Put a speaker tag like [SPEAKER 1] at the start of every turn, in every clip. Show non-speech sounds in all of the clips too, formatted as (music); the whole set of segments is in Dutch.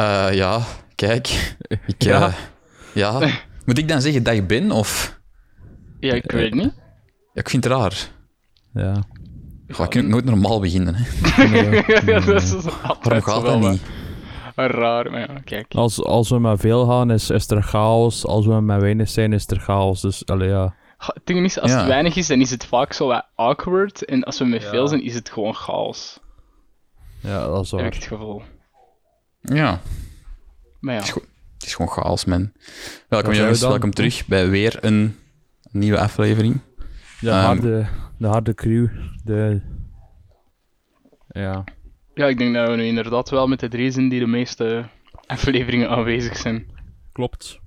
[SPEAKER 1] Eh, ja, kijk. (laughs) Ik,
[SPEAKER 2] Ja.
[SPEAKER 1] ja. ja. (laughs) Moet ik dan zeggen dat ik ben? Of...
[SPEAKER 2] Ja, ik weet niet.
[SPEAKER 1] Ja, ik vind het raar.
[SPEAKER 2] Ja.
[SPEAKER 1] Goh, ik kan ook nooit normaal beginnen. Hè. (laughs)
[SPEAKER 2] Ja, dat is
[SPEAKER 1] Waarom gaat
[SPEAKER 2] wel
[SPEAKER 1] dat niet?
[SPEAKER 2] Raar, maar ja, kijk.
[SPEAKER 3] Als, als we met veel gaan, is, is er chaos. Als we met weinig zijn, is er chaos. Dus, allee, ja.
[SPEAKER 2] Het ding is, als
[SPEAKER 1] Ja.
[SPEAKER 2] het weinig is, dan is het vaak zo wat awkward. En als we met
[SPEAKER 3] Ja.
[SPEAKER 2] veel zijn, is het gewoon chaos.
[SPEAKER 3] Ja, dat is
[SPEAKER 2] Heb ik
[SPEAKER 3] waar.
[SPEAKER 2] het gevoel.
[SPEAKER 1] Ja,
[SPEAKER 2] Maar ja.
[SPEAKER 1] het is, goed. het is gewoon chaos, man. Welkom jongens, welkom terug bij weer een nieuwe aflevering.
[SPEAKER 3] De,
[SPEAKER 1] Ehm,
[SPEAKER 3] harde, de harde crew. De... Ja.
[SPEAKER 2] ja, ik denk dat we nu inderdaad wel met de drie zijn die de meeste afleveringen aanwezig zijn.
[SPEAKER 3] Klopt.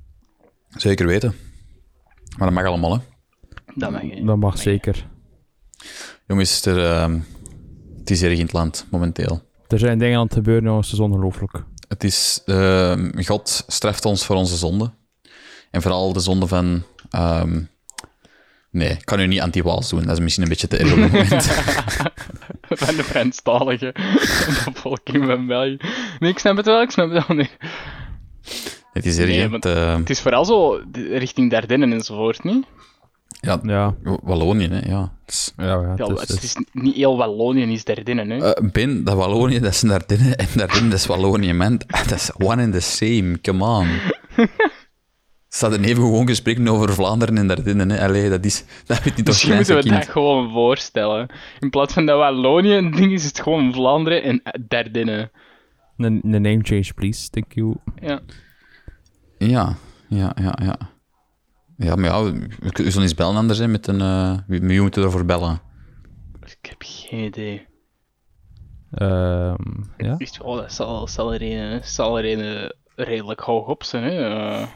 [SPEAKER 1] Zeker weten. Maar dat mag allemaal, hè.
[SPEAKER 2] Dat mag je.
[SPEAKER 3] Dat mag zeker.
[SPEAKER 1] Jongens, er, ehm, het is erg in het land, momenteel.
[SPEAKER 3] Er zijn dingen aan het gebeuren, jongens. Het is ongelooflijk.
[SPEAKER 1] Het is, ehm, God straft ons voor onze zonde. En vooral de zonde van... ehm, nee, ik kan nu niet anti-Waals doen. Dat is misschien een beetje te erg op het moment. (laughs)
[SPEAKER 2] Van de Franstalige bevolking van België. Nee, ik snap het wel, ik snap het wel. Nee.
[SPEAKER 1] Het is
[SPEAKER 2] Nee, maar-
[SPEAKER 1] Het, ehm,
[SPEAKER 2] Het is vooral zo richting Dardenne enzovoort, niet?
[SPEAKER 1] Ja,
[SPEAKER 3] Ja.
[SPEAKER 1] Wallonië, hè. Ja. Het is-
[SPEAKER 3] Ja, ja.
[SPEAKER 2] Ja,
[SPEAKER 3] het is-
[SPEAKER 2] het,
[SPEAKER 3] het
[SPEAKER 2] niet heel Wallonië, is Dardenne, hè?
[SPEAKER 1] Eh, ben, dat Wallonië, dat is Dardenne. En Dardenne, dat is Wallonië, man. Dat is one and the same. Come on. (laughs) Ze hadden even gewoon gesprekken over Vlaanderen en Dardenne, hè. Allee, dat is... Dat weet niet toch
[SPEAKER 2] Misschien moeten we dat
[SPEAKER 1] kind.
[SPEAKER 2] gewoon voorstellen. In plaats van dat Wallonië een ding is, is het gewoon Vlaanderen en Dardenne.
[SPEAKER 3] Een, een name change, please. Thank you.
[SPEAKER 2] Ja.
[SPEAKER 1] Ja, ja, ja, ja. Ja, maar ja, we we zullen eens bellen anders, hè, met een... eh wie, wie moeten we ervoor bellen?
[SPEAKER 2] Ik heb geen idee.
[SPEAKER 3] Ehm, ja.
[SPEAKER 2] Wel, dat zal, zal er een, zal er een redelijk hoog op zijn, hè. Eh,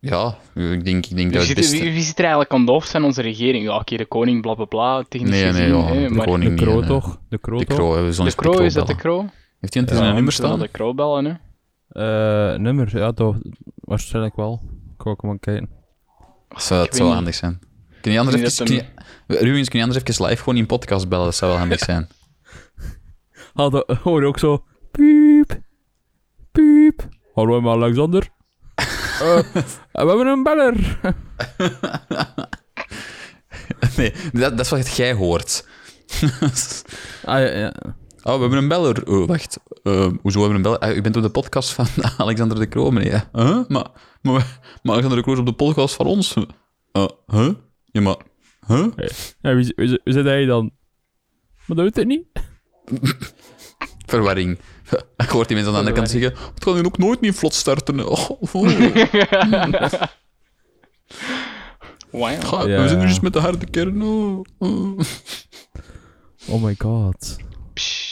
[SPEAKER 1] Ja, ik denk, ik denk
[SPEAKER 2] wie,
[SPEAKER 1] dat het
[SPEAKER 2] zit,
[SPEAKER 1] beste...
[SPEAKER 2] wie, wie zit er eigenlijk aan de hoofd van onze regering? Ja, oké, de koning, bla bla bla, technisch
[SPEAKER 1] Nee, nee,
[SPEAKER 2] gezien,
[SPEAKER 1] ja,
[SPEAKER 2] hè,
[SPEAKER 1] de
[SPEAKER 2] maar
[SPEAKER 1] koning
[SPEAKER 3] De
[SPEAKER 1] niet,
[SPEAKER 3] Kro
[SPEAKER 1] hè.
[SPEAKER 3] toch? De Kro
[SPEAKER 1] De
[SPEAKER 3] toch?
[SPEAKER 1] Kro, hè, we zullen
[SPEAKER 2] de
[SPEAKER 1] eens met
[SPEAKER 2] Kro, is dat de
[SPEAKER 1] bellen.
[SPEAKER 2] Kro?
[SPEAKER 1] Heeft hij een
[SPEAKER 3] Ja,
[SPEAKER 1] nummer staan?
[SPEAKER 2] de Kro bellen, hè.
[SPEAKER 3] Eh, nummer, ja, toch. Waarschijnlijk wel. Ik ga ook maar kijken.
[SPEAKER 1] Dat zou,
[SPEAKER 2] Ik
[SPEAKER 1] dat zou wel handig zijn. Kun je anders even... Kun je, Ruins, kun je anders even live gewoon in podcast bellen? Dat zou wel handig zijn. (laughs)
[SPEAKER 3] Ah, dat hoor je ook zo. Piep. Piep. Hallo, maar Alexander. (laughs) Eh, we hebben een beller. (laughs)
[SPEAKER 1] Nee, dat, dat is wat jij hoort.
[SPEAKER 3] Ah, ja, ja.
[SPEAKER 1] Oh, we hebben een beller. Oh, wacht. Eh, hoezo hebben we een beller? Ah, u bent op de podcast van (laughs) Alexander de Croo, meneer. Huh? Maar, maar, maar Alexander de Croo is op de podcast van ons. Uh, huh? Ja, maar... Huh?
[SPEAKER 3] Ja, wie, wie, wie zit hij dan? Maar dat weet ik niet. (laughs)
[SPEAKER 1] Verwarring. (laughs) Ik hoort die mensen aan de andere kant zeggen... Het kan hier ook nooit niet vlot starten. Oh, oh. Ga-
[SPEAKER 3] Ja.
[SPEAKER 1] We zijn nu eens met de harde kern. Oh, oh.
[SPEAKER 3] Oh my god.
[SPEAKER 2] Psh.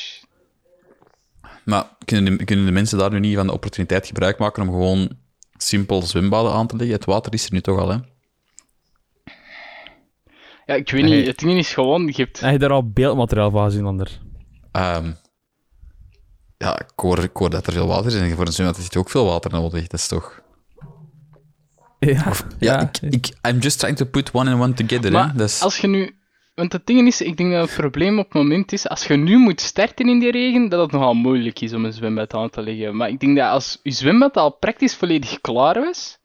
[SPEAKER 1] Maar kunnen de, kunnen de mensen daar nu niet van de opportuniteit gebruik maken om gewoon simpel zwembaden aan te leggen? Het water is er nu toch al, hè?
[SPEAKER 2] Ja, ik weet
[SPEAKER 3] Nee.
[SPEAKER 2] niet. Het ding is gewoon, je hebt...
[SPEAKER 3] Heb je daar al beeldmateriaal van gezien, Ander?
[SPEAKER 1] Ehm, ja, ik hoor, ik hoor dat er veel water is. En voor een zwembad is ook veel water nodig. Dat is toch...
[SPEAKER 3] Ja.
[SPEAKER 1] Ja, Ik, ik, I'm just trying to put one and one together,
[SPEAKER 2] Maar
[SPEAKER 1] hè. Dat is...
[SPEAKER 2] als je nu... Want het ding is, ik denk dat het probleem op het moment is, als je nu moet starten in die regen, dat het nogal moeilijk is om een zwembad aan te leggen. Maar ik denk dat als je zwembad al praktisch volledig klaar was,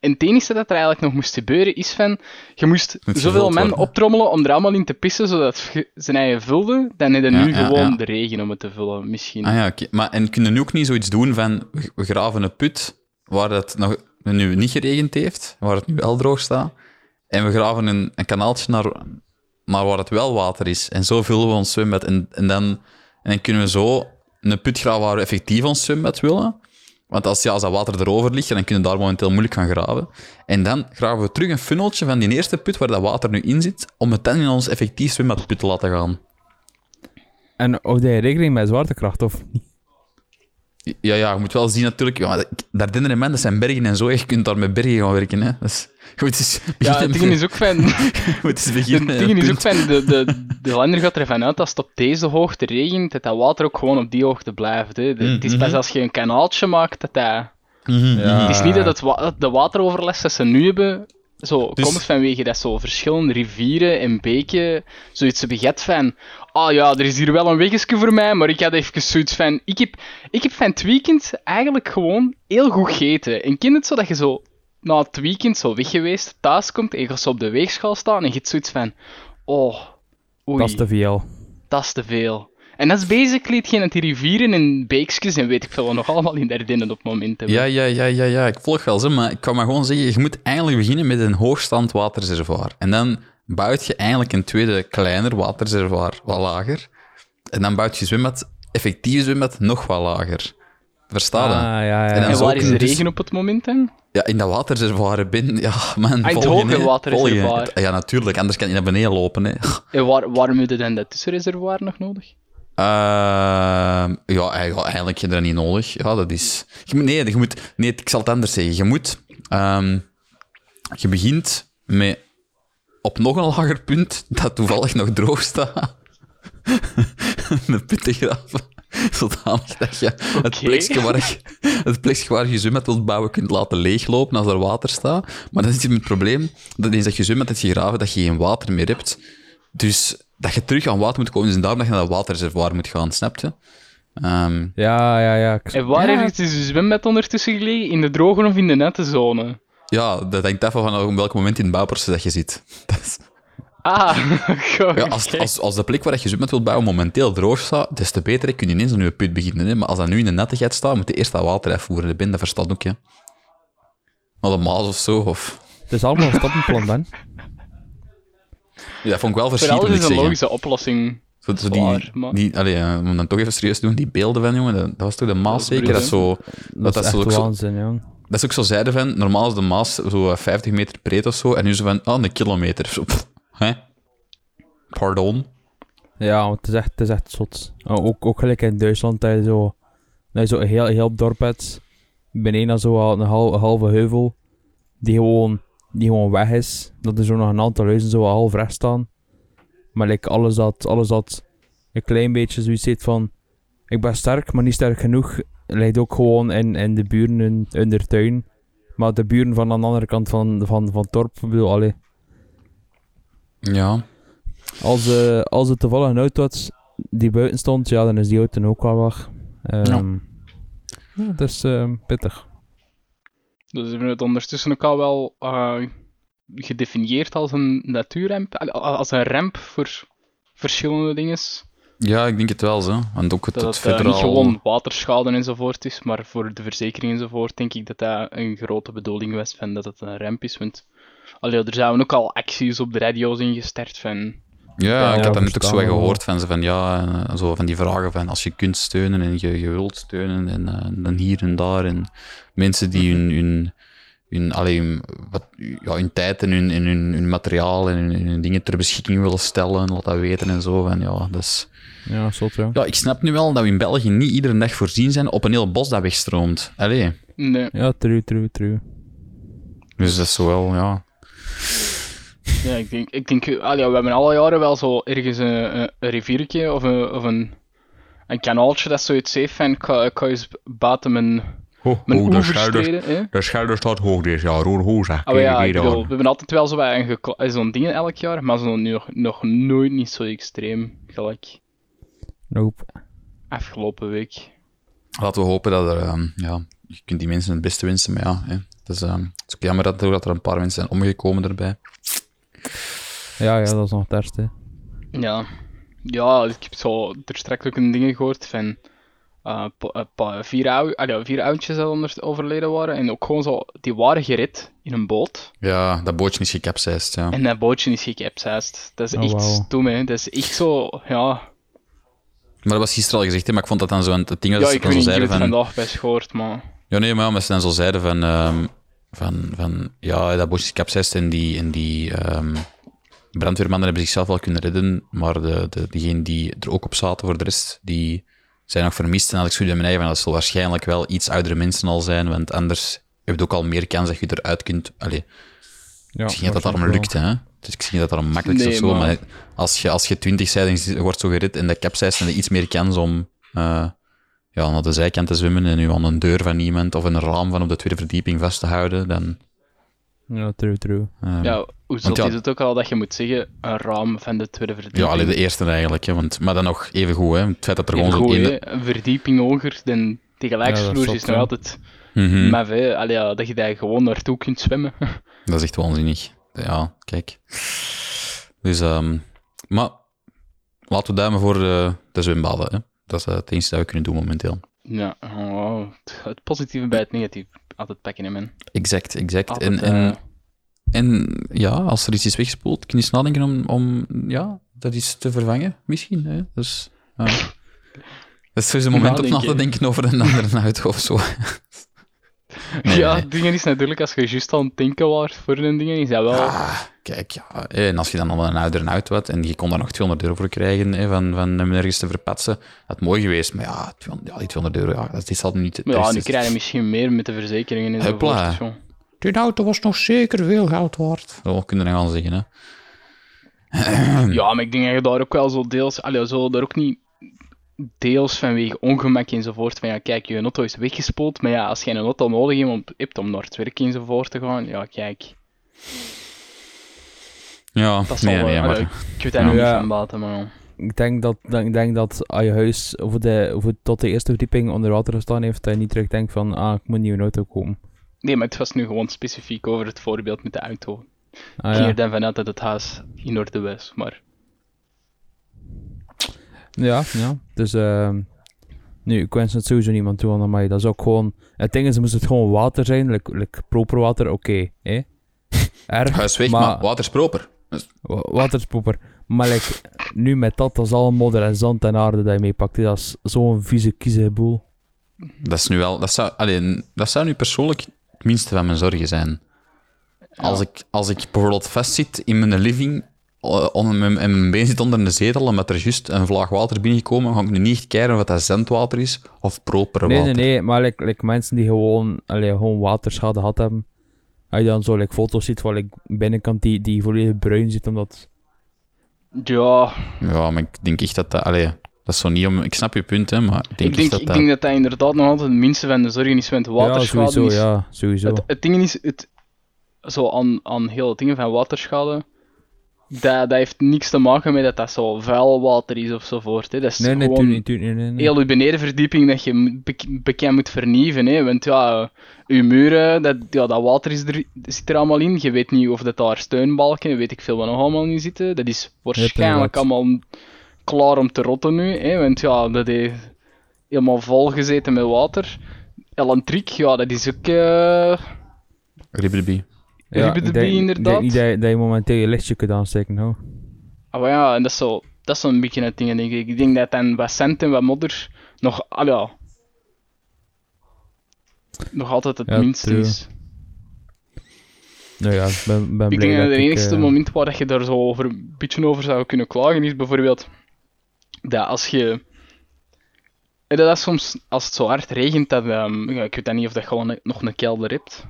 [SPEAKER 2] en het enige dat er eigenlijk nog moest gebeuren is van, je moest zoveel men
[SPEAKER 1] worden.
[SPEAKER 2] optrommelen om er allemaal in te pissen, zodat zijn eigen vulde, dan heb je
[SPEAKER 1] Ja,
[SPEAKER 2] nu
[SPEAKER 1] ja,
[SPEAKER 2] gewoon
[SPEAKER 1] ja.
[SPEAKER 2] de regen om het te vullen, misschien.
[SPEAKER 1] Ah ja, oké. Maar en kunnen nu ook niet zoiets doen van... We we graven een put waar het nog nu niet geregend heeft, waar het nu wel droog staat. En we graven een, een kanaaltje naar, naar waar het wel water is. En zo vullen we ons zwembad. En, en, dan, en dan kunnen we zo een put graven waar we effectief ons zwembad willen. Want als, ja, als dat water erover ligt, dan kunnen we daar momenteel moeilijk gaan graven. En dan graven we terug een funneltje van die eerste put waar dat water nu in zit, om het dan in ons effectief zwembadput te laten gaan.
[SPEAKER 3] En of jij rekening met zwaartekracht of niet?
[SPEAKER 1] Ja, ja, je moet wel zien natuurlijk. Ja, dat- daar dinnen men, dat zijn bergen en zo. Je kunt daar met bergen gaan werken. Hè. Dat is, moet eens
[SPEAKER 2] Ja, het (laughs) ding is ook
[SPEAKER 1] beginnen met
[SPEAKER 2] Het ding is ook van, de, de, de lander gaat ervan uit als het op deze hoogte regent, dat dat water ook gewoon op die hoogte blijft. Hè. De- het is pas als je een kanaaltje maakt dat dat...
[SPEAKER 1] Mhm,
[SPEAKER 3] Ja.
[SPEAKER 2] Het is niet dat het wa- de wateroverlast dat ze nu hebben, zo
[SPEAKER 1] Dus-
[SPEAKER 2] komt vanwege dat zo verschillende rivieren en beken zoiets beget van. Ah ja, er is hier wel een weggetje voor mij, maar ik had even zoiets van. Ik heb, ik heb van het weekend eigenlijk gewoon heel goed gegeten. En ken het zo dat je zo na het weekend zo weg geweest, thuis komt en je gaat zo op de weegschaal staan en je hebt zoiets van. Oh, oei,
[SPEAKER 3] Dat is te veel.
[SPEAKER 2] dat is te veel. En dat is basically hetgeen dat die rivieren en beekjes en weet ik veel wat nog allemaal in Dardenne op het moment hebben.
[SPEAKER 1] Ja, ja, ja, ja, ja, ik volg wel zo, maar ik kan maar gewoon zeggen, je moet eigenlijk beginnen met een hoogstand waterreservoir. En dan bouwt je eigenlijk een tweede kleiner waterreservoir wat lager. En dan bouwt je zwembad, effectief zwembad, nog wat lager. Versta je?
[SPEAKER 3] Ah, ja, ja.
[SPEAKER 1] En dan
[SPEAKER 2] En
[SPEAKER 1] zo
[SPEAKER 2] waar is de
[SPEAKER 1] je dus-
[SPEAKER 2] regen op het moment dan?
[SPEAKER 1] Ja, in dat waterreservoir binnen, ja, man,
[SPEAKER 2] het hoge
[SPEAKER 1] hè,
[SPEAKER 2] waterreservoir.
[SPEAKER 1] Ja, natuurlijk, anders kan je naar beneden lopen, hè.
[SPEAKER 2] En waar, waarom heb je dan dat tussenreservoir nog nodig?
[SPEAKER 1] Ehm, ja, eigenlijk, heb je dat niet nodig. Ja, dat is... Je moet, nee, je moet, nee, ik zal het anders zeggen. Je moet... ehm, je begint met op nog een lager punt, dat toevallig nog droog staat, (laughs) een put te graven. Zodanig dat je het plekje waar je, het plekje waar je zwembad wilt bouwen kunt laten leeglopen als er water staat. Maar dan is het probleem, dat eens dat je zwembad hebt gegraven, dat je geen water meer hebt. Dus dat je terug aan water moet komen, dus daarom dat je naar dat waterreservoir moet gaan, snap je? Ehm,
[SPEAKER 3] Ja, ja, ja.
[SPEAKER 2] En waar
[SPEAKER 3] ja.
[SPEAKER 2] heeft dus je zwembad ondertussen gelegen? In de droge of in de nette zone?
[SPEAKER 1] ja, dat hangt af van op welk moment in het bouwproces dat je zit. (laughs) Dat is-
[SPEAKER 2] Ah, (laughs) goed.
[SPEAKER 1] ja, als, als, als de plek waar je zwembad wilt bouwen momenteel droog staat, des te beter, kun je ineens aan je put beginnen. Hè. Maar als dat nu in de nettigheid staat, moet je eerst dat water afvoeren. De bin, dat verstaat ook, hè. Naar de Maas of zo, of...
[SPEAKER 3] Het is allemaal een stappenplan, dan.
[SPEAKER 1] Ja, dat vond ik wel
[SPEAKER 2] Voor
[SPEAKER 1] verschieten,
[SPEAKER 2] alles
[SPEAKER 1] moet
[SPEAKER 2] is een
[SPEAKER 1] zeggen.
[SPEAKER 2] logische oplossing.
[SPEAKER 1] Zo, zo die,
[SPEAKER 2] Zwaar, maar-
[SPEAKER 1] die, allee, om dan toch even serieus te doen, die beelden van, jongen, dat, dat was toch de Maas
[SPEAKER 2] Dat is
[SPEAKER 1] zeker? Dat, is zo, dat,
[SPEAKER 3] Dat,
[SPEAKER 1] dat,
[SPEAKER 3] is echt
[SPEAKER 1] zo,
[SPEAKER 3] waanzin, jong.
[SPEAKER 1] dat is ook zo zeiden van, normaal is de Maas zo eh, 50 meter breed of zo, en nu zo van, oh, een kilometer. Zo, pff, hè? Pardon?
[SPEAKER 3] Ja, want het is echt, het is echt zot. Oh, Ook, ook gelijk in Duitsland, dat je zo, dat je zo een heel, heel dorp hebt. Beneden zo al een, hal- een halve heuvel, die gewoon, die gewoon weg is. Dat er zo nog een aantal huizen zo half recht staan. Maar like, alles, dat, alles dat een klein beetje zoiets zit van... Ik ben sterk, maar niet sterk genoeg. Ligt ook gewoon in, in de buren in, in de tuin. Maar de buren van aan de andere kant van, van, van het dorp, ik bedoel, allee.
[SPEAKER 1] Ja.
[SPEAKER 3] Als, eh, als het toevallig een auto had die buiten stond, ja, dan is die auto ook wel weg. Ehm ja. dat is ehm, pittig.
[SPEAKER 2] Dus we hebben het ondertussen ook al wel eh, gedefinieerd als een natuurramp. Allee, Als een ramp voor verschillende dingen.
[SPEAKER 1] ja, ik denk het wel, zo. Want ook het,
[SPEAKER 2] Dat
[SPEAKER 1] het
[SPEAKER 2] eh,
[SPEAKER 1] federaal...
[SPEAKER 2] niet gewoon waterschade enzovoort is, maar voor de verzekering enzovoort denk ik dat dat een grote bedoeling was van dat het een ramp is. Want allee, er zijn ook al acties op de radio's ingestart van...
[SPEAKER 1] Ja, ik had dat net ook zo
[SPEAKER 3] wel.
[SPEAKER 1] gehoord van ze van ja, eh, zo van die vragen van als je kunt steunen en je, je wilt steunen en eh, dan hier en daar en mensen die hun, hun, hun, allee, wat, ja, hun tijd en hun, en hun, hun materiaal en hun, hun dingen ter beschikking willen stellen, laat dat weten en zo. Van, ja, dat is,
[SPEAKER 3] Ja, zot, ja.
[SPEAKER 1] ja, ik snap nu wel dat we in België niet iedere dag voorzien zijn op een heel bos dat wegstroomt. Allee,
[SPEAKER 2] Nee,
[SPEAKER 3] Ja, true, true, true.
[SPEAKER 1] dus dat is zo wel, ja.
[SPEAKER 2] Ja, ik denk, ik denk allee, we hebben alle jaren wel zo ergens een, een, een riviertje of een, of een, een kanaaltje dat zoiets heeft van ik ga, ik ga eens buiten mijn,
[SPEAKER 1] de schouder staat hoog dit jaar, hoor, hoog zeg.
[SPEAKER 2] Oh ja, ik bedoel, we hebben altijd wel zo zo'n dingen elk jaar, maar zo nu nog, nog nooit niet zo extreem gelijk
[SPEAKER 3] Nope.
[SPEAKER 2] afgelopen week.
[SPEAKER 1] Laten we hopen dat er, ehm, ja, je kunt die mensen het beste wensen, maar ja, hè, het, is, ehm, het is ook jammer dat, dat er een paar mensen zijn omgekomen erbij.
[SPEAKER 3] Ja, ja, dat is nog het ergste.
[SPEAKER 2] Ja, ja ik heb zo er straks ook een ding gehoord van eh, pa- eh, pa- vier, ou ah, ja, vier oudjes dat onder overleden waren. En ook gewoon zo, die waren gered in een boot.
[SPEAKER 1] Ja, dat bootje is gecapsized, ja.
[SPEAKER 2] En dat bootje is gecapsized. Dat is
[SPEAKER 3] Oh,
[SPEAKER 2] echt stom, hè. Dat is echt zo, ja...
[SPEAKER 1] Maar dat was gisteren al gezegd, hè, maar ik vond dat dan zo, het ding
[SPEAKER 2] Ja,
[SPEAKER 1] dat
[SPEAKER 2] ik
[SPEAKER 1] ze
[SPEAKER 2] weet niet, ik heb het
[SPEAKER 1] van...
[SPEAKER 2] vandaag best gehoord, maar...
[SPEAKER 1] Ja, nee, maar ja, ze dan zo zeiden van... ehm, van, van ja, dat bootje is gecapsized en die, en die ehm, brandweermannen hebben zichzelf wel kunnen redden, maar de, de, diegenen die er ook op zaten voor de rest, die zijn nog vermist. En als ik zo in mijn eigen dat zal waarschijnlijk wel iets oudere mensen al zijn, want anders heb je ook al meer kans dat je eruit kunt... Allee,
[SPEAKER 3] Ja,
[SPEAKER 1] ik zie niet dat dat daarom lukt, hè. Dus ik zie niet dat dat daarom makkelijk is of zo,
[SPEAKER 2] maar-
[SPEAKER 1] maar als je, als je 20 bent en je wordt zo gered en de capsize, dan heb je iets meer kans om eh, ja, naar de zijkant te zwemmen en je aan een deur van iemand of een raam van op de tweede verdieping vast te houden, dan
[SPEAKER 3] Ja, true, true.
[SPEAKER 1] Ehm,
[SPEAKER 2] Ja, hoe
[SPEAKER 1] ja-
[SPEAKER 2] is het ook al dat je moet zeggen, een raam van de tweede verdieping.
[SPEAKER 1] Ja, alleen de eerste eigenlijk. Hè, want, maar dan nog even goed. Hè, het feit dat er
[SPEAKER 2] Even
[SPEAKER 1] gewoon
[SPEAKER 2] goed,
[SPEAKER 1] ene...
[SPEAKER 2] Een verdieping hoger dan de
[SPEAKER 3] Ja, is
[SPEAKER 2] nog altijd
[SPEAKER 1] Mhm.
[SPEAKER 2] maf, hè. Allee, ja, dat je daar gewoon naartoe kunt zwemmen. (laughs)
[SPEAKER 1] Dat is echt waanzinnig. Ja, kijk. Dus, ehm maar laten we duimen voor de, de zwembaden. Hè. Dat is het enige dat we kunnen doen momenteel.
[SPEAKER 2] ja, oh, het, het positieve bij het negatieve altijd pakken, hè, man.
[SPEAKER 1] Exact, exact.
[SPEAKER 2] Altijd,
[SPEAKER 1] en, en,
[SPEAKER 2] eh,
[SPEAKER 1] en ja, als er iets is weggespoeld, kun je eens nadenken om, om ja, dat iets te vervangen, misschien. Hè. Dus, ja. (laughs) Dat is dus een moment om na te denken over een andere (laughs) auto of zo. Nee,
[SPEAKER 2] ja,
[SPEAKER 1] nee.
[SPEAKER 2] het ding is natuurlijk, als je juist aan het denken waart voor een dingen, is dat wel...
[SPEAKER 1] Ah, kijk, ja. En als je dan al een oudere auto had en je kon daar nog 200 euro voor krijgen hè, van, van hem ergens te verpatsen, dat had mooi geweest. Maar ja, 200, ja die 200 euro, ja, dat is al niet...
[SPEAKER 2] Maar ja,
[SPEAKER 1] dat
[SPEAKER 2] nu
[SPEAKER 1] is-
[SPEAKER 2] krijg je misschien meer met de verzekeringen en
[SPEAKER 1] Hupla.
[SPEAKER 2] zo.
[SPEAKER 1] Die auto was nog zeker veel geld waard. Zo kunnen we dan gaan zeggen, hè.
[SPEAKER 2] Ja, maar ik denk dat je daar ook wel zo deels... Allee, zo daar ook niet deels vanwege ongemak enzovoort. Van ja, kijk, je auto is weggespoeld, maar ja, als je een auto nodig hebt om, naar het werk enzovoort te gaan, ja, kijk,
[SPEAKER 1] Ja,
[SPEAKER 2] dat
[SPEAKER 1] nee,
[SPEAKER 2] zal
[SPEAKER 1] nee,
[SPEAKER 2] wel...
[SPEAKER 1] maar...
[SPEAKER 2] ik weet daar nog
[SPEAKER 3] Ja.
[SPEAKER 2] niet van baten, maar...
[SPEAKER 3] Ik denk dat, dat, ik denk dat als je huis over de, over tot de eerste verdieping onder water gestaan heeft, dat je niet terug denkt van, ah, ik moet een nieuwe auto kopen.
[SPEAKER 2] Nee, maar het was nu gewoon specifiek over het voorbeeld met de auto.
[SPEAKER 3] Ah,
[SPEAKER 2] Ik ging
[SPEAKER 3] ja.
[SPEAKER 2] er dan vanuit dat het huis in orde was, maar...
[SPEAKER 3] Ja, ja. Dus, ehm nu, ik wens het sowieso niemand toe aan mij. Dat is ook gewoon... Het ding is, moest het gewoon water zijn, like, like proper water, oké, hè. (laughs) Erg,
[SPEAKER 1] Huis weg,
[SPEAKER 3] maar-
[SPEAKER 1] maar, water is proper.
[SPEAKER 3] wa- water is proper. Maar like, nu met dat, dat is al modder en zand en aarde dat je meepakt. Dat is zo'n vieze kiezeboel.
[SPEAKER 1] Dat is nu wel... Dat zou, alleen, dat zou nu persoonlijk het minste van mijn zorgen zijn. Als, ik, als ik bijvoorbeeld vastzit in mijn living onder mijn, en mijn been zit onder een zetel omdat er juist een vlaag water binnengekomen, ga ik nu niet echt kijken of dat zandwater is of proper
[SPEAKER 3] Nee,
[SPEAKER 1] water.
[SPEAKER 3] nee, nee, maar like, like mensen die gewoon, allee, gewoon waterschade gehad hebben. Als je dan zo like, foto's ziet van like, binnenkant die, die volledig bruin zit, omdat...
[SPEAKER 2] Ja,
[SPEAKER 1] Ja, maar ik denk echt dat dat... Allee, dat is zo niet om... Ik snap je punt, hè, maar ik denk,
[SPEAKER 2] ik denk,
[SPEAKER 1] dat
[SPEAKER 2] ik
[SPEAKER 1] dat...
[SPEAKER 2] denk dat dat inderdaad nog altijd het minste van de zorgen is, want
[SPEAKER 3] Ja,
[SPEAKER 2] waterschade
[SPEAKER 3] sowieso,
[SPEAKER 2] is...
[SPEAKER 3] ja, sowieso.
[SPEAKER 2] Het, het ding is, het, zo aan, aan heel dingen van waterschade, dat, dat heeft niks te maken met dat dat zo vuil water is of zo voort. Hè. Dat is
[SPEAKER 3] nee, nee,
[SPEAKER 2] gewoon
[SPEAKER 3] tuurlijk tuurlijk nee, nee.
[SPEAKER 2] heel je benedenverdieping dat je bek- bekend moet vernieuwen. Hè. Want ja, je muren, dat, ja, dat water is er, zit er allemaal in. Je weet niet of dat daar steunbalken, weet ik veel wat nog allemaal in zitten. Dat is waarschijnlijk allemaal klaar om te rotten nu. Hè. Want ja, dat heeft helemaal vol gezeten met water. Elantriek, ja, dat is ook...
[SPEAKER 1] Ribbidi.
[SPEAKER 3] Ja, ik
[SPEAKER 2] inderdaad.
[SPEAKER 3] denk dat, je- momenteel je lichtje kunt aansteken, nou.
[SPEAKER 2] Ah, maar ja, en dat is zo, dat is zo'n beetje het ding, denk ik. Ik denk dat dan wat cent en wat modder nog, ah ja, nog altijd het
[SPEAKER 3] Ja,
[SPEAKER 2] minste
[SPEAKER 3] true.
[SPEAKER 2] is.
[SPEAKER 3] Nou ja, ik ben, ben
[SPEAKER 2] Ik denk dat het enigste
[SPEAKER 3] eh,
[SPEAKER 2] moment waar dat je daar zo over, een beetje over zou kunnen klagen is bijvoorbeeld dat als je. En dat is soms, als het zo hard regent, dat, ja, ik weet dan niet of dat gewoon een- nog een kelder hebt.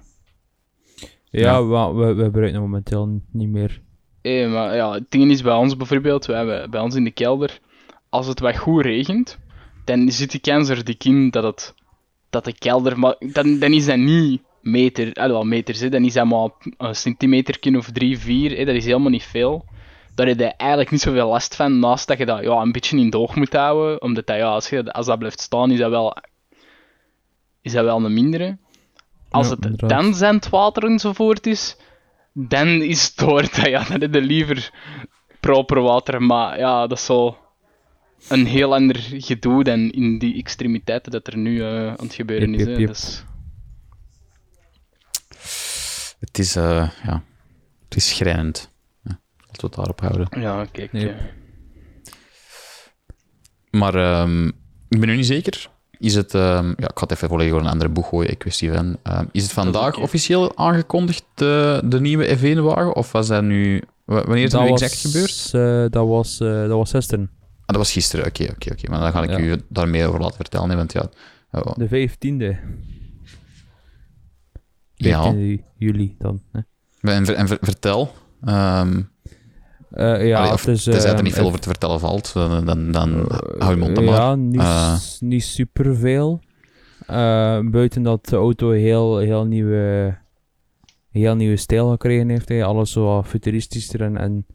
[SPEAKER 3] Ja,
[SPEAKER 1] Ja.
[SPEAKER 3] We, we, gebruiken momenteel niet meer.
[SPEAKER 2] Eh, maar ja, het ding is bij ons bijvoorbeeld, we hebben bij ons in de kelder, als het wat goed regent, dan zit die kans er dik in dat, het, dat de kelder, maar dan, dan is dat niet meter, eh, wel meters, hè, dan is dat maar een centimeter of drie, vier, hè, dat is helemaal niet veel. Daar heb je eigenlijk niet zoveel last van, naast dat je dat ja, een beetje in het oog moet houden, omdat dat, ja, als, je, als dat blijft staan, is dat wel, is dat wel een mindere. Als
[SPEAKER 3] Ja,
[SPEAKER 2] het
[SPEAKER 3] inderdaad.
[SPEAKER 2] dan zandwater enzovoort is, dan is het door dat ja, dan heb je liever proper water. Maar ja, dat is zo een heel ander gedoe dan in die extremiteiten dat er nu eh, aan het gebeuren
[SPEAKER 3] Yep,
[SPEAKER 2] is.
[SPEAKER 3] yep,
[SPEAKER 2] hè.
[SPEAKER 3] yep.
[SPEAKER 2] Dus,
[SPEAKER 1] Het is, eh, ja... Het is schrijnend. Ja, laten we het daarop houden.
[SPEAKER 2] ja, kijk. Eh,
[SPEAKER 1] Maar ehm, ik ben nu niet zeker. Is het... ehm, ja, ik ga het even volledig een andere boeg gooien, kwestie van... ehm, is het vandaag officieel aangekondigd, de, de nieuwe F1-wagen? Of was dat nu... wa- Wanneer is dat, nu
[SPEAKER 3] was,
[SPEAKER 1] exact gebeurd?
[SPEAKER 3] eh, dat, was, eh, dat was gisteren.
[SPEAKER 1] Ah, dat was gisteren. Oké, oké, oké. Maar dan ga ik
[SPEAKER 3] Ja.
[SPEAKER 1] u daar meer over laten vertellen. Want ja... oh,
[SPEAKER 3] De 15e.
[SPEAKER 1] Ja.
[SPEAKER 3] 15e juli dan. Hè.
[SPEAKER 1] en, ver- en ver- vertel... ehm
[SPEAKER 3] Eh, ja,
[SPEAKER 1] allee, of tenzij er
[SPEAKER 3] ehm,
[SPEAKER 1] niet veel over te vertellen valt, dan, dan, dan
[SPEAKER 3] Eh,
[SPEAKER 1] hou je mond dan maar.
[SPEAKER 3] Ja, niet,
[SPEAKER 1] Eh.
[SPEAKER 3] niet superveel. Eh, buiten dat de auto heel, heel nieuwe, heel nieuwe stijl gekregen heeft. Alles zo wat futuristischer en, en,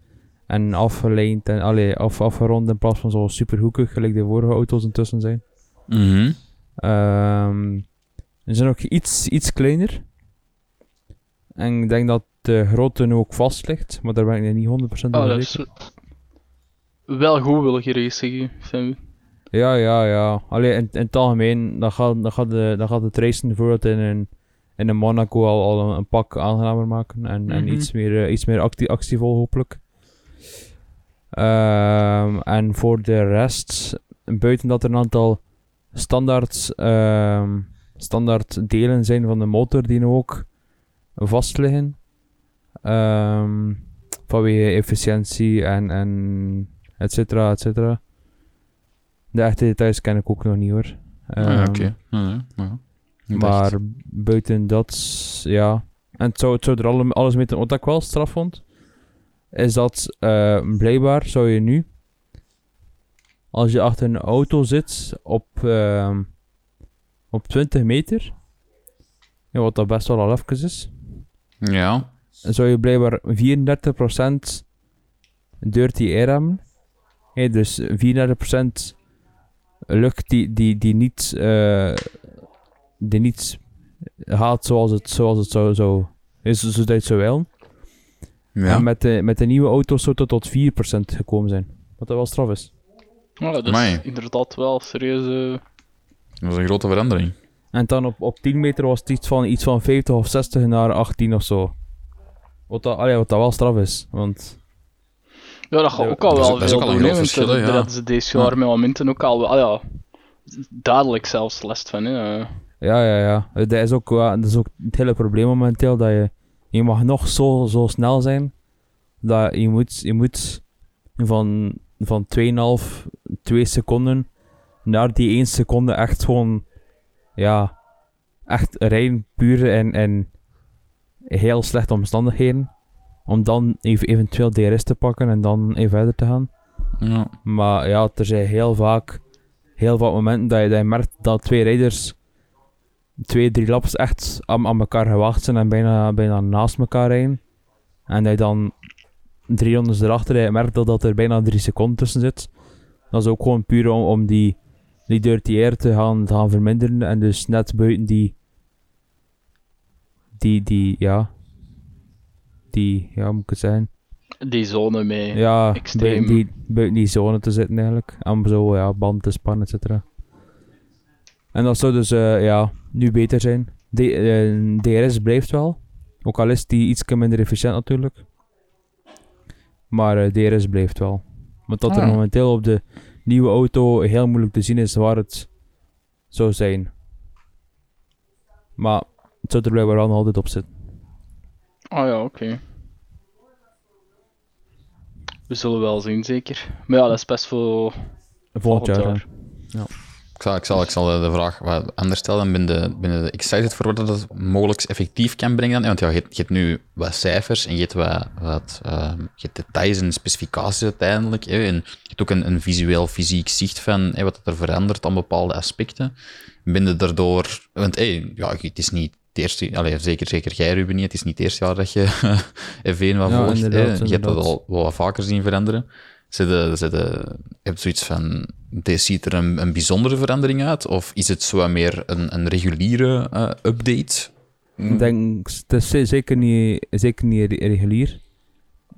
[SPEAKER 3] en afgeleid en allee, af, afgerond in plaats van zo superhoekig, gelijk de vorige auto's intussen zijn.
[SPEAKER 1] Mhm.
[SPEAKER 3] Ehm ze zijn ook iets, iets kleiner. En ik denk dat de grootte nu ook vast ligt, maar daar ben ik niet 100%
[SPEAKER 2] Oh, dat is wel goed wil geracen.
[SPEAKER 3] Ja, ja, ja. Allee, in, in het algemeen, dan gaat, dan gaat, de, dan gaat het racen bijvoorbeeld in een, in een Monaco al, al een, een pak aangenamer maken. En, en
[SPEAKER 2] Mhm.
[SPEAKER 3] iets meer, eh, iets meer actie, actievol hopelijk. Ehm, en voor de rest, buiten dat er een aantal standaard, ehm, standaard delen zijn van de motor die nu ook vast liggen. Ehm, vanwege efficiëntie en, en et cetera, et cetera. De echte details ken ik ook nog niet hoor.
[SPEAKER 1] Ah,
[SPEAKER 3] Ehm,
[SPEAKER 1] Oké. Ja,
[SPEAKER 3] maar
[SPEAKER 1] echt.
[SPEAKER 3] buiten dat, ja. En het zou, het zou er alle- alles mee te wat ik wel straf vond, is dat eh, blijkbaar zou je nu, als je achter een auto zit op, op 20 meter, ja, wat dat best wel al even is,
[SPEAKER 1] Ja.
[SPEAKER 3] Zou je blijkbaar 34% dirty air hebben. Hey, dus 34% lucht die, die, die niet, eh, die niet gaat zoals het, zoals het zou, zou, is, zoals het zou willen.
[SPEAKER 1] Ja.
[SPEAKER 3] En met de, met de nieuwe auto's zou het tot 4% gekomen zijn. Wat dat wel straf is.
[SPEAKER 2] Ja, dat is
[SPEAKER 1] Amai.
[SPEAKER 2] inderdaad wel serieuze...
[SPEAKER 1] Dat is een grote verandering.
[SPEAKER 3] En dan op, op 10 meter was het iets van, iets van 50 of 60 naar 18 of zo. Wat dat, allee, wat dat wel straf is. Want
[SPEAKER 2] Ja, dat gaat ook al
[SPEAKER 1] dat is-
[SPEAKER 2] wel
[SPEAKER 1] dat is
[SPEAKER 2] veel
[SPEAKER 1] ook al een
[SPEAKER 2] doen,
[SPEAKER 1] groot
[SPEAKER 2] daar
[SPEAKER 1] hè, ja.
[SPEAKER 2] hadden ze deze jaar
[SPEAKER 3] Ja.
[SPEAKER 2] met momenten ook al wel... ja, duidelijk zelfs last van, hè.
[SPEAKER 3] Ja, ja, ja. Eh, Dat is ook, dat is ook het hele probleem momenteel. Dat je, je mag nog zo, zo snel zijn. Dat je moet, je moet van, van 2,5, 2 seconden naar die 1 seconde echt gewoon, ja, echt rijden puur en, en heel slechte omstandigheden. Om dan even, eventueel DRS te pakken en dan even verder te gaan.
[SPEAKER 1] Ja.
[SPEAKER 3] Maar ja, er zijn heel vaak, heel vaak momenten dat je, dat je merkt dat twee rijders twee, drie laps echt aan, aan elkaar gewacht zijn en bijna, bijna naast elkaar rijden. En dat je dan drie rondes erachter rijdt, merkt dat, dat er bijna drie seconden tussen zit. Dat is ook gewoon puur om, om die, die dirty air te gaan, te gaan verminderen en dus net buiten die, die, die, ja, die, ja, moet ik het zeggen?
[SPEAKER 2] Die zone mee.
[SPEAKER 3] Ja, buiten die, buiten die zone te zitten eigenlijk. Om zo, ja, band te spannen, et cetera. En dat zou dus, eh, ja, nu beter zijn. D eh, DRS blijft wel. Ook al is die iets minder efficiënt natuurlijk. Maar eh, DRS blijft wel. Want dat er
[SPEAKER 1] Ah.
[SPEAKER 3] momenteel op de nieuwe auto heel moeilijk te zien is waar het zou zijn. Maar het zou er blijkbaar altijd op zitten.
[SPEAKER 2] Oh ja, oké. We zullen wel zien, zeker. Maar ja, dat is best voor
[SPEAKER 3] Volgend jaar.
[SPEAKER 2] jaar.
[SPEAKER 3] hè.
[SPEAKER 1] Ik zal, ik, zal, ik zal de vraag wat anders stellen. Ben de, ben de excited voor wat dat mogelijk effectief kan brengen? dan? Want ja, je, hebt- je hebt nu wat cijfers en je hebt wat, wat eh, je hebt details en specificaties uiteindelijk. Hè, en je hebt ook een, een visueel, fysiek zicht van hè, wat er verandert aan bepaalde aspecten. Ben je daardoor... Want hey, ja, het is niet het eerste... Allee, zeker, zeker jij, Ruben, niet. Het is niet het eerste jaar dat je (laughs) F1 wat
[SPEAKER 3] Ja,
[SPEAKER 1] volgt. Je hebt dat al wel wat vaker zien veranderen. Zitten, je hebt zoiets van, deze ziet er een, een bijzondere verandering uit? Of is het zo wat meer een, een reguliere eh, update?
[SPEAKER 3] Ik denk, het is ze- zeker niet, zeker niet re- regulier.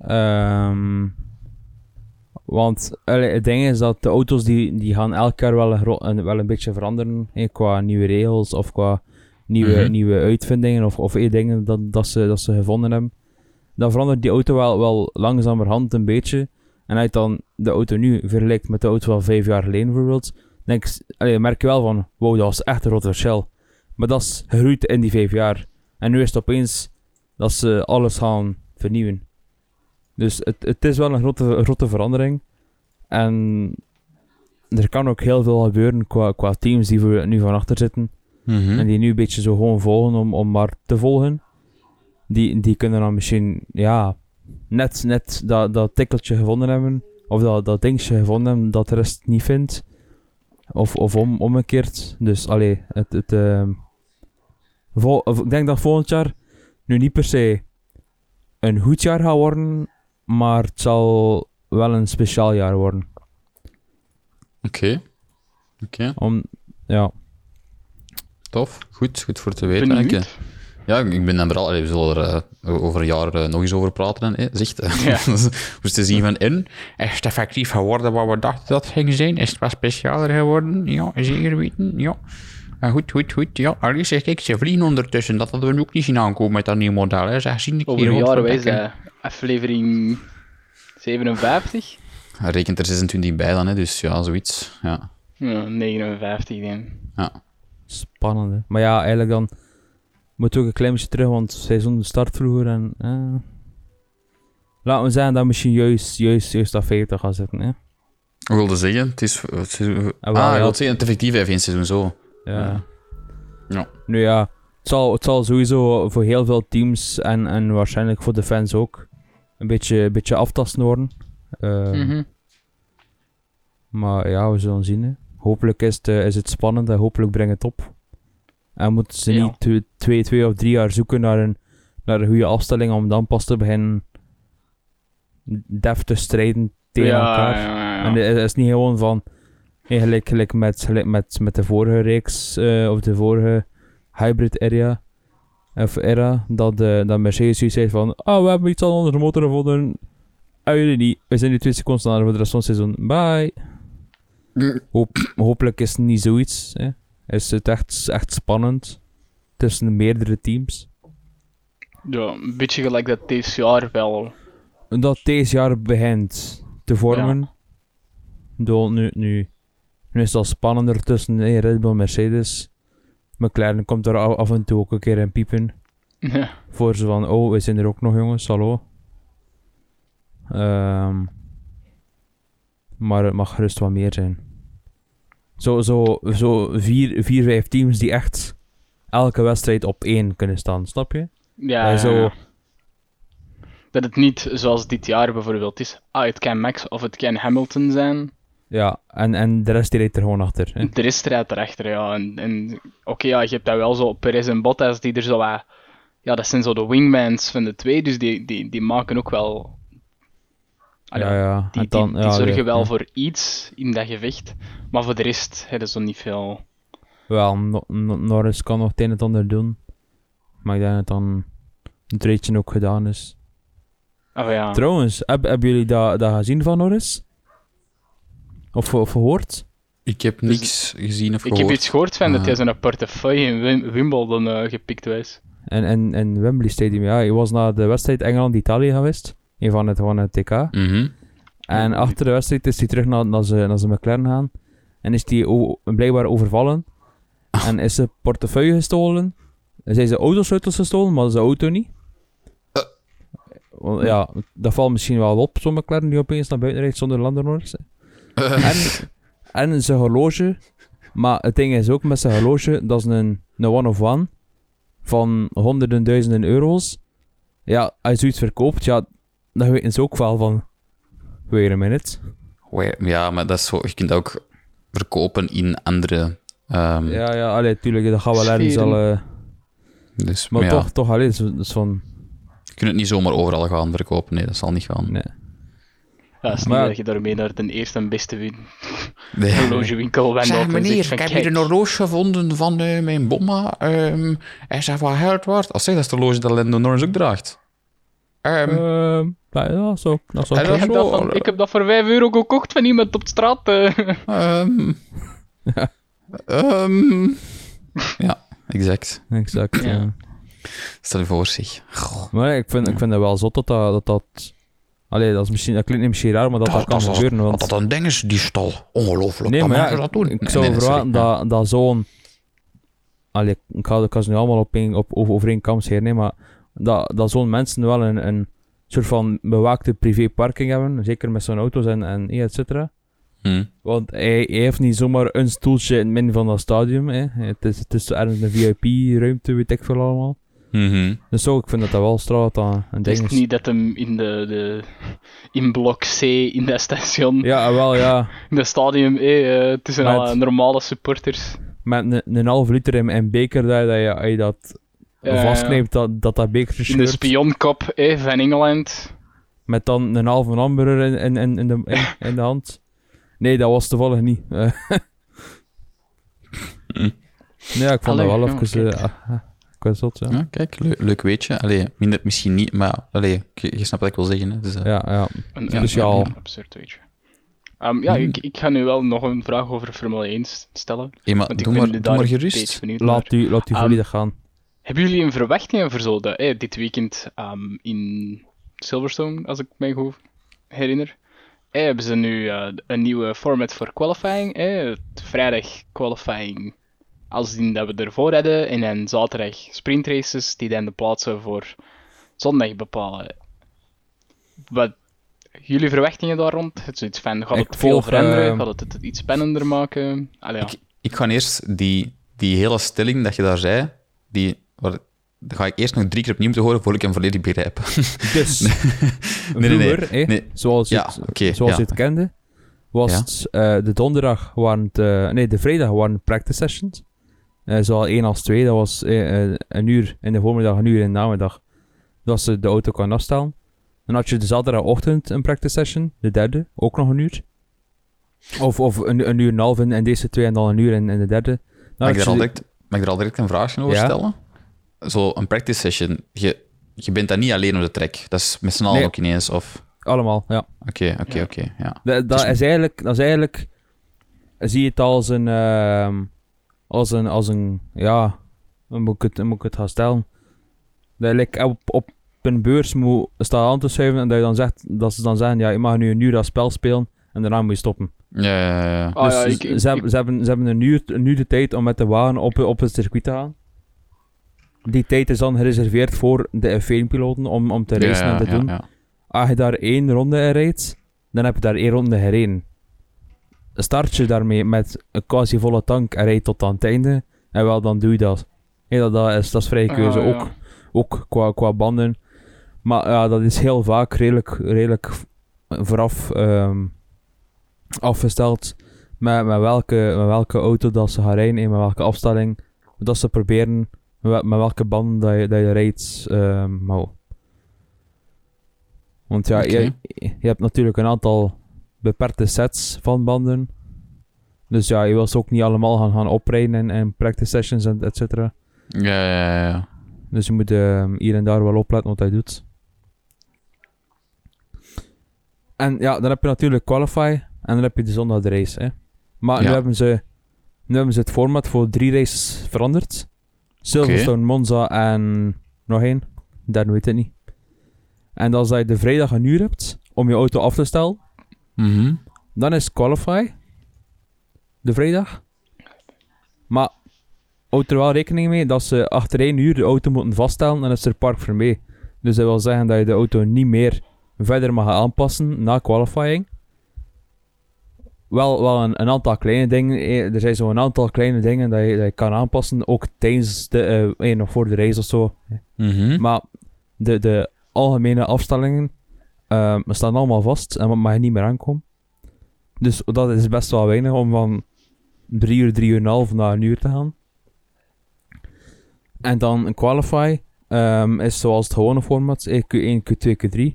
[SPEAKER 3] Ehm, want allee, het ding is dat de auto's die, die gaan elk jaar wel een, wel een beetje veranderen. qua nieuwe regels of qua nieuwe,
[SPEAKER 1] Mhm.
[SPEAKER 3] nieuwe uitvindingen of, of eh, dingen dat, dat, ze, dat ze gevonden hebben. Dan verandert die auto wel, wel langzamerhand een beetje. En als je dan de auto nu vergelijkt met de auto van vijf jaar geleden bijvoorbeeld, denk allee, merk je wel van, wow, dat was echt een groot verschil. Maar dat is gegroeid in die vijf jaar. En nu is het opeens dat ze alles gaan vernieuwen. Dus het, het is wel een grote, grote verandering. En er kan ook heel veel gebeuren qua, qua teams die voor, nu van achter zitten.
[SPEAKER 1] Mhm.
[SPEAKER 3] En die nu een beetje zo gewoon volgen om, om maar te volgen. Die, die kunnen dan misschien, ja, net, net dat, dat tikkeltje gevonden hebben. Of dat, dat dingetje gevonden hebben dat de rest niet vindt. Of, of om, omgekeerd. Dus allee, het, het, ehm, vol, ik denk dat volgend jaar nu niet per se een goed jaar gaat worden, maar het zal wel een speciaal jaar worden.
[SPEAKER 1] Oké. Oké,
[SPEAKER 3] Om, ja,
[SPEAKER 1] tof. Goed, goed voor te weten. Ik, eh, ja, ik ben er al... allee, We zullen er eh, over een jaar eh, nog eens over praten. Hè, zicht.
[SPEAKER 2] Ja. (laughs)
[SPEAKER 1] dus te zien van in. Is het effectief geworden wat we dachten dat het ging zijn? Is het wat specialer geworden? Ja, zeker weten. Ja. En goed, goed, goed. Ja, Allee, zeg ik, ze vliegen ondertussen. Dat hadden we ook niet zien aankomen met dat nieuwe model. Hè. Zeg, zien ik
[SPEAKER 2] Over
[SPEAKER 1] hier
[SPEAKER 2] een jaar wijs, eh, aflevering 57?
[SPEAKER 1] Hij rekent er 26 bij dan, hè, dus ja, zoiets. Ja.
[SPEAKER 2] Ja, 59 denk ik.
[SPEAKER 1] ja.
[SPEAKER 3] Spannend. Hè. Maar ja, eigenlijk dan moet we ook een klein beetje terug, want het seizoen start vroeger en... eh. Laten we zeggen dat misschien juist, juist, juist dat 50 gaat zitten. Hè.
[SPEAKER 1] Ik wilde zeggen, het is... Het seizoen-
[SPEAKER 3] Ah,
[SPEAKER 1] ah,
[SPEAKER 3] ja.
[SPEAKER 1] je wilt zeggen, het effectief heeft één seizoen zo.
[SPEAKER 3] Ja.
[SPEAKER 1] Ja.
[SPEAKER 3] Nu ja, het zal, het zal sowieso voor heel veel teams en, en waarschijnlijk voor de fans ook een beetje, een beetje aftasten worden.
[SPEAKER 2] Mhm.
[SPEAKER 3] Maar ja, we zullen zien. Hè. Hopelijk is het, eh, is het spannend en hopelijk brengt het op. En moeten ze
[SPEAKER 2] Ja.
[SPEAKER 3] niet tw- twee, twee of drie jaar zoeken naar een, naar een goede afstelling om dan pas te beginnen def te strijden tegen
[SPEAKER 2] ja,
[SPEAKER 3] elkaar.
[SPEAKER 2] ja.
[SPEAKER 3] En het is niet gewoon van, hey, gelijk, met, gelijk met, met de vorige reeks, eh, of de vorige hybrid area, of era, dat, de dat Mercedes zei van, ah, we hebben iets aan onze motor gevonden. Ah, jullie niet. We zijn nu twee seconden sneller voor de rest van het seizoen. Bye. Hoop, hopelijk is het niet zoiets. Hè. Is het echt, echt spannend tussen meerdere teams.
[SPEAKER 2] Ja, een beetje gelijk dat deze jaar wel.
[SPEAKER 3] dat deze jaar begint te vormen. Bedoel, Nu, nu, nu is het al spannender tussen hey, Red Bull en Mercedes. McLaren komt er af en toe ook een keer in piepen.
[SPEAKER 2] Ja.
[SPEAKER 3] Voor ze van, oh, we zijn er ook nog jongens, hallo. Ehm, maar het mag gerust wat meer zijn. Zo, zo, zo vier, vier, vijf teams die echt elke wedstrijd op één kunnen staan, snap je?
[SPEAKER 2] Ja, ja,
[SPEAKER 3] zo-.
[SPEAKER 2] Dat het niet zoals dit jaar bijvoorbeeld is. Ah, het kan Max of het kan Hamilton zijn.
[SPEAKER 3] Ja, en, en de rest die rijdt er gewoon achter. Hè?
[SPEAKER 2] De rest rijdt erachter, ja. En, en oké, ja, je hebt dat wel zo Perez en Bottas die er zo wat... Ja, dat zijn zo de wingmans van de twee, dus die, die, die maken ook wel... Ah,
[SPEAKER 3] ja, ja.
[SPEAKER 2] Die,
[SPEAKER 3] en dan,
[SPEAKER 2] die, die
[SPEAKER 3] ja,
[SPEAKER 2] zorgen
[SPEAKER 3] ja,
[SPEAKER 2] wel
[SPEAKER 3] ja.
[SPEAKER 2] voor iets in dat gevecht. Maar voor de rest hebben ze niet veel...
[SPEAKER 3] Wel, no, no- Norris kan nog het een en het ander doen. Maar ik denk dat dan het ritje ook gedaan is.
[SPEAKER 2] Oh ja.
[SPEAKER 3] Trouwens, heb, hebben jullie dat, dat gezien van Norris? Of, of gehoord?
[SPEAKER 1] Ik heb niks gezien of
[SPEAKER 2] Ik
[SPEAKER 1] gehoord.
[SPEAKER 2] heb iets gehoord van dat
[SPEAKER 1] Ah.
[SPEAKER 2] hij zijn portefeuille in Wim- Wimbledon eh, gepikt was.
[SPEAKER 3] En, en, en Wembley Stadium, ja. Hij was naar de wedstrijd Engeland-Italië geweest. Een van het, het TK.
[SPEAKER 1] Mhm.
[SPEAKER 3] En achter de wedstrijd is hij terug naar, naar, zijn, naar zijn McLaren gaan. En is hij blijkbaar overvallen. En is zijn portefeuille gestolen. En zijn zijn autosleutels gestolen, maar zijn auto niet. Want ja, dat valt misschien wel op, zo'n McLaren die opeens naar buiten rijdt zonder landernoorders. En, en zijn horloge. Maar het ding is ook met zijn horloge, dat is een, een one-of-one van honderden duizenden euro's. Ja, als je zoiets verkoopt, ja, dan weten ze ook wel van... Wait a minute.
[SPEAKER 1] Ja, maar dat is zo, je kunt dat ook verkopen in andere... ehm,
[SPEAKER 3] Ja, ja, allee, tuurlijk, dat gaat wel ergens al... eh,
[SPEAKER 1] dus,
[SPEAKER 3] maar
[SPEAKER 1] maar ja,
[SPEAKER 3] toch, toch, allee, dat is- dat is van...
[SPEAKER 1] je kunt het niet zomaar overal gaan verkopen. Nee, dat zal niet gaan.
[SPEAKER 3] Nee.
[SPEAKER 2] Ja, het is
[SPEAKER 3] Maar-
[SPEAKER 2] niet dat je daarmee naar de eerste en beste win (laughs)
[SPEAKER 1] Nee.
[SPEAKER 2] horlogewinkel wandelt.
[SPEAKER 1] Zeg
[SPEAKER 2] en
[SPEAKER 1] meneer, ik heb hier een horloge gevonden van eh, mijn bomma. ehm hij zegt wat geld waard. Als zeg, dat is de horloge dat Lando Norris ook draagt. Ehm,
[SPEAKER 3] Ehm, nou ja, zo, dat zou
[SPEAKER 1] En
[SPEAKER 2] ik, heb
[SPEAKER 1] zo,
[SPEAKER 2] dat van, ik heb dat voor 5 euro gekocht van iemand op straat. eh.
[SPEAKER 1] ehm,
[SPEAKER 3] Ja.
[SPEAKER 1] ehm, ja, exact.
[SPEAKER 3] Exact,
[SPEAKER 2] Ja.
[SPEAKER 3] ja.
[SPEAKER 1] Stel je voor zich. Goh.
[SPEAKER 3] Maar ik vind, ik vind het wel zot dat dat... dat, dat allee, dat, is misschien, dat klinkt niet misschien raar, maar dat dat, kan
[SPEAKER 1] is-
[SPEAKER 3] gebeuren. Want,
[SPEAKER 1] dat dat een ding is, die stal. Ongelooflijk.
[SPEAKER 3] nee,
[SPEAKER 1] dat
[SPEAKER 3] maar ja,
[SPEAKER 1] dat doen.
[SPEAKER 3] ik
[SPEAKER 1] Nee,
[SPEAKER 3] zou
[SPEAKER 1] nee, nee,
[SPEAKER 3] verwachten dat, dat zo'n... Allee, ik ga, ik ga ze nu allemaal op, één- op, over, over één kam scheren, nee, maar dat, dat zo'n mensen wel een, een soort van bewaakte privéparking hebben, zeker met zo'n auto's en, en et cetera.
[SPEAKER 1] Hm.
[SPEAKER 3] Want hij, hij heeft niet zomaar een stoeltje in het midden van dat stadium. Hè. Het, is, het is ergens een VIP-ruimte, weet ik veel allemaal.
[SPEAKER 1] Mhm.
[SPEAKER 3] Dus zo, ik vind dat dat wel straat dat een
[SPEAKER 2] Het
[SPEAKER 3] ding
[SPEAKER 2] is
[SPEAKER 3] is.
[SPEAKER 2] niet dat hem in, de, de, in blok C in dat station,
[SPEAKER 3] Ja, wel ja. (laughs)
[SPEAKER 2] in dat stadium, eh, eh, tussen
[SPEAKER 3] Met-
[SPEAKER 2] alle normale supporters.
[SPEAKER 3] Met een, een halve liter in, in beker, dat, je- dat je, vastknijpt, dat dat, dat bekertje
[SPEAKER 2] In de spionkop eh, van Engeland.
[SPEAKER 3] Met dan een halve hamburger in, in, in, in, de, in, in de hand. Nee, dat was toevallig niet. Eh. ja, ik vond
[SPEAKER 2] Allee,
[SPEAKER 3] dat wel even...
[SPEAKER 2] kijk.
[SPEAKER 3] eh, ah, ah, ik was zot, ja.
[SPEAKER 1] Ja, kijk, leuk, leuk weetje. Allee, minder misschien niet, maar allee, je, je snapt wat ik wil zeggen. Hè. Dus, eh,
[SPEAKER 3] Ja, ja.
[SPEAKER 2] Een,
[SPEAKER 1] Ja,
[SPEAKER 2] een-
[SPEAKER 3] speciaal.
[SPEAKER 2] een absurd weetje. Ehm, ja,
[SPEAKER 1] Hmm.
[SPEAKER 2] ik, ik ga nu wel nog een vraag over Formule 1 stellen.
[SPEAKER 1] hey, maar
[SPEAKER 2] Want ik
[SPEAKER 1] doe
[SPEAKER 2] ben
[SPEAKER 1] maar, doe maar gerust.
[SPEAKER 3] Laat u, laat u
[SPEAKER 2] Ehm,
[SPEAKER 3] volledig gaan.
[SPEAKER 2] Hebben jullie een verwachtingen voor zo de, eh, dit weekend ehm, in Silverstone, als ik mij goed herinner? Eh, hebben ze nu eh, een nieuwe format voor qualifying? Eh, het vrijdag qualifying als die dat we ervoor hadden, en dan zaterdag sprintraces die dan de plaatsen voor zondag bepalen. Wat jullie verwachtingen daar rond? Het is iets van, gaat
[SPEAKER 3] Ik
[SPEAKER 2] het veel
[SPEAKER 3] volg,
[SPEAKER 2] veranderen?
[SPEAKER 3] ehm,
[SPEAKER 2] Gaat het het iets spannender maken? Allee, ja.
[SPEAKER 1] Ik, ik ga eerst die, die hele stelling dat je daar zei, die, dat ga ik eerst nog drie keer opnieuw te horen voordat ik hem volledig begrijp. (laughs)
[SPEAKER 3] Dus,
[SPEAKER 1] nee, nee.
[SPEAKER 3] vroeger, hè,
[SPEAKER 1] Nee.
[SPEAKER 3] zoals,
[SPEAKER 1] Ja,
[SPEAKER 3] het, zoals
[SPEAKER 1] ja.
[SPEAKER 3] je het kende, was
[SPEAKER 1] Ja.
[SPEAKER 3] het, eh, de donderdag waren het, eh, nee, de vrijdag waren practice sessions. Eh, zowel één als twee, dat was een uur in de voormiddag, een uur in de namiddag, dat ze de auto kon afstellen. Dan had je de zaterdagochtend een practice session, de derde, ook nog een uur. Of, of een, een uur en een half in, in deze twee en dan een uur in, in de derde. Dan
[SPEAKER 1] Mag ik, daar al direct, mag ik daar al direct een vraagje over stellen? Zo, een practice session, je, je bent dan niet alleen op de track. Dat is met z'n allen
[SPEAKER 3] Nee.
[SPEAKER 1] ook ineens, of...
[SPEAKER 3] Allemaal, ja.
[SPEAKER 1] Oké, oké, oké, ja.
[SPEAKER 3] Dat, dat,
[SPEAKER 1] Dus-
[SPEAKER 3] is eigenlijk, dat is eigenlijk... Zie je het als een... ehm, als een... Als een ja... Hoe moet ik het, moet ik het gaan stellen? Dat je like, op, op een beurs moet staan aan te schuiven en dat, je dan zegt, dat ze dan zeggen, ja, je mag nu een uur dat spel spelen en daarna moet je stoppen.
[SPEAKER 1] Ja, ja, ja, ja.
[SPEAKER 2] Ah,
[SPEAKER 3] dus
[SPEAKER 2] ja,
[SPEAKER 3] ze-
[SPEAKER 2] ik- ik-
[SPEAKER 3] ze, hebben, ze, hebben, ze hebben een uur, een uur de tijd om met de wagen op, op het circuit te gaan. Die tijd is dan gereserveerd voor de F1-piloten om, om te racen en te doen.
[SPEAKER 1] ja.
[SPEAKER 3] Als je daar één ronde in rijdt, dan heb je daar één ronde gereden. Start je daarmee met een quasi volle tank en rijdt tot aan het einde, en wel, dan doe je dat. Dat, dat, is, dat is vrije keuze,
[SPEAKER 2] Ah,
[SPEAKER 3] ook, ook qua, qua banden. Maar ja, dat is heel vaak redelijk, redelijk vooraf ehm, afgesteld met, met, welke, met welke auto dat ze gaan rijden en met welke afstelling. Dat ze proberen, met, wel- met welke banden dat je, dat je rijdt. ehm, maar want ja, je, je hebt natuurlijk een aantal beperkte sets van banden. Dus ja, je wil ze ook niet allemaal gaan, gaan oprijden in, in practice sessions en et cetera.
[SPEAKER 1] Ja, ja, ja, ja.
[SPEAKER 3] Dus je moet ehm, hier en daar wel opletten wat hij doet. En ja, dan heb je natuurlijk Qualify en dan heb je de zondag de race. Hè. Maar nu, hebben ze, nu hebben ze het format voor drie races veranderd. Silverstone, Monza en nog één. Derde weet ik niet. En als je de vrijdag een uur hebt om je auto af te stellen,
[SPEAKER 1] Mhm.
[SPEAKER 3] dan is Qualify de vrijdag. Maar houd er wel rekening mee dat ze achter één uur de auto moeten vaststellen en is er park voor mee. Dus dat wil zeggen dat je de auto niet meer verder mag aanpassen na qualifying. Wel, wel een, een aantal kleine dingen. eh, Er zijn zo'n aantal kleine dingen dat je, dat je kan aanpassen. Ook tijdens de, eh, eh, nog voor de race of zo.
[SPEAKER 1] Mhm.
[SPEAKER 3] Maar de, de algemene afstellingen ehm, staan allemaal vast en mag je niet meer aankomen. Dus dat is best wel weinig om van 3 uur, 3 uur en een half naar een uur te gaan. En dan een qualify ehm, is zoals het gewone format, eh, Q1, Q2, Q3.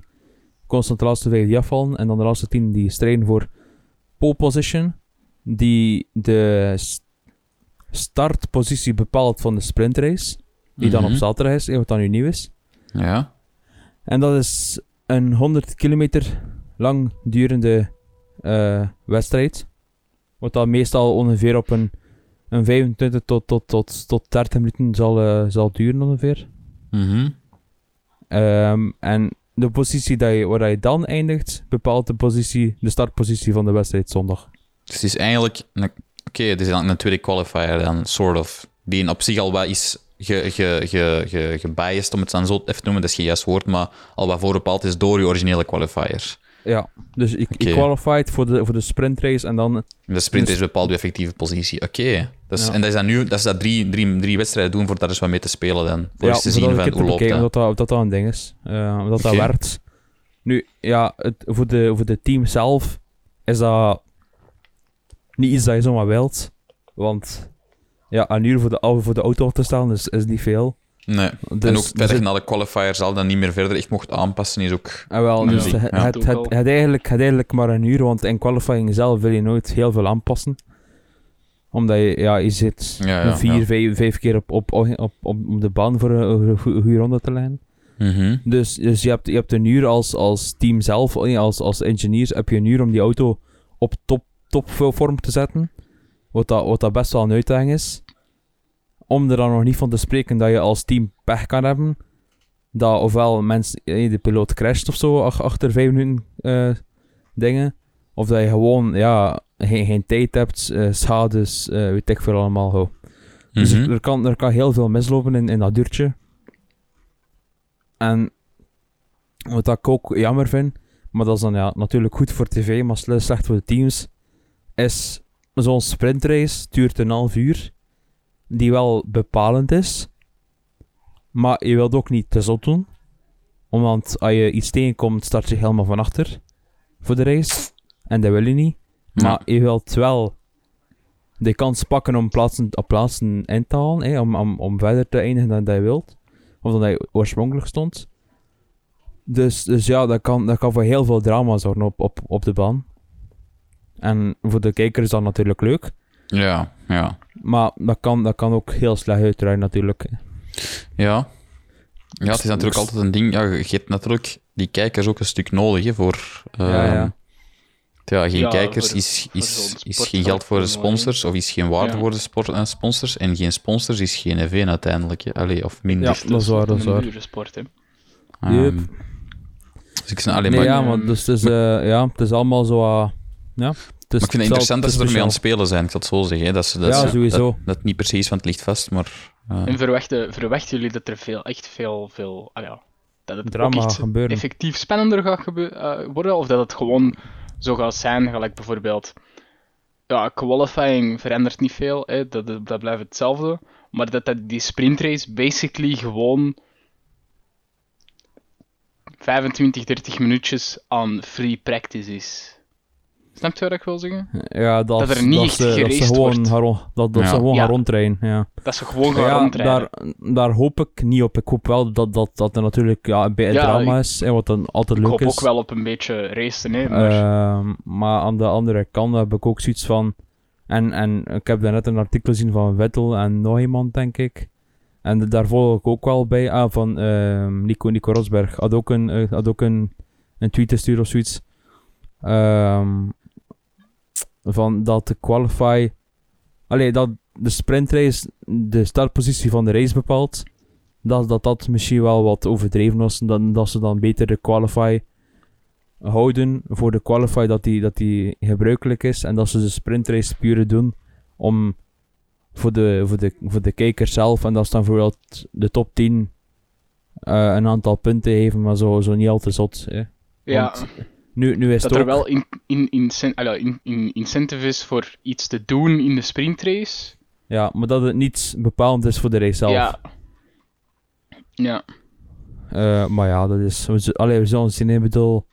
[SPEAKER 3] Constant de laatste vijf die afvallen en dan de laatste 10 die strijden voor pole position. Die de startpositie bepaalt van de sprintrace. Die dan op
[SPEAKER 1] Mhm.
[SPEAKER 3] zaterdag is, wat dan nu nieuw is.
[SPEAKER 1] Ja.
[SPEAKER 3] En dat is een 100 kilometer lang durende eh, wedstrijd. Wat dan meestal ongeveer op een, een 25 tot, tot, tot, tot 30 minuten zal, eh, zal duren ongeveer.
[SPEAKER 1] Mhm.
[SPEAKER 3] Ehm, en de positie dat je, waar je dan eindigt, bepaalt de, positie, de startpositie van de wedstrijd zondag.
[SPEAKER 1] Dus het is eigenlijk... een- Oké, het is eigenlijk een tweede qualifier dan, sort of. Die op zich al wat is ge, ge, ge, ge, gebiased, om het dan zo even te noemen. Dat is geen juist woord, maar al wat voorbepaald is door je originele qualifier.
[SPEAKER 3] Ja, dus ik, ik qualified voor de, voor de sprintrace en dan...
[SPEAKER 1] De sprint
[SPEAKER 3] Dus-
[SPEAKER 1] is bepaald je effectieve positie. Oké.
[SPEAKER 3] Ja.
[SPEAKER 1] En dat is dan nu dat is dat drie, drie, drie wedstrijden doen voor daar eens wat mee te spelen dan. Voor
[SPEAKER 3] ja,
[SPEAKER 1] eens te zien van hoe loopt dat.
[SPEAKER 3] of dat, dat dat een ding is. Eh, of dat werkt. Nu, ja, het, voor, de, voor de team zelf is dat niet iets dat je zomaar wilt. Want ja, een uur voor de, voor de auto te staan is, is niet veel.
[SPEAKER 1] Nee. en
[SPEAKER 3] Dus-
[SPEAKER 1] ook het feit
[SPEAKER 3] dus het-
[SPEAKER 1] na de qualifier zelf dan niet meer verder echt mocht aanpassen, is ook...
[SPEAKER 3] Ah, wel, dus
[SPEAKER 1] Ja.
[SPEAKER 3] het, het,
[SPEAKER 2] Ook
[SPEAKER 3] het, eigenlijk, het eigenlijk maar een uur, want in qualifying zelf wil je nooit heel veel aanpassen. Omdat je, ja, je zit
[SPEAKER 1] Ja, ja,
[SPEAKER 3] vier,
[SPEAKER 1] ja.
[SPEAKER 3] Vijf, vijf keer op, op, op, op, op de baan voor een, een goe- goede ronde te leggen.
[SPEAKER 1] Mhm.
[SPEAKER 3] Dus, dus je, hebt, je hebt een uur als, als team zelf, eh, als, als engineers, heb je een uur om die auto op top, topvorm te zetten. Wat dat, wat dat best wel een uitdaging is. Om er dan nog niet van te spreken dat je als team pech kan hebben. Dat ofwel mensen, eh, de piloot crasht of zo ach- achter vijf minuten eh, dingen. Of dat je gewoon ja, geen, geen tijd hebt, eh, schades, eh, weet ik veel allemaal. Ho. Dus
[SPEAKER 1] Mhm.
[SPEAKER 3] er, er kan, er kan heel veel mislopen in, in dat duurtje. En wat ik ook jammer vind, maar dat is dan ja, natuurlijk goed voor tv, maar sle- slecht voor de teams, is zo'n sprintrace duurt een half uur, die wel bepalend is, maar je wilt ook niet te zot doen. Want als je iets tegenkomt, start je helemaal van achter voor de race. En dat wil je niet.
[SPEAKER 1] Ja.
[SPEAKER 3] Maar je wilt wel de kans pakken om plaatsen, op plaatsen in te halen, hè, om, om, om verder te eindigen dan dat je wilt. Of dan dat je oorspronkelijk stond. Dus, dus ja, dat kan, dat kan voor heel veel drama zorgen op, op, op de baan. En voor de kijker is dat natuurlijk leuk.
[SPEAKER 1] Ja, ja.
[SPEAKER 3] Maar dat kan, dat kan ook heel slecht uitdraaien natuurlijk.
[SPEAKER 1] Ja. Ja, het is natuurlijk altijd een ding. Ja, je hebt natuurlijk die kijkers ook een stuk nodig hè, voor.
[SPEAKER 3] Ja, ja.
[SPEAKER 1] ehm, Ja, geen
[SPEAKER 2] Ja,
[SPEAKER 1] kijkers
[SPEAKER 2] voor-
[SPEAKER 1] is, is, is geen geld voor de sponsors, of is geen waarde
[SPEAKER 2] Ja.
[SPEAKER 1] voor de sport, eh, sponsors. En geen sponsors is geen EV uiteindelijk. hè. Allee, of minder.
[SPEAKER 3] Ja, dat is waar, dat is
[SPEAKER 2] een
[SPEAKER 3] waar.
[SPEAKER 2] dure sport, hè.
[SPEAKER 1] Ehm,
[SPEAKER 3] Yep.
[SPEAKER 1] dus ik snap, allee,
[SPEAKER 3] nee,
[SPEAKER 1] maar,
[SPEAKER 3] ja,
[SPEAKER 2] maar-
[SPEAKER 3] dus, dus, eh, ja, het is allemaal zo... ah, ja, het is,
[SPEAKER 1] maar ik vind het interessant dat ze ermee aan het spelen zijn, ik zal het zo zeggen. hè. Dat, ze, dat,
[SPEAKER 3] Ja,
[SPEAKER 1] ze-
[SPEAKER 3] sowieso.
[SPEAKER 1] Dat, niet precies van het ligt vast, maar... eh,
[SPEAKER 2] En verwachten, verwachten jullie dat er veel, echt veel, veel, ah ja, dat het
[SPEAKER 3] Drama
[SPEAKER 2] ook echt
[SPEAKER 3] gaat gebeuren.
[SPEAKER 2] effectief spannender gaat eh, worden, of dat het gewoon zo gaat zijn, gelijk bijvoorbeeld, ja, qualifying verandert niet veel, hè, dat, dat, dat blijft hetzelfde, maar dat, dat die sprintrace basically gewoon 25, 30 minuutjes aan free practice is. Snap je wat ik wil zeggen?
[SPEAKER 3] Ja, dat,
[SPEAKER 2] Dat er niet
[SPEAKER 3] dat
[SPEAKER 2] echt
[SPEAKER 3] ze, dat ze gewoon, ron- dat, dat
[SPEAKER 1] Ja.
[SPEAKER 3] ze gewoon
[SPEAKER 2] Ja.
[SPEAKER 3] gaan rondrijden. Ja.
[SPEAKER 2] Dat ze gewoon gaan
[SPEAKER 3] ja,
[SPEAKER 2] rondrijden.
[SPEAKER 3] daar, daar hoop ik niet op. Ik hoop wel dat, dat, dat er natuurlijk ja, een beetje drama is, hè, wat dan altijd
[SPEAKER 2] ik
[SPEAKER 3] leuk
[SPEAKER 2] hoop
[SPEAKER 3] is.
[SPEAKER 2] ook wel op een beetje racen, hè, maar...
[SPEAKER 3] Ehm, maar aan de andere kant heb ik ook zoiets van. En, en ik heb daarnet een artikel gezien van Vettel en nog iemand, denk ik. En daar volg ik ook wel bij. Ah, van ehm, Nico, Nico Rosberg. Had ook een, eh, had ook een, een tweet gestuurd of zoiets. Ehm, van dat de qualify. Allee, dat de sprintrace de startpositie van de race bepaalt. Dat dat, dat misschien wel wat overdreven was. Dat, dat ze dan beter de qualify houden voor de qualify dat die, dat die gebruikelijk is en dat ze de sprintrace puur doen om voor de, voor de, voor de kijker zelf en dat is dan bijvoorbeeld de top 10 eh, een aantal punten geven, maar zo, zo niet al te zot. Hè.
[SPEAKER 2] ja,
[SPEAKER 3] want Nu, nu is
[SPEAKER 2] dat
[SPEAKER 3] het
[SPEAKER 2] er wel in, in, in, in, in incentive is voor iets te doen in de sprintrace.
[SPEAKER 3] ja, maar dat het niet bepalend is voor de race zelf.
[SPEAKER 2] Ja. Ja.
[SPEAKER 3] Eh, maar ja, dat is. Allee, we zullen zien. Ik bedoel.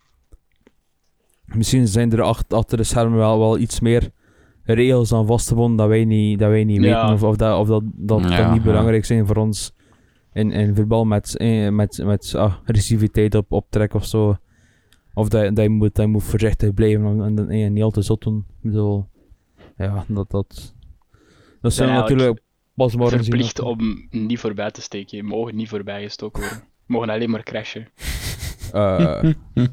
[SPEAKER 3] Misschien zijn er achter, achter de schermen wel, wel iets meer regels aan vastgebonden dat wij niet, dat wij niet
[SPEAKER 2] Ja.
[SPEAKER 3] weten. Of, of dat, of dat, dat,
[SPEAKER 1] Ja,
[SPEAKER 3] dat niet
[SPEAKER 1] ja.
[SPEAKER 3] belangrijk zijn voor ons in, in voetbal met, met, met ah, agressiviteit op, op trek of zo. Of dat, dat, je moet, dat je moet voorzichtig blijven en, en, en niet al te zot doen. Ik bedoel, ja, dat. Dat, dat zijn natuurlijk pas morgen zien.
[SPEAKER 2] Verplicht
[SPEAKER 3] of-
[SPEAKER 2] om niet voorbij te steken. Je mogen niet voorbij gestoken worden. Je mogen alleen maar crashen.
[SPEAKER 3] eh, (laughs)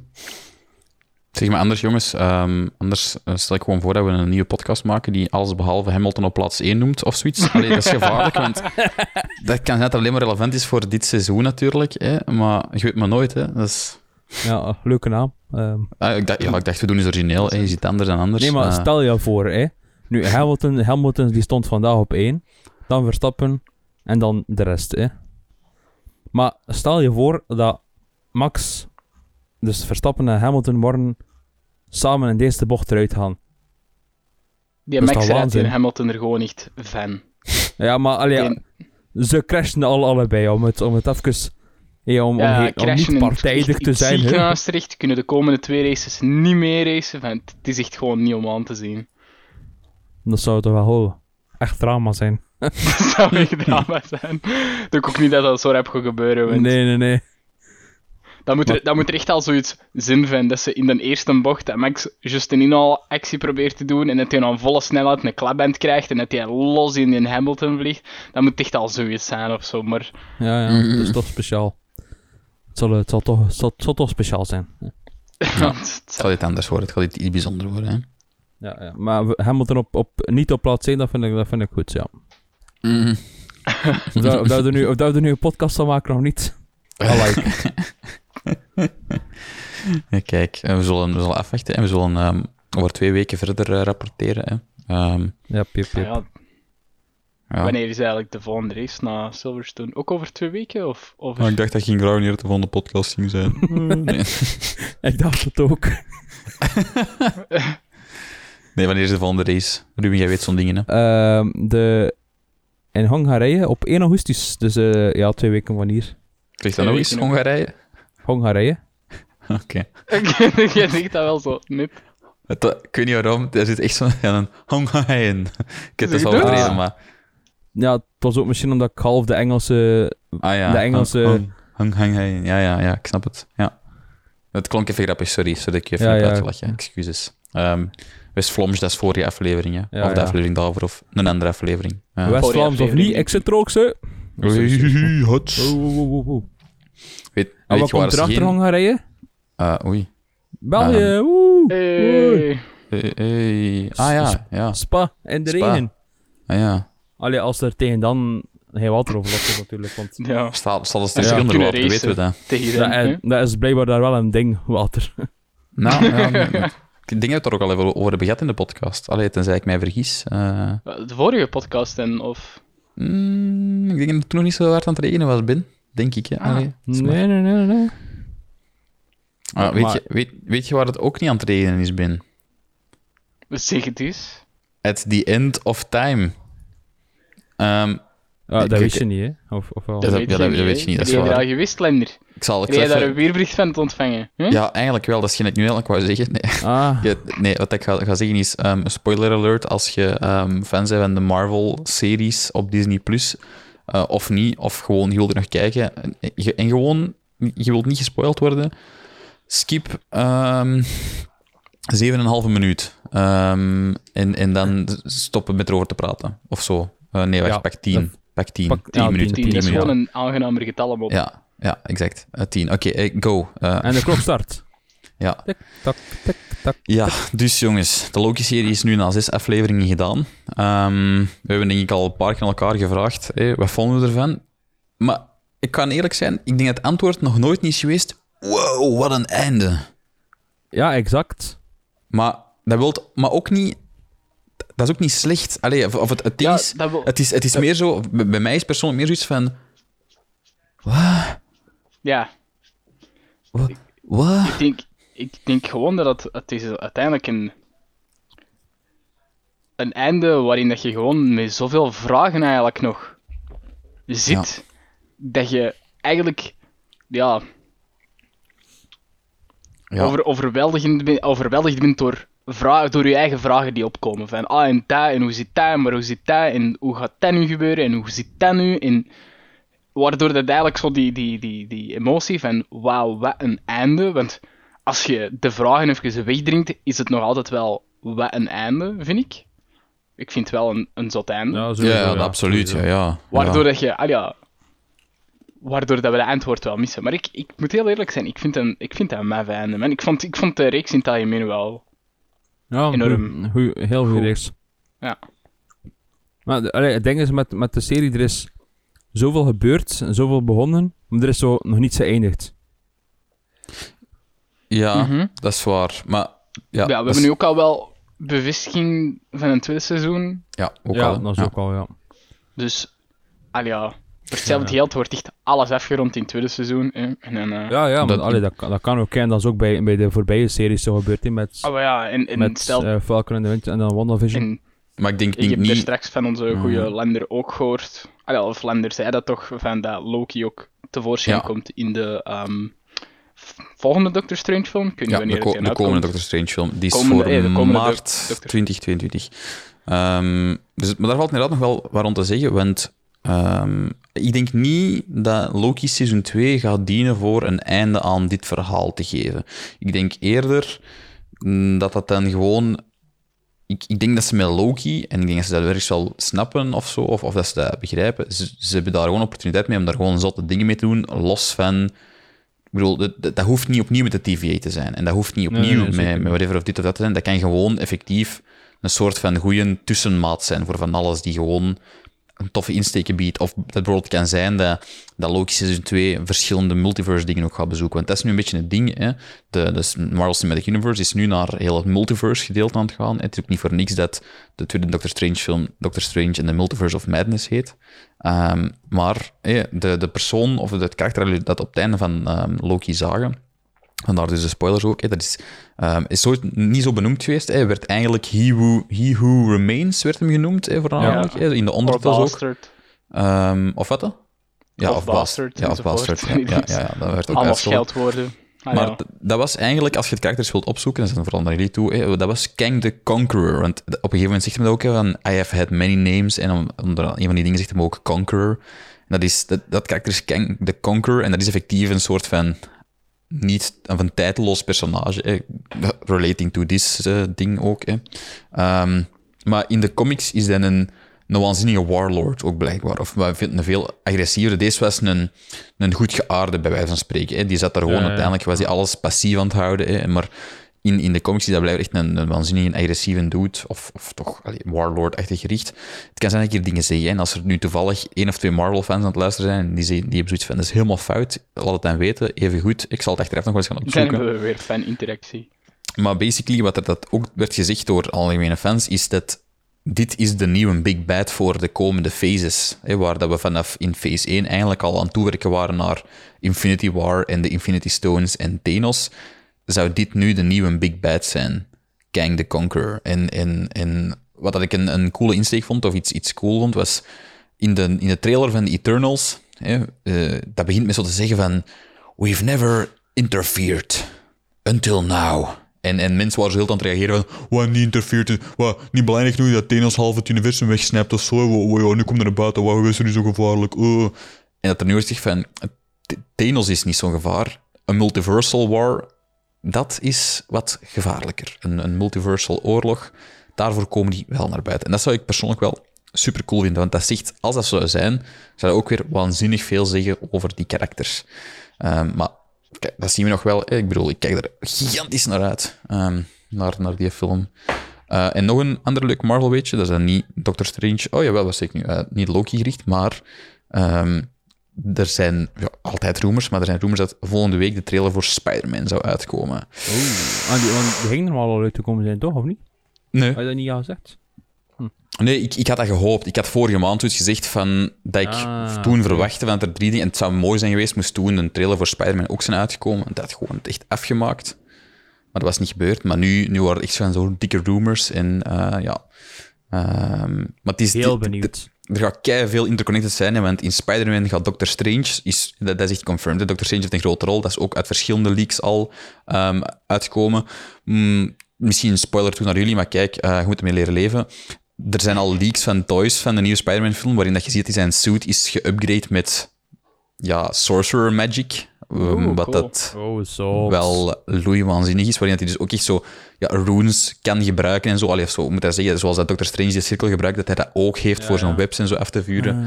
[SPEAKER 1] Zeg maar anders, jongens. ehm, anders eh, stel ik gewoon voor dat we een nieuwe podcast maken die alles behalve Hamilton op plaats 1 noemt of zoiets. (laughs) Allee, dat is gevaarlijk, want dat kan net alleen maar relevant is voor dit seizoen natuurlijk. Hè? Maar je weet maar nooit. Hè? Dat is...
[SPEAKER 3] ja, leuke naam. Ehm,
[SPEAKER 1] Ah, ik, dacht, ja, ik dacht, we doen iets origineel. Hè? Je ziet anders dan anders.
[SPEAKER 3] Nee, maar
[SPEAKER 1] Eh,
[SPEAKER 3] stel je voor, hè. Nu, Hamilton, Hamilton die stond vandaag op 1. Dan Verstappen. En dan de rest, hè. Maar stel je voor dat Max, dus Verstappen en Hamilton morgen samen in deze bocht eruit gaan.
[SPEAKER 2] Die Max rijdt in? Hamilton er gewoon niet fan.
[SPEAKER 3] Ja, maar allee,
[SPEAKER 2] En-
[SPEAKER 3] ze crashen al allebei, om het, om het even... Ja, om, om,
[SPEAKER 2] Ja,
[SPEAKER 3] om
[SPEAKER 2] crashen
[SPEAKER 3] niet partijdig te zijn.
[SPEAKER 2] ziekenhuis terecht, kunnen de komende twee races niet meer racen. Van, het is echt gewoon niet om aan te zien.
[SPEAKER 3] Dat zou toch wel echt drama zijn. (laughs)
[SPEAKER 2] Dat zou echt drama zijn. Ik denk ook niet dat dat zo rap gaat gebeuren. Want
[SPEAKER 3] Nee, nee, nee.
[SPEAKER 2] dan, moet er, dan moet er echt al zoiets zin vinden. Dat ze in de eerste bocht dat Max just een inhaal actie probeert te doen. En dat hij aan volle snelheid een klapband krijgt. En dat hij los in in Hamilton vliegt. Dat moet echt al zoiets zijn of zo. Maar
[SPEAKER 3] Ja, ja,
[SPEAKER 1] Mhm.
[SPEAKER 3] dat is toch speciaal. Het zal, het zal, toch, het zal, het zal toch speciaal zijn.
[SPEAKER 2] want (laughs) het
[SPEAKER 1] Het gaat iets anders worden, het gaat iets, iets bijzonder worden. Hè?
[SPEAKER 3] Ja, ja. Maar we- Hamilton op, op, niet op plaats 1, dat vind ik, dat vind ik goed, ja.
[SPEAKER 1] Mhm.
[SPEAKER 3] Of dat, of dat we er nu, of dat we er nu een podcast van maken, nog niet. (laughs) Like.
[SPEAKER 1] Ja, kijk, eh, we zullen, we zullen afwachten en we zullen ehm, over twee weken verder eh, rapporteren. Hè. Ehm,
[SPEAKER 3] Ja, pip,
[SPEAKER 2] Ah
[SPEAKER 3] pip.
[SPEAKER 2] ja,
[SPEAKER 1] ja.
[SPEAKER 2] Wanneer is eigenlijk de volgende race na Silverstone? Ook over twee weken? Of over...
[SPEAKER 1] Oh, ik dacht dat ging wanneer de volgende podcast ging zijn. (laughs) nee. (laughs)
[SPEAKER 3] Ik dacht het ook. (laughs)
[SPEAKER 1] nee, wanneer is de volgende race? Ruben, jij weet zo'n dingen, hè?
[SPEAKER 3] Ehm, de, in Hongarije op 1 augustus, dus eh, ja, twee weken van hier.
[SPEAKER 1] Krijgt dat nog eens. Hongarije?
[SPEAKER 3] Hongarije.
[SPEAKER 1] Oké.
[SPEAKER 2] Jij zegt dat wel zo, net.
[SPEAKER 1] Het- Ik weet niet waarom, er zit echt zo'n in. Ik heb het al
[SPEAKER 2] je
[SPEAKER 3] Ah.
[SPEAKER 1] maar...
[SPEAKER 3] Ja, het was ook misschien omdat ik half de Engelse...
[SPEAKER 1] Ah ja.
[SPEAKER 3] De Engelse-
[SPEAKER 1] Hong- Hong- Hongarije. Ja, ja, ja, ik snap het. Ja. Het klonk even grappig, sorry. Sorry dat ik je even
[SPEAKER 3] Ja,
[SPEAKER 1] heb
[SPEAKER 3] ja.
[SPEAKER 1] uitgelachen. Excuses. Ehm West Floms, dat is vorige aflevering, hè.
[SPEAKER 3] Ja,
[SPEAKER 1] of de
[SPEAKER 3] ja.
[SPEAKER 1] aflevering daarvoor, of een andere aflevering. Ja.
[SPEAKER 3] West-Vlaams of niet, ik zit er ook.
[SPEAKER 1] Oei, hot.
[SPEAKER 3] Oeh, oeh, oeh, oeh, oeh.
[SPEAKER 1] Weet,
[SPEAKER 3] En
[SPEAKER 1] weet
[SPEAKER 3] wat
[SPEAKER 1] je waar
[SPEAKER 3] komt
[SPEAKER 1] ze
[SPEAKER 3] erachter
[SPEAKER 1] geen...
[SPEAKER 3] Hongarije?
[SPEAKER 1] Ah, oei.
[SPEAKER 3] België,
[SPEAKER 1] Ehm,
[SPEAKER 3] oeh.
[SPEAKER 2] Hey.
[SPEAKER 1] Eh, eh, ah ja, ja.
[SPEAKER 3] Spa, in de regen.
[SPEAKER 1] Ah, ja.
[SPEAKER 3] Allee, als er tegen dan geen water overloopt is natuurlijk, want (laughs)
[SPEAKER 2] Ja,
[SPEAKER 1] Staat, staat het
[SPEAKER 2] Ja,
[SPEAKER 1] tussen onder water, weten we dat.
[SPEAKER 2] tegen
[SPEAKER 3] dat,
[SPEAKER 2] hen,
[SPEAKER 3] is, dat is blijkbaar daar wel een ding, water. (laughs)
[SPEAKER 1] Nou, ja, ik denk dat we het er ook al even over hebben gehad in de podcast. Allee, tenzij ik mij vergis. Eh.
[SPEAKER 2] De vorige podcast en of...
[SPEAKER 1] mm, ik denk dat het toen nog niet zo hard aan het regenen was, Ben. Denk ik, hè.
[SPEAKER 2] Ah.
[SPEAKER 1] Allee,
[SPEAKER 3] Nee, nee, nee, nee.
[SPEAKER 1] Ah, weet,
[SPEAKER 3] Maar-
[SPEAKER 1] je, weet, weet je waar het ook niet aan het regenen is, Ben?
[SPEAKER 2] Zeg het eens.
[SPEAKER 1] At the end of time. Ehm,
[SPEAKER 3] Ja,
[SPEAKER 1] Nee,
[SPEAKER 3] dat
[SPEAKER 1] kijk,
[SPEAKER 3] weet je niet, hè? Of, of wel?
[SPEAKER 1] Ja, dat- ja, dat- dat weet je niet, dat is
[SPEAKER 2] je
[SPEAKER 1] waar.
[SPEAKER 2] al geweest, Lender?
[SPEAKER 1] ik zal ik zal
[SPEAKER 2] daar een weerbericht van te ontvangen? Hè?
[SPEAKER 1] Ja, eigenlijk wel. Dat is geen ik nu eigenlijk wou zeggen. Nee,
[SPEAKER 3] Ah, (laughs)
[SPEAKER 1] Ja, nee wat ik ga, ga zeggen is, ehm, een spoiler alert, als je ehm, fan bent van de Marvel-series op Disney+, Plus, eh, of niet, of gewoon je wilt er nog kijken, en, je- en gewoon, je wilt niet gespoild worden, skip ehm 7,5 minuut. Ehm, en, en dan stoppen met erover te praten, of zo. Eh, nee, wacht,
[SPEAKER 3] Ja,
[SPEAKER 1] pak 10. Pak 10.
[SPEAKER 3] pak-
[SPEAKER 1] 10
[SPEAKER 3] ja,
[SPEAKER 1] minuten.
[SPEAKER 3] 10,
[SPEAKER 2] 10
[SPEAKER 1] 10
[SPEAKER 2] is gewoon een aangenamer getal op.
[SPEAKER 1] Ja, ja, exact. Eh, 10. Oké, eh, go. Eh,
[SPEAKER 3] en de klok start. (laughs)
[SPEAKER 1] ja.
[SPEAKER 3] Tik, tak, tik, tak.
[SPEAKER 1] Ja, dus jongens, de Loki-serie is nu na zes afleveringen gedaan. Ehm, we hebben denk ik al een paar keer aan elkaar gevraagd, wat vonden we ervan? Maar ik kan eerlijk zijn, ik denk dat het antwoord nog nooit niet is geweest, wow, wat een einde.
[SPEAKER 3] Ja, exact.
[SPEAKER 1] Maar dat wilt, maar ook niet, dat is ook niet slecht. Allee, of, of het, het ding
[SPEAKER 2] Ja,
[SPEAKER 1] is, het is, het is
[SPEAKER 2] dat-
[SPEAKER 1] meer zo, bij mij is persoonlijk meer zoiets van, wat,
[SPEAKER 2] Ja,
[SPEAKER 1] wat, wat?
[SPEAKER 2] ik denk, ik denk gewoon dat het, het is uiteindelijk een, een einde waarin dat je gewoon met zoveel vragen eigenlijk nog zit, dat je eigenlijk ja,
[SPEAKER 1] Ja,
[SPEAKER 2] over, overweldigend, overweldigd bent door, vragen, door je eigen vragen die opkomen. Van ah en dat, en hoe zit dat, maar hoe zit dat, en hoe gaat dat nu gebeuren, en hoe zit dat nu, en waardoor dat eigenlijk zo die, die, die, die emotie van wauw, wat een einde, want als je de vragen even wegdringt, is het nog altijd wel wat een einde, vind ik. Ik vind het wel een, een zot einde.
[SPEAKER 3] Ja,
[SPEAKER 1] ja,
[SPEAKER 3] sowieso,
[SPEAKER 1] ja, absoluut, ja, ja.
[SPEAKER 2] Waardoor
[SPEAKER 1] ja.
[SPEAKER 2] dat je, ah ja, waardoor dat we de antwoord wel missen. Maar ik, ik moet heel eerlijk zijn, ik vind, een, ik vind dat een maf einde, man. Ik vond, ik vond de reeks in het algemeen wel...
[SPEAKER 3] Ja,
[SPEAKER 2] Enorm.
[SPEAKER 3] goeie- goeie- heel goed
[SPEAKER 2] Goed.
[SPEAKER 3] reeks.
[SPEAKER 2] Ja.
[SPEAKER 3] Maar allee, het ding is met, met de serie, er is zoveel gebeurd en zoveel begonnen, maar er is zo nog niets geëindigd.
[SPEAKER 1] Ja,
[SPEAKER 2] Mhm.
[SPEAKER 1] dat is waar. Maar ja,
[SPEAKER 2] Ja, we hebben
[SPEAKER 1] is-
[SPEAKER 2] nu ook al wel bevestiging van een tweede seizoen.
[SPEAKER 1] Ja, ook
[SPEAKER 3] ja,
[SPEAKER 1] al.
[SPEAKER 3] dat is
[SPEAKER 1] ja.
[SPEAKER 3] ook al, ja.
[SPEAKER 2] Dus, al ja, voor hetzelfde geld wordt echt alles afgerond in het tweede seizoen. Hè. En dan, eh,
[SPEAKER 3] Ja, ja, maar
[SPEAKER 1] Dat-
[SPEAKER 3] allee, dat, kan- dat kan ook. En dat is ook bij, bij de voorbije series zo gebeurd, hè, met,
[SPEAKER 2] Oh ja, en, en
[SPEAKER 3] met
[SPEAKER 2] stel...
[SPEAKER 3] eh, Falcon en de Winter en dan WandaVision.
[SPEAKER 2] en
[SPEAKER 1] Maar ik denk,
[SPEAKER 2] ik
[SPEAKER 1] denk
[SPEAKER 2] heb er
[SPEAKER 1] niet...
[SPEAKER 2] straks van onze goede
[SPEAKER 1] Mhm.
[SPEAKER 2] Lander ook gehoord. Ah, ja, of Lander zei dat toch, van dat Loki ook tevoorschijn
[SPEAKER 1] Ja.
[SPEAKER 2] komt in de ehm, volgende Doctor Strange film. Weet niet
[SPEAKER 1] Ja,
[SPEAKER 2] wanneer
[SPEAKER 1] de,
[SPEAKER 2] het
[SPEAKER 1] de komende. Doctor Strange film. Die is
[SPEAKER 2] Komende-
[SPEAKER 1] voor
[SPEAKER 2] eh, de
[SPEAKER 1] maart
[SPEAKER 2] Doc- Doctor-
[SPEAKER 1] 2022. Ehm, dus, maar daar valt inderdaad nog wel wat rond te zeggen, want ehm, ik denk niet dat Loki seizoen 2 gaat dienen voor een einde aan dit verhaal te geven. Ik denk eerder mm, dat dat dan gewoon... Ik, ik denk dat ze met Loki, en ik denk dat ze dat ergens wel snappen of zo, of, of dat ze dat begrijpen, ze, ze hebben daar gewoon opportuniteit mee om daar gewoon zotte dingen mee te doen, los van... Ik bedoel, dat, dat, hoeft niet opnieuw met de TVA te zijn. En dat hoeft niet opnieuw
[SPEAKER 3] nee,
[SPEAKER 1] met, met whatever of dit of dat te zijn. Dat kan gewoon effectief een soort van goede tussenmaat zijn voor van alles die gewoon een toffe insteken biedt. Of dat bijvoorbeeld kan zijn dat, dat Loki Season 2 verschillende multiverse dingen ook gaat bezoeken. Want dat is nu een beetje het ding. Hè. De, de Marvel Cinematic Universe is nu naar heel het multiverse gedeelte aan het gaan. Het is ook niet voor niks dat de tweede Doctor Strange film Doctor Strange in the Multiverse of Madness heet. Ehm, maar hè, de, de persoon of het karakter dat op het einde van ehm, Loki zagen, Vandaar dus de spoilers ook. Hè. Dat is, ehm, is zo, niet zo benoemd geweest. Hè. Hij werd eigenlijk He Who, He Who Remains, werd hem genoemd, hè, voornamelijk.
[SPEAKER 2] Ja.
[SPEAKER 1] Hè. In de ondertitels ook. Ehm, of wat? hè? Ja,
[SPEAKER 2] Of
[SPEAKER 1] of,
[SPEAKER 2] Bastard.
[SPEAKER 1] Ja, of. Bastard. Ja, ja, ja, ja, dat werd ook
[SPEAKER 2] Allemaal scheldwoorden. Ah,
[SPEAKER 1] Maar
[SPEAKER 2] ja.
[SPEAKER 1] dat was eigenlijk, als je het karakters wilt opzoeken, en dat is vooral naar jullie toe, hè, dat was Kang the Conqueror. Want op een gegeven moment zegt hij dat ook, hè, van I have had many names, en om- onder een van die dingen zegt hij ook Conqueror. En dat, is, dat, dat karakter is Kang the Conqueror, en dat is effectief een soort van, niet, of een tijdloos personage, hè, relating to this eh, ding ook. Hè. Ehm, maar in de comics is dat een, een waanzinnige warlord ook blijkbaar. Of een veel agressiever. Deze was een, een goed geaarde, bij wijze van spreken. Hè. Die zat daar gewoon,
[SPEAKER 3] Ja, ja.
[SPEAKER 1] uiteindelijk was hij alles passief aan het houden. Hè. Maar in, in de comics is dat blijkbaar echt een, een waanzinnige agressieve dude. Of, of toch warlord-achtig gericht. Het kan zijn dat ik hier dingen zeg. hè. En als er nu toevallig één of twee Marvel-fans aan het luisteren zijn, en die, die hebben zoiets van, dat is helemaal fout. Laat het dan weten, even goed. Ik zal het achteraf nog wel eens gaan
[SPEAKER 2] Dan
[SPEAKER 1] opzoeken.
[SPEAKER 2] hebben we weer fan-interactie.
[SPEAKER 1] Maar basically, wat er dat ook werd gezegd door algemene fans, is dat dit is de nieuwe big bad voor de komende phases. Hè, waar dat we vanaf in phase 1 eigenlijk al aan toewerken waren naar Infinity War en de Infinity Stones en Thanos, zou dit nu de nieuwe big bad zijn. Kang the Conqueror. En, en, en wat dat ik een, een coole insteek vond, of iets, iets cool vond, was in de, in de trailer van Eternals, hè, eh, dat begint met zo te zeggen van We've never interfered until now. En, en mensen waren zo heel aan het reageren van, wat niet interfered, wat niet belangrijk genoeg dat Thanos half het universum wegsnijpt of zo, wat, wat, nu komt er naar buiten, wat is er nu zo gevaarlijk, oh. En dat er nu van, Th- Thanos is niet zo'n gevaar, een multiversal war, dat is wat gevaarlijker. Een, een multiversal oorlog, daarvoor komen die wel naar buiten. En dat zou ik persoonlijk wel super cool vinden, want dat zegt, als dat zou zijn, zou dat ook weer waanzinnig veel zeggen over die karakters. Ehm, maar kijk, dat zien we nog wel. Ik bedoel, ik kijk er gigantisch naar uit, ehm, naar, naar die film. Eh, en nog een ander leuk Marvel weetje, dat is dan niet Doctor Strange. Oh jawel, was nu. eh, niet Loki gericht, maar ehm, er zijn ja, altijd rumors, maar er zijn rumors dat volgende week de trailer voor Spider-Man zou uitkomen.
[SPEAKER 3] Oh. Ah, die, want die ging er wel al uit te komen zijn, toch? Of niet?
[SPEAKER 1] Nee,
[SPEAKER 3] Had je dat niet al gezegd?
[SPEAKER 1] nee ik, ik had dat gehoopt. Ik had vorige maand dus gezegd van, dat ik
[SPEAKER 3] Ah,
[SPEAKER 1] toen verwachtte van dat er drie dingen... En het zou mooi zijn geweest, moest toen een trailer voor Spider-Man ook zijn uitgekomen. En dat had gewoon echt afgemaakt. Maar dat was niet gebeurd. Maar nu, nu waren er echt van zo'n dikke rumors. En eh, ja... Ehm, maar het is,
[SPEAKER 3] Heel benieuwd.
[SPEAKER 1] Er gaat kei veel interconnected zijn, want in Spider-Man gaat Doctor Strange, is, dat, is echt confirmed. Doctor Strange heeft een grote rol, dat is ook uit verschillende leaks al ehm, uitgekomen. Mm, misschien een spoiler toe naar jullie, maar kijk, eh, je moet ermee leren leven. Er zijn al leaks van toys van de nieuwe Spider-Man film, waarin dat je ziet dat zijn suit is geüpgrade met ja, sorcerer magic, ehm,
[SPEAKER 2] Oeh,
[SPEAKER 1] wat
[SPEAKER 2] cool.
[SPEAKER 1] dat
[SPEAKER 3] Oh,
[SPEAKER 1] wel loeiwaanzinnig is, waarin hij dus ook echt zo ja, runes kan gebruiken en zo. Allee, of zo moet hij zeggen, zoals dat Dr. Strange die cirkel gebruikt, dat hij dat ook heeft voor zijn webs en zo af te vuren.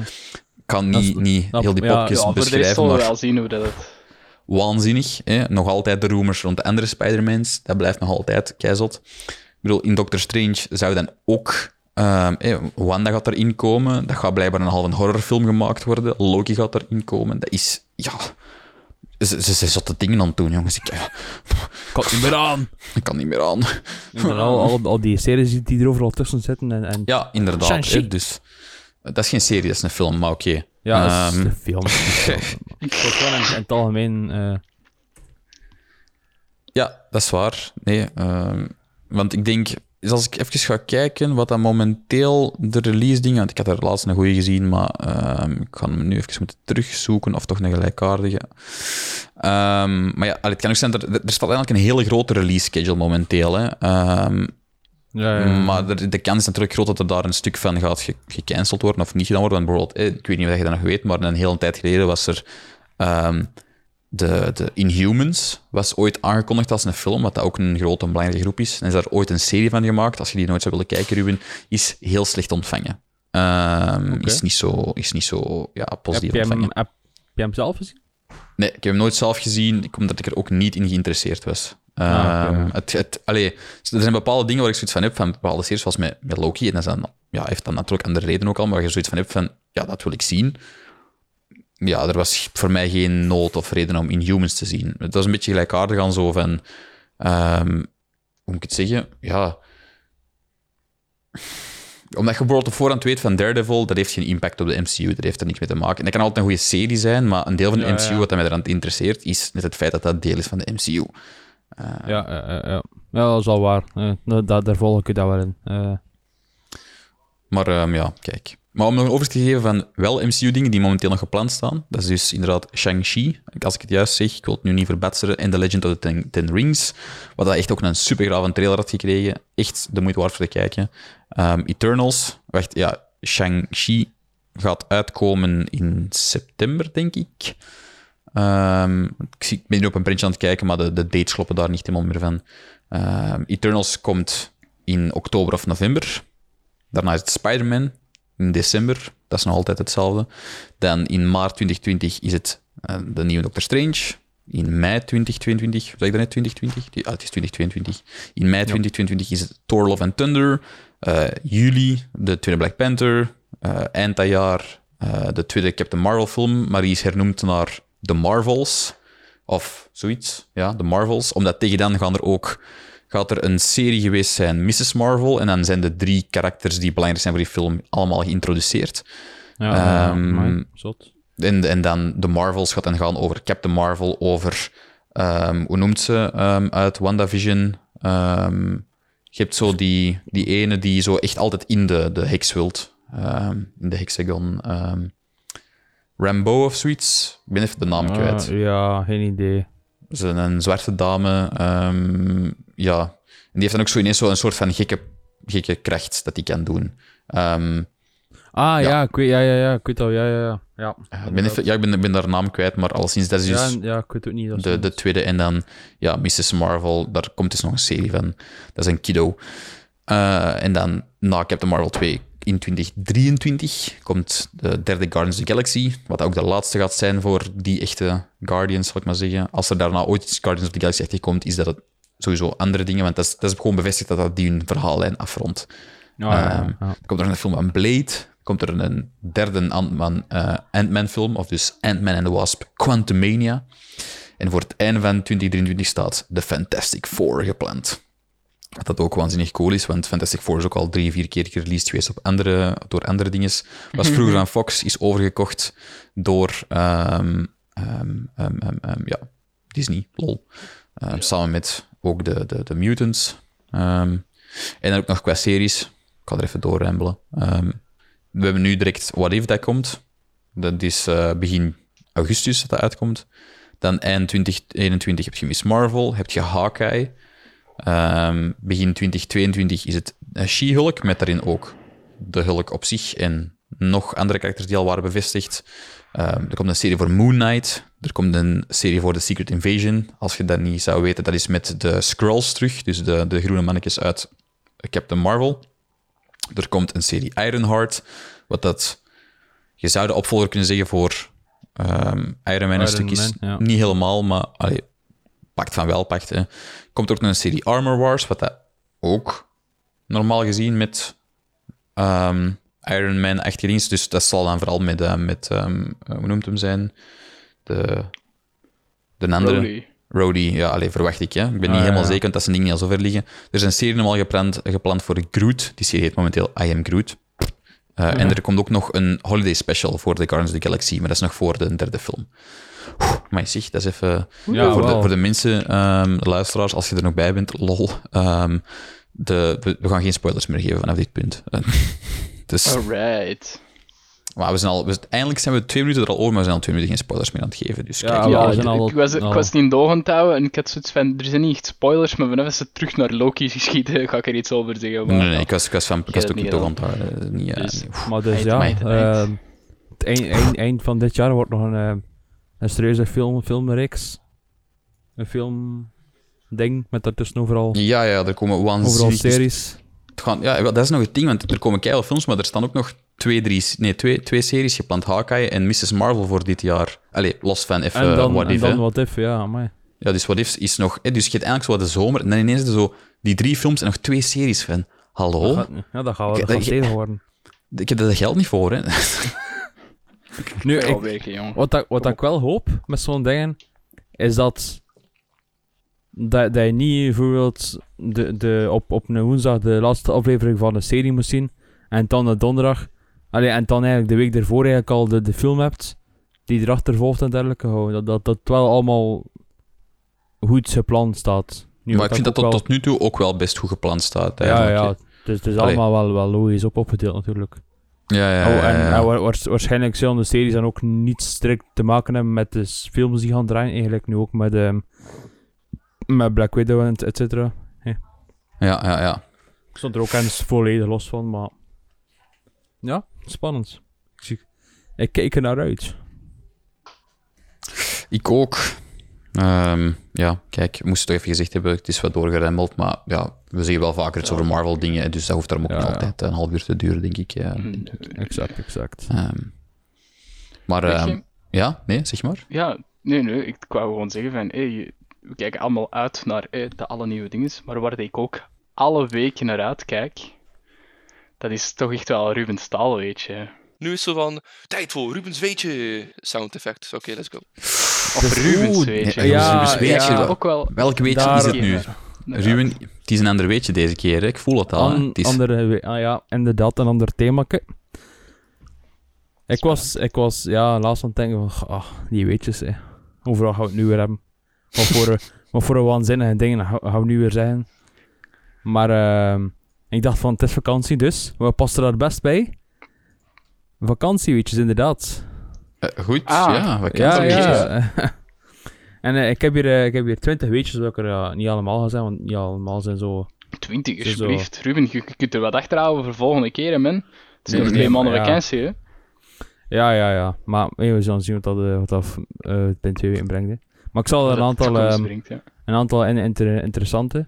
[SPEAKER 1] Ik kan niet,
[SPEAKER 3] is-
[SPEAKER 1] niet
[SPEAKER 3] dat-
[SPEAKER 1] heel die popjes
[SPEAKER 2] Ja, de
[SPEAKER 1] beschrijven, maar
[SPEAKER 2] wel zien hoe dat het...
[SPEAKER 1] waanzinnig. Hè? Nog altijd de rumors rond de andere Spider-Mans, dat blijft nog altijd keizot. Ik bedoel, in Doctor Strange zou dan ook... ehm, Wanda gaat erin komen, dat gaat blijkbaar een halve horrorfilm gemaakt worden. Loki gaat erin komen. Dat is... Ja... Ze, ze, ze zotte dingen aan het doen, jongens. Ik,
[SPEAKER 3] Ik kan het niet meer aan.
[SPEAKER 1] ik kan niet meer aan.
[SPEAKER 3] En al, al, al die series die er overal tussen zitten. En, en
[SPEAKER 1] Ja, inderdaad. Hè, dus, dat is geen serie, dat is een film, maar oké.
[SPEAKER 3] Ja, dat is
[SPEAKER 1] Ehm,
[SPEAKER 3] de film. (laughs) Ik in, in het algemeen... eh,
[SPEAKER 1] Ja, dat is waar. Nee, ehm, want ik denk, dus als ik even ga kijken wat dan momenteel de release dingen, want ik had er laatst een goede gezien, maar ehm, ik ga hem nu even moeten terugzoeken of toch een gelijkaardige. Ehm, maar ja, allee, het kan ook zijn dat er, er staat eigenlijk een hele grote release schedule momenteel. Hè. Ehm,
[SPEAKER 3] ja, Ja, ja, ja.
[SPEAKER 1] Maar de, de kans is natuurlijk groot dat er daar een stuk van gaat ge- gecanceld worden of niet gedaan worden. Want bijvoorbeeld, eh, ik weet niet of je dat nog weet, maar een hele tijd geleden was er de, de Inhumans was ooit aangekondigd als een film, wat dat ook een grote en belangrijke groep is. En is daar ooit een serie van gemaakt. Als je die nooit zou willen kijken, Ruben, is heel slecht ontvangen. Ehm. Is niet zo, is niet zo ja,
[SPEAKER 3] Heb
[SPEAKER 1] positief
[SPEAKER 3] je, hem,
[SPEAKER 1] ontvangen.
[SPEAKER 3] heb je hem zelf gezien?
[SPEAKER 1] Nee, ik heb hem nooit zelf gezien, omdat ik er ook niet in geïnteresseerd was.
[SPEAKER 3] Ah,
[SPEAKER 1] Ehm, het, het, allee, er zijn bepaalde dingen waar ik zoiets van heb, van bepaalde series, zoals met, met Loki, en dat ja, heeft dan natuurlijk andere redenen ook al, maar waar je zoiets van hebt van, ja, dat wil ik zien. Ja, er was voor mij geen nood of reden om Inhumans te zien. Het was een beetje gelijkaardig aan zo van, ehm, hoe moet ik het zeggen? Ja, omdat je bijvoorbeeld op voorhand weet van Daredevil, dat heeft geen impact op de MCU, dat heeft er niks mee te maken. En dat kan altijd een goede serie zijn, maar een deel van de
[SPEAKER 3] Ja,
[SPEAKER 1] MCU
[SPEAKER 3] ja.
[SPEAKER 1] wat mij eraan interesseert, is net het feit dat dat deel is van de MCU.
[SPEAKER 3] Ja, ja, ja, ja. Ja, dat is al waar. Eh, daar, daar volg ik dat wel in. Eh,
[SPEAKER 1] Maar ehm, ja, kijk. Maar om nog een overzicht te geven van wel MCU-dingen die momenteel nog gepland staan, dat is dus inderdaad Shang-Chi, als ik het juist zeg, ik wil het nu niet verbatseren, en The Legend of the Ten, Rings, wat dat echt ook een super grave trailer had gekregen. Echt de moeite waard voor te kijken. Ehm, Eternals, wacht, ja, Shang-Chi gaat uitkomen in september, denk ik. Ehm, ik, zie, ik ben nu op een printje aan het kijken, maar de, de dates kloppen daar niet helemaal meer van. Ehm, Eternals komt in oktober of november. Daarna is het Spider-Man in december. Dat is nog altijd hetzelfde. Dan in maart 2020 is het eh, de nieuwe Doctor Strange. In mei 2022, zeg ik dat net 2020? Die- Ah, het is 2022. In mei 2022 is het Thor Love and Thunder. Eh, juli de tweede Black Panther. Eh, eind dat jaar de tweede Captain Marvel film, maar die is hernoemd naar The Marvels. Of zoiets, ja, The Marvels. Omdat tegen dan gaan er ook, gaat er een serie geweest zijn, Mrs. Marvel. En dan zijn de drie karakters die belangrijk zijn voor die film allemaal geïntroduceerd.
[SPEAKER 3] ja, amai, zot.
[SPEAKER 1] En, en dan de Marvels gaat dan gaan over Captain Marvel, over, ehm, hoe noemt ze, ehm, uit WandaVision. Je hebt zo die, die ene die zo echt altijd in de, de heks wilt. In de hexagon. Rambo of zoiets. Ik ben even de naam
[SPEAKER 3] Ah,
[SPEAKER 1] kwijt.
[SPEAKER 3] ja, geen idee.
[SPEAKER 1] Ze een zwarte dame. ehm, ja. En die heeft dan ook zo ineens zo een soort van gekke, gekke kracht dat die kan doen. Ehm,
[SPEAKER 3] Ah, ja,
[SPEAKER 1] Ja.
[SPEAKER 3] ik weet, ja, ja, ja, ik weet al, ja, ja, ja. ja.
[SPEAKER 1] ik ben, even, ja, ik ben, ben daar naam kwijt, maar alleszins, dat is dus...
[SPEAKER 3] ja, ja, ik weet het niet. dat
[SPEAKER 1] de, de tweede. En dan, ja, Mrs. Marvel, daar komt dus nog een serie van. Dat is een kiddo. Eh, en dan na Captain Marvel 2 in 2023 komt de derde Guardians of the Galaxy, wat ook de laatste gaat zijn voor die echte Guardians, zal ik maar zeggen. Als er daarna ooit Guardians of the Galaxy echt komt, is dat het sowieso andere dingen, want dat is, dat is gewoon bevestigd dat dat die hun verhaallijn afrondt.
[SPEAKER 3] Ah, ja, ja, ja.
[SPEAKER 1] Komt er een film van Blade. Komt er een derde Ant-Man eh, Ant-Man film, of dus Ant-Man and the Wasp Quantumania. En voor het einde van 2023 staat The Fantastic Four gepland. Dat ook waanzinnig cool is, want Fantastic Four is ook al drie, vier keer gereleased geweest op andere, door andere dingen. Was vroeger aan Fox, is overgekocht door ehm, ehm, ehm, ja, Disney, lol. Samen met ook de, de, de Mutants. En dan ook nog qua series. Ik ga er even doorrambelen. Ehm, we hebben nu direct What If dat komt. Dat is eh, begin augustus dat dat uitkomt. Dan eind 2021 heb je Miss Marvel, heb je Hawkeye. Ehm, begin 2022 is het eh, She-Hulk, met daarin ook de Hulk op zich en nog andere karakters die al waren bevestigd. Ehm, er komt een serie voor Moon Knight. Er komt een serie voor The Secret Invasion. Als je dat niet zou weten, dat is met de Skrulls terug, dus de, de groene mannetjes uit Captain Marvel. Er komt een serie Ironheart, wat dat... Je zou de opvolger kunnen zeggen voor ehm, Iron Man een
[SPEAKER 3] Iron
[SPEAKER 1] stuk is.
[SPEAKER 3] Man, ja.
[SPEAKER 1] Niet helemaal, maar allee, pakt van wel, pakt. Hè. Komt ook nog een serie Armor Wars, wat dat ook normaal gezien met ehm, Iron Man echt dienst. Dus dat zal dan vooral met, eh, met ehm, eh, hoe noemt hem zijn? De, de andere.
[SPEAKER 2] Rhodey.
[SPEAKER 1] Ja, alleen verwacht ik. Hè. Ik ben niet
[SPEAKER 3] Ah,
[SPEAKER 1] helemaal
[SPEAKER 3] ja.
[SPEAKER 1] zeker, want dat zijn dingen niet al zo ver liggen. Er is een serie normaal gepland, gepland voor Groot. Die serie heet momenteel I Am Groot. Eh, En er komt ook nog een holiday special voor The Guardians of the Galaxy, maar dat is nog voor de derde film. Maar zeg, dat is even...
[SPEAKER 3] Ja,
[SPEAKER 1] voor, de, voor de mensen, ehm, de luisteraars, als je er nog bij bent, lol. ehm, de, we, we gaan geen spoilers meer geven vanaf dit punt. (laughs) Dus
[SPEAKER 2] Alright.
[SPEAKER 1] Maar we zijn al, we, eindelijk zijn we twee minuten er al over, maar we zijn al twee minuten geen spoilers meer aan het geven. Dus
[SPEAKER 3] Ja,
[SPEAKER 1] kijk,
[SPEAKER 2] Ja,
[SPEAKER 3] we
[SPEAKER 2] ik,
[SPEAKER 3] zijn al-
[SPEAKER 2] ik was, ik
[SPEAKER 3] al-
[SPEAKER 2] was niet in houden en ik had zoiets van, er zijn niet echt spoilers, maar vanaf ze terug naar Loki geschieten, ga ik er iets over zeggen.
[SPEAKER 1] Nee,
[SPEAKER 2] maar-
[SPEAKER 1] nee, nee, ik was, ik was van, ik was ook
[SPEAKER 2] het
[SPEAKER 1] niet het houden. Niet, eh,
[SPEAKER 2] Dus-
[SPEAKER 1] niet-
[SPEAKER 3] Maar dus
[SPEAKER 2] Eind,
[SPEAKER 3] ja, ehm, het eind, eind, eind van dit jaar wordt nog een, een serieuze film, filmreeks. Een film ding met daartussen overal,
[SPEAKER 1] Ja, ja, er komen
[SPEAKER 3] overal
[SPEAKER 1] waanzinnig...
[SPEAKER 3] series.
[SPEAKER 1] Het gaan, ja, dat is nog het ding, want er komen keihard films, maar er staan ook nog twee, drie, nee, twee, twee series gepland. Hawkeye en Mrs. Marvel voor dit jaar. Allee, los van even
[SPEAKER 3] En dan,
[SPEAKER 1] What
[SPEAKER 3] en
[SPEAKER 1] If,
[SPEAKER 3] dan
[SPEAKER 1] hè.
[SPEAKER 3] wat if, ja, maar
[SPEAKER 1] Ja, dus What If is nog... Dus je hebt eigenlijk zo de zomer, en dan ineens zo die drie films en nog twee series van. Hallo?
[SPEAKER 3] dat gaat, ja, dat gaat
[SPEAKER 1] Oké,
[SPEAKER 3] dat gaat
[SPEAKER 1] dat-
[SPEAKER 3] worden.
[SPEAKER 1] Ik heb er geld niet voor, hè. (laughs)
[SPEAKER 3] Nu, ik, wat, dat, wat dat ik wel hoop met zo'n dingen, is dat, dat, dat je niet bijvoorbeeld de, de, op, op een woensdag de laatste aflevering van de serie moet zien, en dan de donderdag, allee, en dan eigenlijk de week ervoor eigenlijk al de, de film hebt, die erachter volgt en dergelijke. Dat, dat dat wel allemaal goed gepland staat. Nu,
[SPEAKER 1] maar ik vind dat
[SPEAKER 3] ook
[SPEAKER 1] tot,
[SPEAKER 3] wel-
[SPEAKER 1] tot nu toe ook wel best goed gepland staat.
[SPEAKER 3] Ja,
[SPEAKER 1] eigenlijk,
[SPEAKER 3] ja. Dus het is allemaal wel, wel logisch op opgedeeld natuurlijk.
[SPEAKER 1] Ja, ja,
[SPEAKER 3] Oh, en
[SPEAKER 1] ja.
[SPEAKER 3] en waarschijnlijk zullen de series dan ook niet strikt te maken hebben met de films die gaan draaien. Eigenlijk nu ook met, ehm, met Black Widow en et- et cetera.
[SPEAKER 1] ja, ja, ja.
[SPEAKER 3] Ik stond er ook eens volledig los van, maar... Ja, spannend. Ik, zie... ik kijk er naar uit.
[SPEAKER 1] Ik ook. Ehm, ja, kijk, ik moest het toch even gezegd hebben. Het is wat doorgeremmeld, maar ja, we zeggen wel vaker iets over Marvel-dingen, dus dat hoeft daarom ook
[SPEAKER 3] Ja,
[SPEAKER 1] niet
[SPEAKER 3] ja.
[SPEAKER 1] altijd een half uur te duren, denk ik. Ja.
[SPEAKER 2] Hm,
[SPEAKER 3] Exact, exact.
[SPEAKER 1] Ehm, maar ehm,
[SPEAKER 2] je,
[SPEAKER 1] ja, nee, zeg maar.
[SPEAKER 2] Ja, nee, nee, ik wou gewoon zeggen van, hey, we kijken allemaal uit naar hey, de alle nieuwe dingen, maar waar ik ook alle weken naar uitkijk, dat is toch echt wel Ruben Staal, weet je.
[SPEAKER 4] Nu is het zo van, tijd voor Rubens Weetje sound effect. Oké, let's go.
[SPEAKER 2] Of
[SPEAKER 3] Dus-
[SPEAKER 1] ja, Weetje.
[SPEAKER 2] ook wel...
[SPEAKER 1] Welk weetje
[SPEAKER 3] Daar-
[SPEAKER 1] is het nu?
[SPEAKER 2] Ja,
[SPEAKER 1] Ruben, het is een ander weetje deze keer, hè. ik voel het al. hè.
[SPEAKER 3] An,
[SPEAKER 1] Het is,
[SPEAKER 3] andere, we- ah ja, inderdaad, een ander thema. Ik was, ik was ja, laatst aan het denken van, ah, die weetjes, hè. Overal gaan we het nu weer hebben. Wat voor, een- (laughs) wat voor een waanzinnige dingen gaan we nu weer zeggen. Maar ehm, ik dacht van, het is vakantie, dus wat past er daar best bij? Vakantieweetjes, inderdaad.
[SPEAKER 1] Eh, goed,
[SPEAKER 2] Ah.
[SPEAKER 1] ja. Wat
[SPEAKER 3] Ja, ja. (laughs) en eh, ik, heb hier, eh, ik heb hier 20 weetjes, ik er niet allemaal ga zijn, want niet allemaal zijn zo...
[SPEAKER 2] 20,
[SPEAKER 3] Zo, zo.
[SPEAKER 2] alsjeblieft. Ruben, je, je kunt er wat achterhouden voor volgende keer, man. Het is nog
[SPEAKER 3] nee,
[SPEAKER 2] twee maanden
[SPEAKER 3] maar ja.
[SPEAKER 2] vakantie, hè.
[SPEAKER 3] Ja, ja, ja. Maar eh, we zullen zien wat dat, wat dat eh, binnen twee weken brengt. Hè. Maar ik zal er een
[SPEAKER 2] Dat
[SPEAKER 3] aantal, ehm,
[SPEAKER 2] brengt, ja.
[SPEAKER 3] een aantal in- inter- interessante.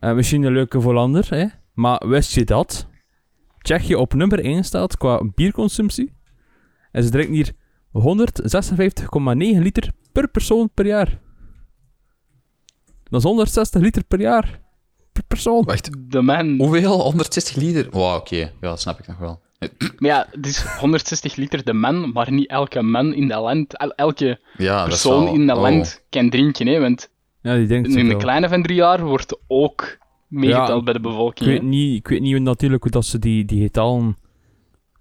[SPEAKER 3] Eh, misschien een leuke voor hè. Maar wist je dat Tsjechië op nummer 1 staat qua bierconsumptie? En ze drinken hier 156,9 liter per persoon per jaar. Dat is 160 liter per jaar. Per persoon.
[SPEAKER 1] Wacht,
[SPEAKER 2] De man.
[SPEAKER 1] hoeveel? 160 liter? Wauw, oké. Ja, dat snap ik nog wel.
[SPEAKER 2] Maar ja, het is 160 liter de man, maar niet elke man in dat land, el- elke
[SPEAKER 1] Ja,
[SPEAKER 2] persoon
[SPEAKER 1] wel-
[SPEAKER 2] in dat
[SPEAKER 1] oh.
[SPEAKER 2] land kan drinken, hè. Want
[SPEAKER 3] Ja, die drinkt
[SPEAKER 2] een kleine van drie jaar wordt ook meegeteld
[SPEAKER 3] Ja,
[SPEAKER 2] bij de
[SPEAKER 3] Ik
[SPEAKER 2] bevolking,
[SPEAKER 3] weet
[SPEAKER 2] hè.
[SPEAKER 3] niet, ik weet niet natuurlijk hoe dat ze die, die getalen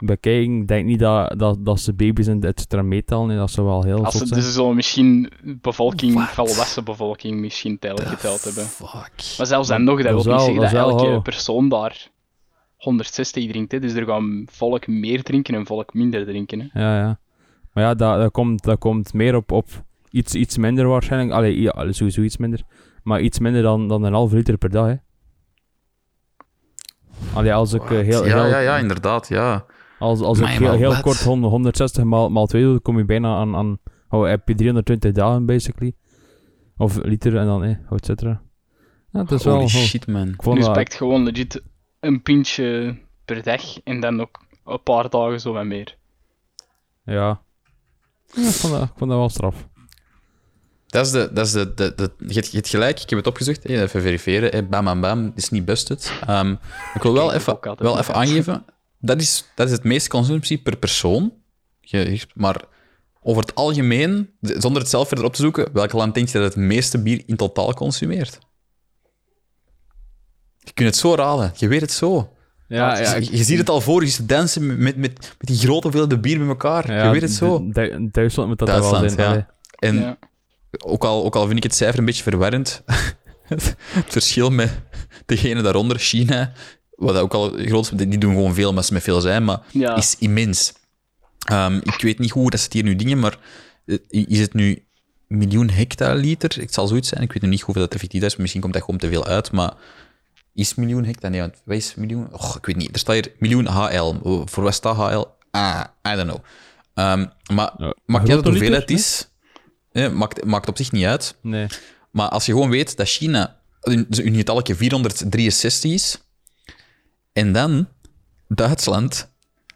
[SPEAKER 3] bekijken. Ik denk niet dat, dat, dat ze baby's en et cetera meetellen. en Dat ze wel heel
[SPEAKER 2] Als ze
[SPEAKER 3] zijn.
[SPEAKER 2] dus zo misschien bevolking,
[SPEAKER 1] What?
[SPEAKER 2] volwassen bevolking misschien tijdelijk geteld hebben.
[SPEAKER 1] Fuck.
[SPEAKER 2] Maar zelfs dan nog, dat,
[SPEAKER 3] Dat
[SPEAKER 2] wil niet zeggen
[SPEAKER 3] dat
[SPEAKER 2] dat,
[SPEAKER 3] is wel
[SPEAKER 2] elke persoon daar 160 drinkt. Hè. Dus er gaan volk meer drinken en volk minder drinken. Hè.
[SPEAKER 3] Ja, ja. Maar ja, dat, dat, komt, dat komt meer op, op iets, iets minder waarschijnlijk. Allee, ja, sowieso iets minder. Maar iets minder dan, dan een halve liter per dag, hè. Allee, als ik eh, heel,
[SPEAKER 1] ja,
[SPEAKER 3] heel,
[SPEAKER 1] ja, ja, inderdaad, ja.
[SPEAKER 3] Als, als ik heel, heel kort 100 160 maal, maal 2 doe, dan kom je bijna aan, aan oh, heb je 320 dagen, basically. Of liter en dan, eh, et cetera. Ja, het is
[SPEAKER 1] Holy
[SPEAKER 3] wel... oh,
[SPEAKER 1] shit, man.
[SPEAKER 3] Ik vond dat...
[SPEAKER 2] pakt gewoon legit een pintje per dag en dan ook een paar dagen zo wat meer.
[SPEAKER 3] Ja. ja ik, vond dat, ik vond dat wel straf.
[SPEAKER 1] Dat is de... Dat is de, de, de je, hebt, je hebt gelijk, ik heb het opgezocht. Even verifiëren. Bam, bam, bam. Het is niet busted. Ehm, ik wil wel even, wel even aangeven. Dat is, dat is het meeste consumptie per persoon. Je- Maar over het algemeen, zonder het zelf verder op te zoeken, welk land denk je dat het meeste bier in totaal consumeert? Je kunt het zo raden. Je weet het zo.
[SPEAKER 3] Ja,
[SPEAKER 1] je,
[SPEAKER 3] ja,
[SPEAKER 1] je- je ziet het al voor je zit dansen met, met, met die grote hoeveelheden bier met elkaar. je weet het zo.
[SPEAKER 3] Du- Du- Duitsland moet dat wel
[SPEAKER 1] Duitsland,
[SPEAKER 3] zijn.
[SPEAKER 1] ja.
[SPEAKER 3] allee.
[SPEAKER 1] En
[SPEAKER 2] Ja.
[SPEAKER 1] ook, al, ook al vind ik het cijfer een beetje verwarrend, (laughs) het verschil met degene daaronder, China, wat ook al groot is, die doen gewoon veel, maar ze met veel zijn, maar
[SPEAKER 2] Ja.
[SPEAKER 1] is immens. Ehm, ik weet niet hoe dat ze het hier nu dingen, maar eh, is het nu miljoen hectoliter? Het zal zoiets zijn. Ik weet nu niet hoeveel dat effectief is. Misschien komt dat gewoon te veel uit, maar is miljoen hectare? Nee, want wat is miljoen? Och, ik weet niet. Er staat hier miljoen HL. Voor wat staat HL? Ah, I don't know. Ehm, maar
[SPEAKER 3] Ja,
[SPEAKER 1] maakt niet uit hoeveel het is. Eh, maakt, maakt op zich niet uit.
[SPEAKER 3] Nee.
[SPEAKER 1] Maar als je gewoon weet dat China een een getalletje 463 is, en dan Duitsland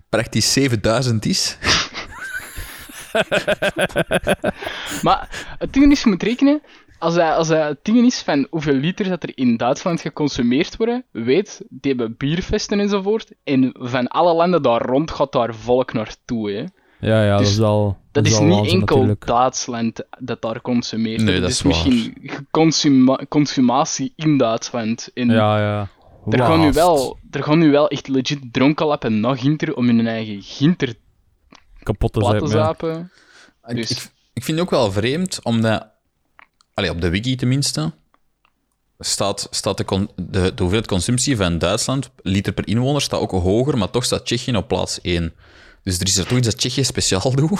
[SPEAKER 1] praktisch 7000 is, (laughs)
[SPEAKER 2] Maar het ding is, je moet rekenen, als dat, als dat het ding is van hoeveel liter dat er in Duitsland geconsumeerd worden, weet, die hebben bierfesten enzovoort, en van alle landen daar rond gaat daar volk naartoe. Hè.
[SPEAKER 3] Ja, ja, dat
[SPEAKER 2] Dus
[SPEAKER 3] is al.
[SPEAKER 2] Dat is
[SPEAKER 3] al
[SPEAKER 2] niet
[SPEAKER 3] waanzin
[SPEAKER 2] enkel
[SPEAKER 3] natuurlijk.
[SPEAKER 2] Duitsland dat daar consumeert.
[SPEAKER 1] Nee, dat
[SPEAKER 2] is
[SPEAKER 1] is waar.
[SPEAKER 2] misschien consuma- consumatie in Duitsland. En
[SPEAKER 3] Ja, ja.
[SPEAKER 2] Er, gaan nu wel, er gaan nu wel echt legit dronkenlappen naar Ginter om hun eigen Ginter
[SPEAKER 3] kapot te
[SPEAKER 2] zapen.
[SPEAKER 1] Ik,
[SPEAKER 2] Dus-
[SPEAKER 1] ik, ik vind het ook wel vreemd, omdat... Allee, op de wiki tenminste, staat, staat de, con- de, de hoeveelheid consumptie van Duitsland, liter per inwoner, staat ook hoger, maar toch staat Tsjechië op plaats 1. Dus er is er toch iets dat Tsjechië speciaal (laughs) doet.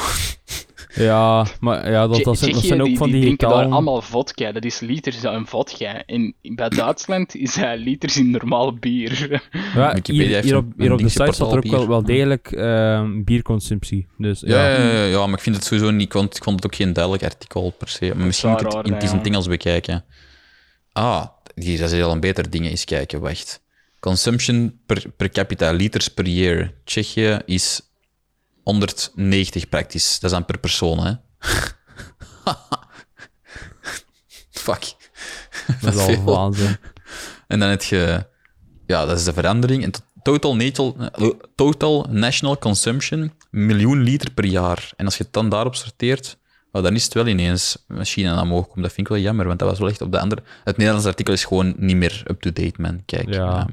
[SPEAKER 3] Ja, maar ja, dat, dat, zijn, dat
[SPEAKER 2] Tsjechië,
[SPEAKER 3] zijn ook
[SPEAKER 2] die,
[SPEAKER 3] van
[SPEAKER 2] die
[SPEAKER 3] die
[SPEAKER 2] drinken daar allemaal vodka. Dat is liters aan vodka. En bij Duitsland is dat liters in normaal bier.
[SPEAKER 3] Ja, hier, op, hier
[SPEAKER 1] een
[SPEAKER 3] op de site staat er ook wel, wel degelijk ehm, bierconsumptie. Dus
[SPEAKER 1] Ja,
[SPEAKER 3] ja.
[SPEAKER 1] ja, ja, ja, maar ik vind het sowieso niet... Ik vond, ik vond het ook geen duidelijk artikel per se. Maar misschien moet ik het,
[SPEAKER 2] raar
[SPEAKER 1] in, het is in het Engels bekijken. Ah, hier dat is al een beter ding. Eens kijken, wacht. Consumption per, per capita liters per year. Tsjechië is 190 praktisch. Dat is dan per persoon, hè. (laughs) Fuck.
[SPEAKER 3] dat is al waanzin.
[SPEAKER 1] En dan heb je... Ja, dat is de verandering. En to- total, natal, eh, total national consumption, miljoen liter per jaar. En als je het dan daarop sorteert, oh, dan is het wel ineens China naar omhoog komt. Dat vind ik wel jammer, want dat was wel echt op de andere... Het Nederlandse artikel is gewoon niet meer up-to-date, man. Kijk.
[SPEAKER 3] Ja.
[SPEAKER 1] Ja.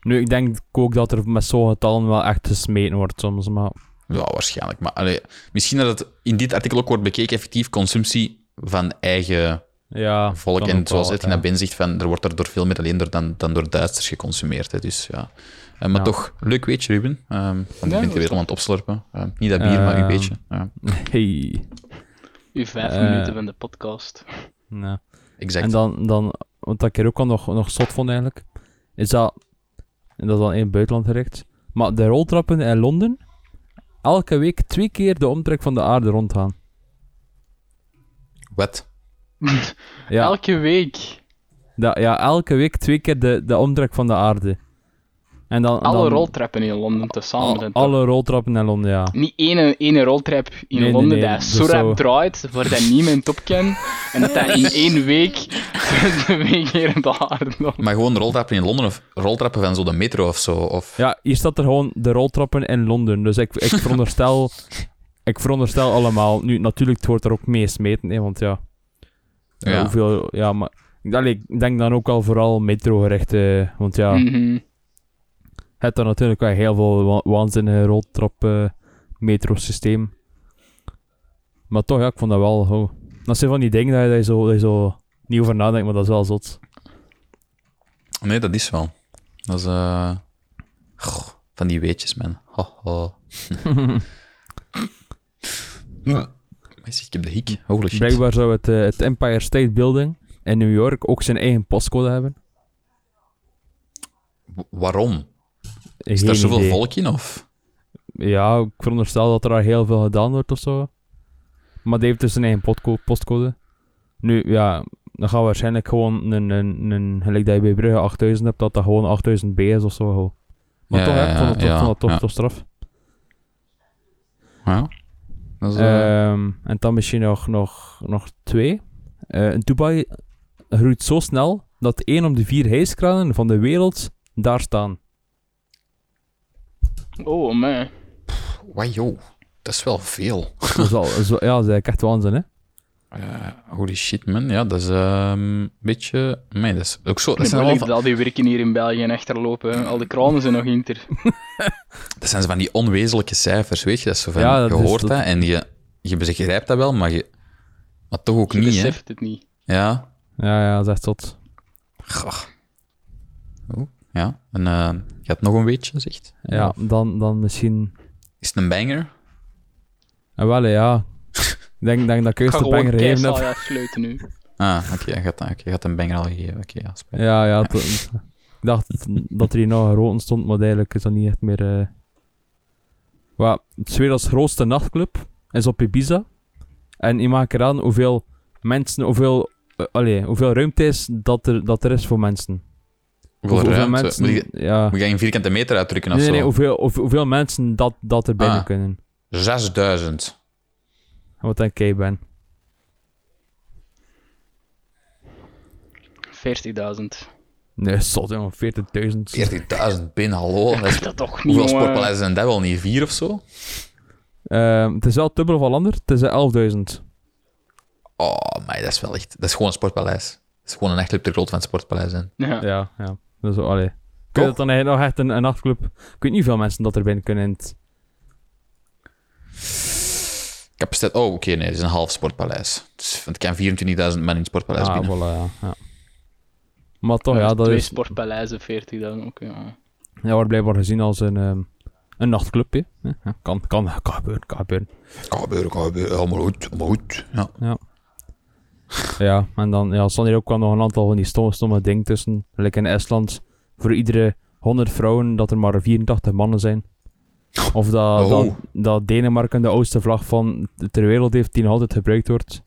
[SPEAKER 3] Nu, ik denk ook dat er met zo'n getallen wel echt gesmeten wordt soms, maar...
[SPEAKER 1] Ja, waarschijnlijk. Maar allee, misschien dat het in dit artikel ook wordt bekeken, effectief consumptie van eigen
[SPEAKER 3] Ja,
[SPEAKER 1] volk. En zoals
[SPEAKER 3] ja.
[SPEAKER 1] Ben zegt, van, er wordt er door veel meer alleen door dan, dan door Duitsers geconsumeerd. Hè. Dus, ja. Eh, maar
[SPEAKER 3] Ja.
[SPEAKER 1] toch, leuk weetje, Ruben. Ehm want ik ben
[SPEAKER 2] is
[SPEAKER 1] er weer aan het opslurpen. Eh, niet dat bier, maar uw
[SPEAKER 3] Ehm,
[SPEAKER 1] beetje. Ja, (laughs)
[SPEAKER 3] Hey.
[SPEAKER 2] Uw vijf
[SPEAKER 3] Eh.
[SPEAKER 2] minuten van de podcast.
[SPEAKER 3] Ja.
[SPEAKER 1] exact.
[SPEAKER 3] En dan, dan, wat ik er ook al nog, nog zot vond eigenlijk, is dat, en dat is dan in het buitenland gericht, maar de roltrappen in Londen elke week twee keer de omtrek van de aarde rondgaan.
[SPEAKER 1] Wat? (laughs)
[SPEAKER 3] Ja,
[SPEAKER 2] Elke week.
[SPEAKER 3] dat, ja, elke week twee keer de, de omtrek van de aarde. En dan,
[SPEAKER 2] Alle
[SPEAKER 3] dan,
[SPEAKER 2] roltrappen in Londen tezamen.
[SPEAKER 3] al- alle roltrappen in Londen, ja.
[SPEAKER 2] Niet ene, ene roltrap in
[SPEAKER 3] Nee, nee,
[SPEAKER 2] Londen
[SPEAKER 3] nee,
[SPEAKER 2] dat
[SPEAKER 3] dat
[SPEAKER 2] zo
[SPEAKER 3] is
[SPEAKER 2] rap
[SPEAKER 3] zo-
[SPEAKER 2] draait, waar dat niemand op kan. En dat dat in (laughs) één week (laughs) twee keer de aarde
[SPEAKER 1] Maar gewoon roltrappen in Londen of roltrappen van zo de metro of zo? Of...
[SPEAKER 3] Ja, hier staat er gewoon de roltrappen in Londen. Dus ik, ik veronderstel... (laughs) ik veronderstel allemaal... Nu, natuurlijk, het wordt er ook mee smeten, hè, want ja...
[SPEAKER 1] Ja.
[SPEAKER 3] Hoeveel... Ja, maar... Allee, ik denk dan ook al vooral metrogericht, eh, want ja...
[SPEAKER 2] Mhm.
[SPEAKER 3] Hebt daar natuurlijk wel heel veel wa waanzinnige roltrap eh metrosysteem. Maar toch, ja, ik vond dat wel... Oh. Dat zijn van die dingen dat je, dat je zo, dat je zo niet over nadenkt, maar dat is wel zot.
[SPEAKER 1] Nee, dat is wel. Dat is... eh, goh, van die weetjes, man. Ho, ho. (laughs) Maar zeg, Ik heb de hik. Holy shit.
[SPEAKER 3] Blijkbaar zou het, eh, het Empire State Building in New York ook zijn eigen postcode hebben.
[SPEAKER 1] W- Waarom? Is daar zoveel
[SPEAKER 3] idee.
[SPEAKER 1] volk in? Of?
[SPEAKER 3] Ja, ik veronderstel dat er daar heel veel gedaan wordt of zo. Maar die heeft dus een eigen postcode. Nu, ja, dan gaan we waarschijnlijk gewoon een, een, een gelijk dat je bij Brugge 8000 hebt, dat dat gewoon 8000 B is of zo. Maar
[SPEAKER 1] Ja,
[SPEAKER 3] toch, hè, ik vond het,
[SPEAKER 1] ja,
[SPEAKER 3] toch,
[SPEAKER 1] ja.
[SPEAKER 3] toch straf.
[SPEAKER 1] Ja. Dat is, eh,
[SPEAKER 3] Ehm, en dan misschien nog, nog, nog twee. Eh, Dubai groeit zo snel dat één op de vier hijskranen van de wereld daar staan.
[SPEAKER 2] Oh, man.
[SPEAKER 1] Wauw. Dat is wel veel.
[SPEAKER 3] Dat is al, zo, ja, dat is eigenlijk echt waanzin, hè?
[SPEAKER 1] Holy shit, man. Ja, dat is ehm, een beetje... Nee, dat is ook zo... Dat zijn, van,
[SPEAKER 2] al die werken hier in België achterlopen. Al die kranen zijn nog inter. (laughs)
[SPEAKER 1] dat zijn van die onwezenlijke cijfers, weet je? Dat is zo van,
[SPEAKER 3] Ja, dat
[SPEAKER 1] je hoort
[SPEAKER 3] dat-
[SPEAKER 1] dat en je, je begrijpt dat wel, maar, je, maar toch ook
[SPEAKER 2] Je
[SPEAKER 1] niet, hè?
[SPEAKER 2] beseft het niet.
[SPEAKER 1] Ja.
[SPEAKER 3] Ja, ja, dat is echt zot.
[SPEAKER 1] Goh. Oeh, ja. En eh, je hebt nog een weetje, zegt.
[SPEAKER 3] Ja, dan, dan misschien...
[SPEAKER 1] Is het een banger?
[SPEAKER 3] En wel, ja. Ik denk, denk dat ik
[SPEAKER 2] Ik
[SPEAKER 3] eerst
[SPEAKER 2] ga
[SPEAKER 3] de banger gegeven heb.
[SPEAKER 2] ja, sluiten nu.
[SPEAKER 1] Ah, oké, je gaat, oké, je gaat een banger al gegeven. Oké, ja, spijt.
[SPEAKER 3] Ja, ja. to- ik dacht dat er hier nog een roten stond, maar eigenlijk is dat niet echt meer... eh Wat, het is weer als grootste nachtclub. Is op Ibiza. En je maakt eraan hoeveel mensen, hoeveel... eh, allee, hoeveel ruimte is dat er, dat er is voor mensen.
[SPEAKER 1] Hoeveel
[SPEAKER 3] Hoeveel
[SPEAKER 1] ruimte?
[SPEAKER 3] mensen...
[SPEAKER 1] Moet je,
[SPEAKER 3] ja.
[SPEAKER 1] moet je in vierkante meter uitdrukken of
[SPEAKER 3] Nee, nee,
[SPEAKER 1] zo?
[SPEAKER 3] hoeveel, hoeveel, hoeveel mensen dat, dat er binnen
[SPEAKER 1] Ah.
[SPEAKER 3] kunnen.
[SPEAKER 1] 6000.
[SPEAKER 3] Wat denk jij, Ben?
[SPEAKER 2] 40.000.
[SPEAKER 3] Nee, zot, jongen. 40.000.
[SPEAKER 1] 40.000 binnen, hallo. Dat is,
[SPEAKER 2] Dat toch niet,
[SPEAKER 1] hoeveel
[SPEAKER 2] jongen.
[SPEAKER 1] sportpaleizen zijn dat wel? Niet vier of zo?
[SPEAKER 3] Ehm, het is wel het dubbele van ander. Het is eh, 11.000.
[SPEAKER 1] Oh, maar dat is wel echt... Dat is gewoon een sportpaleis. Dat is gewoon een echt club ter grootte van het sportpaleis zijn.
[SPEAKER 2] Ja.
[SPEAKER 3] Ja, ja. Dat is wel, allee. Kun je dat dan eigenlijk nog echt een, een nachtclub... Ik weet niet hoeveel mensen dat er binnen kunnen in het...
[SPEAKER 1] Capaciteit... Oh, oké, nee, het is een half sportpaleis. Dus, want ik kan 24.000 man in het sportpaleis
[SPEAKER 3] Ah,
[SPEAKER 1] binnen.
[SPEAKER 3] voilà, ja. ja. Maar toch, ja, dat
[SPEAKER 2] Twee
[SPEAKER 3] is...
[SPEAKER 2] sportpaleizen, 40 dan ook, ja.
[SPEAKER 3] Ja, wordt blijkbaar gezien als een, ehm, een nachtclubje. Ja, kan, kan, kan gebeuren, kan gebeuren.
[SPEAKER 1] Kan gebeuren, kan gebeuren. Allemaal goed, allemaal goed. Ja.
[SPEAKER 3] Ja, en dan ja, staan hier ook wel nog een aantal van die stomme, stomme dingen tussen. Like in Estland, voor iedere 100 vrouwen dat er maar 84 mannen zijn. Of dat,
[SPEAKER 1] Oh.
[SPEAKER 3] dat, dat Denemarken de oudste vlag van ter wereld heeft die nog altijd gebruikt wordt.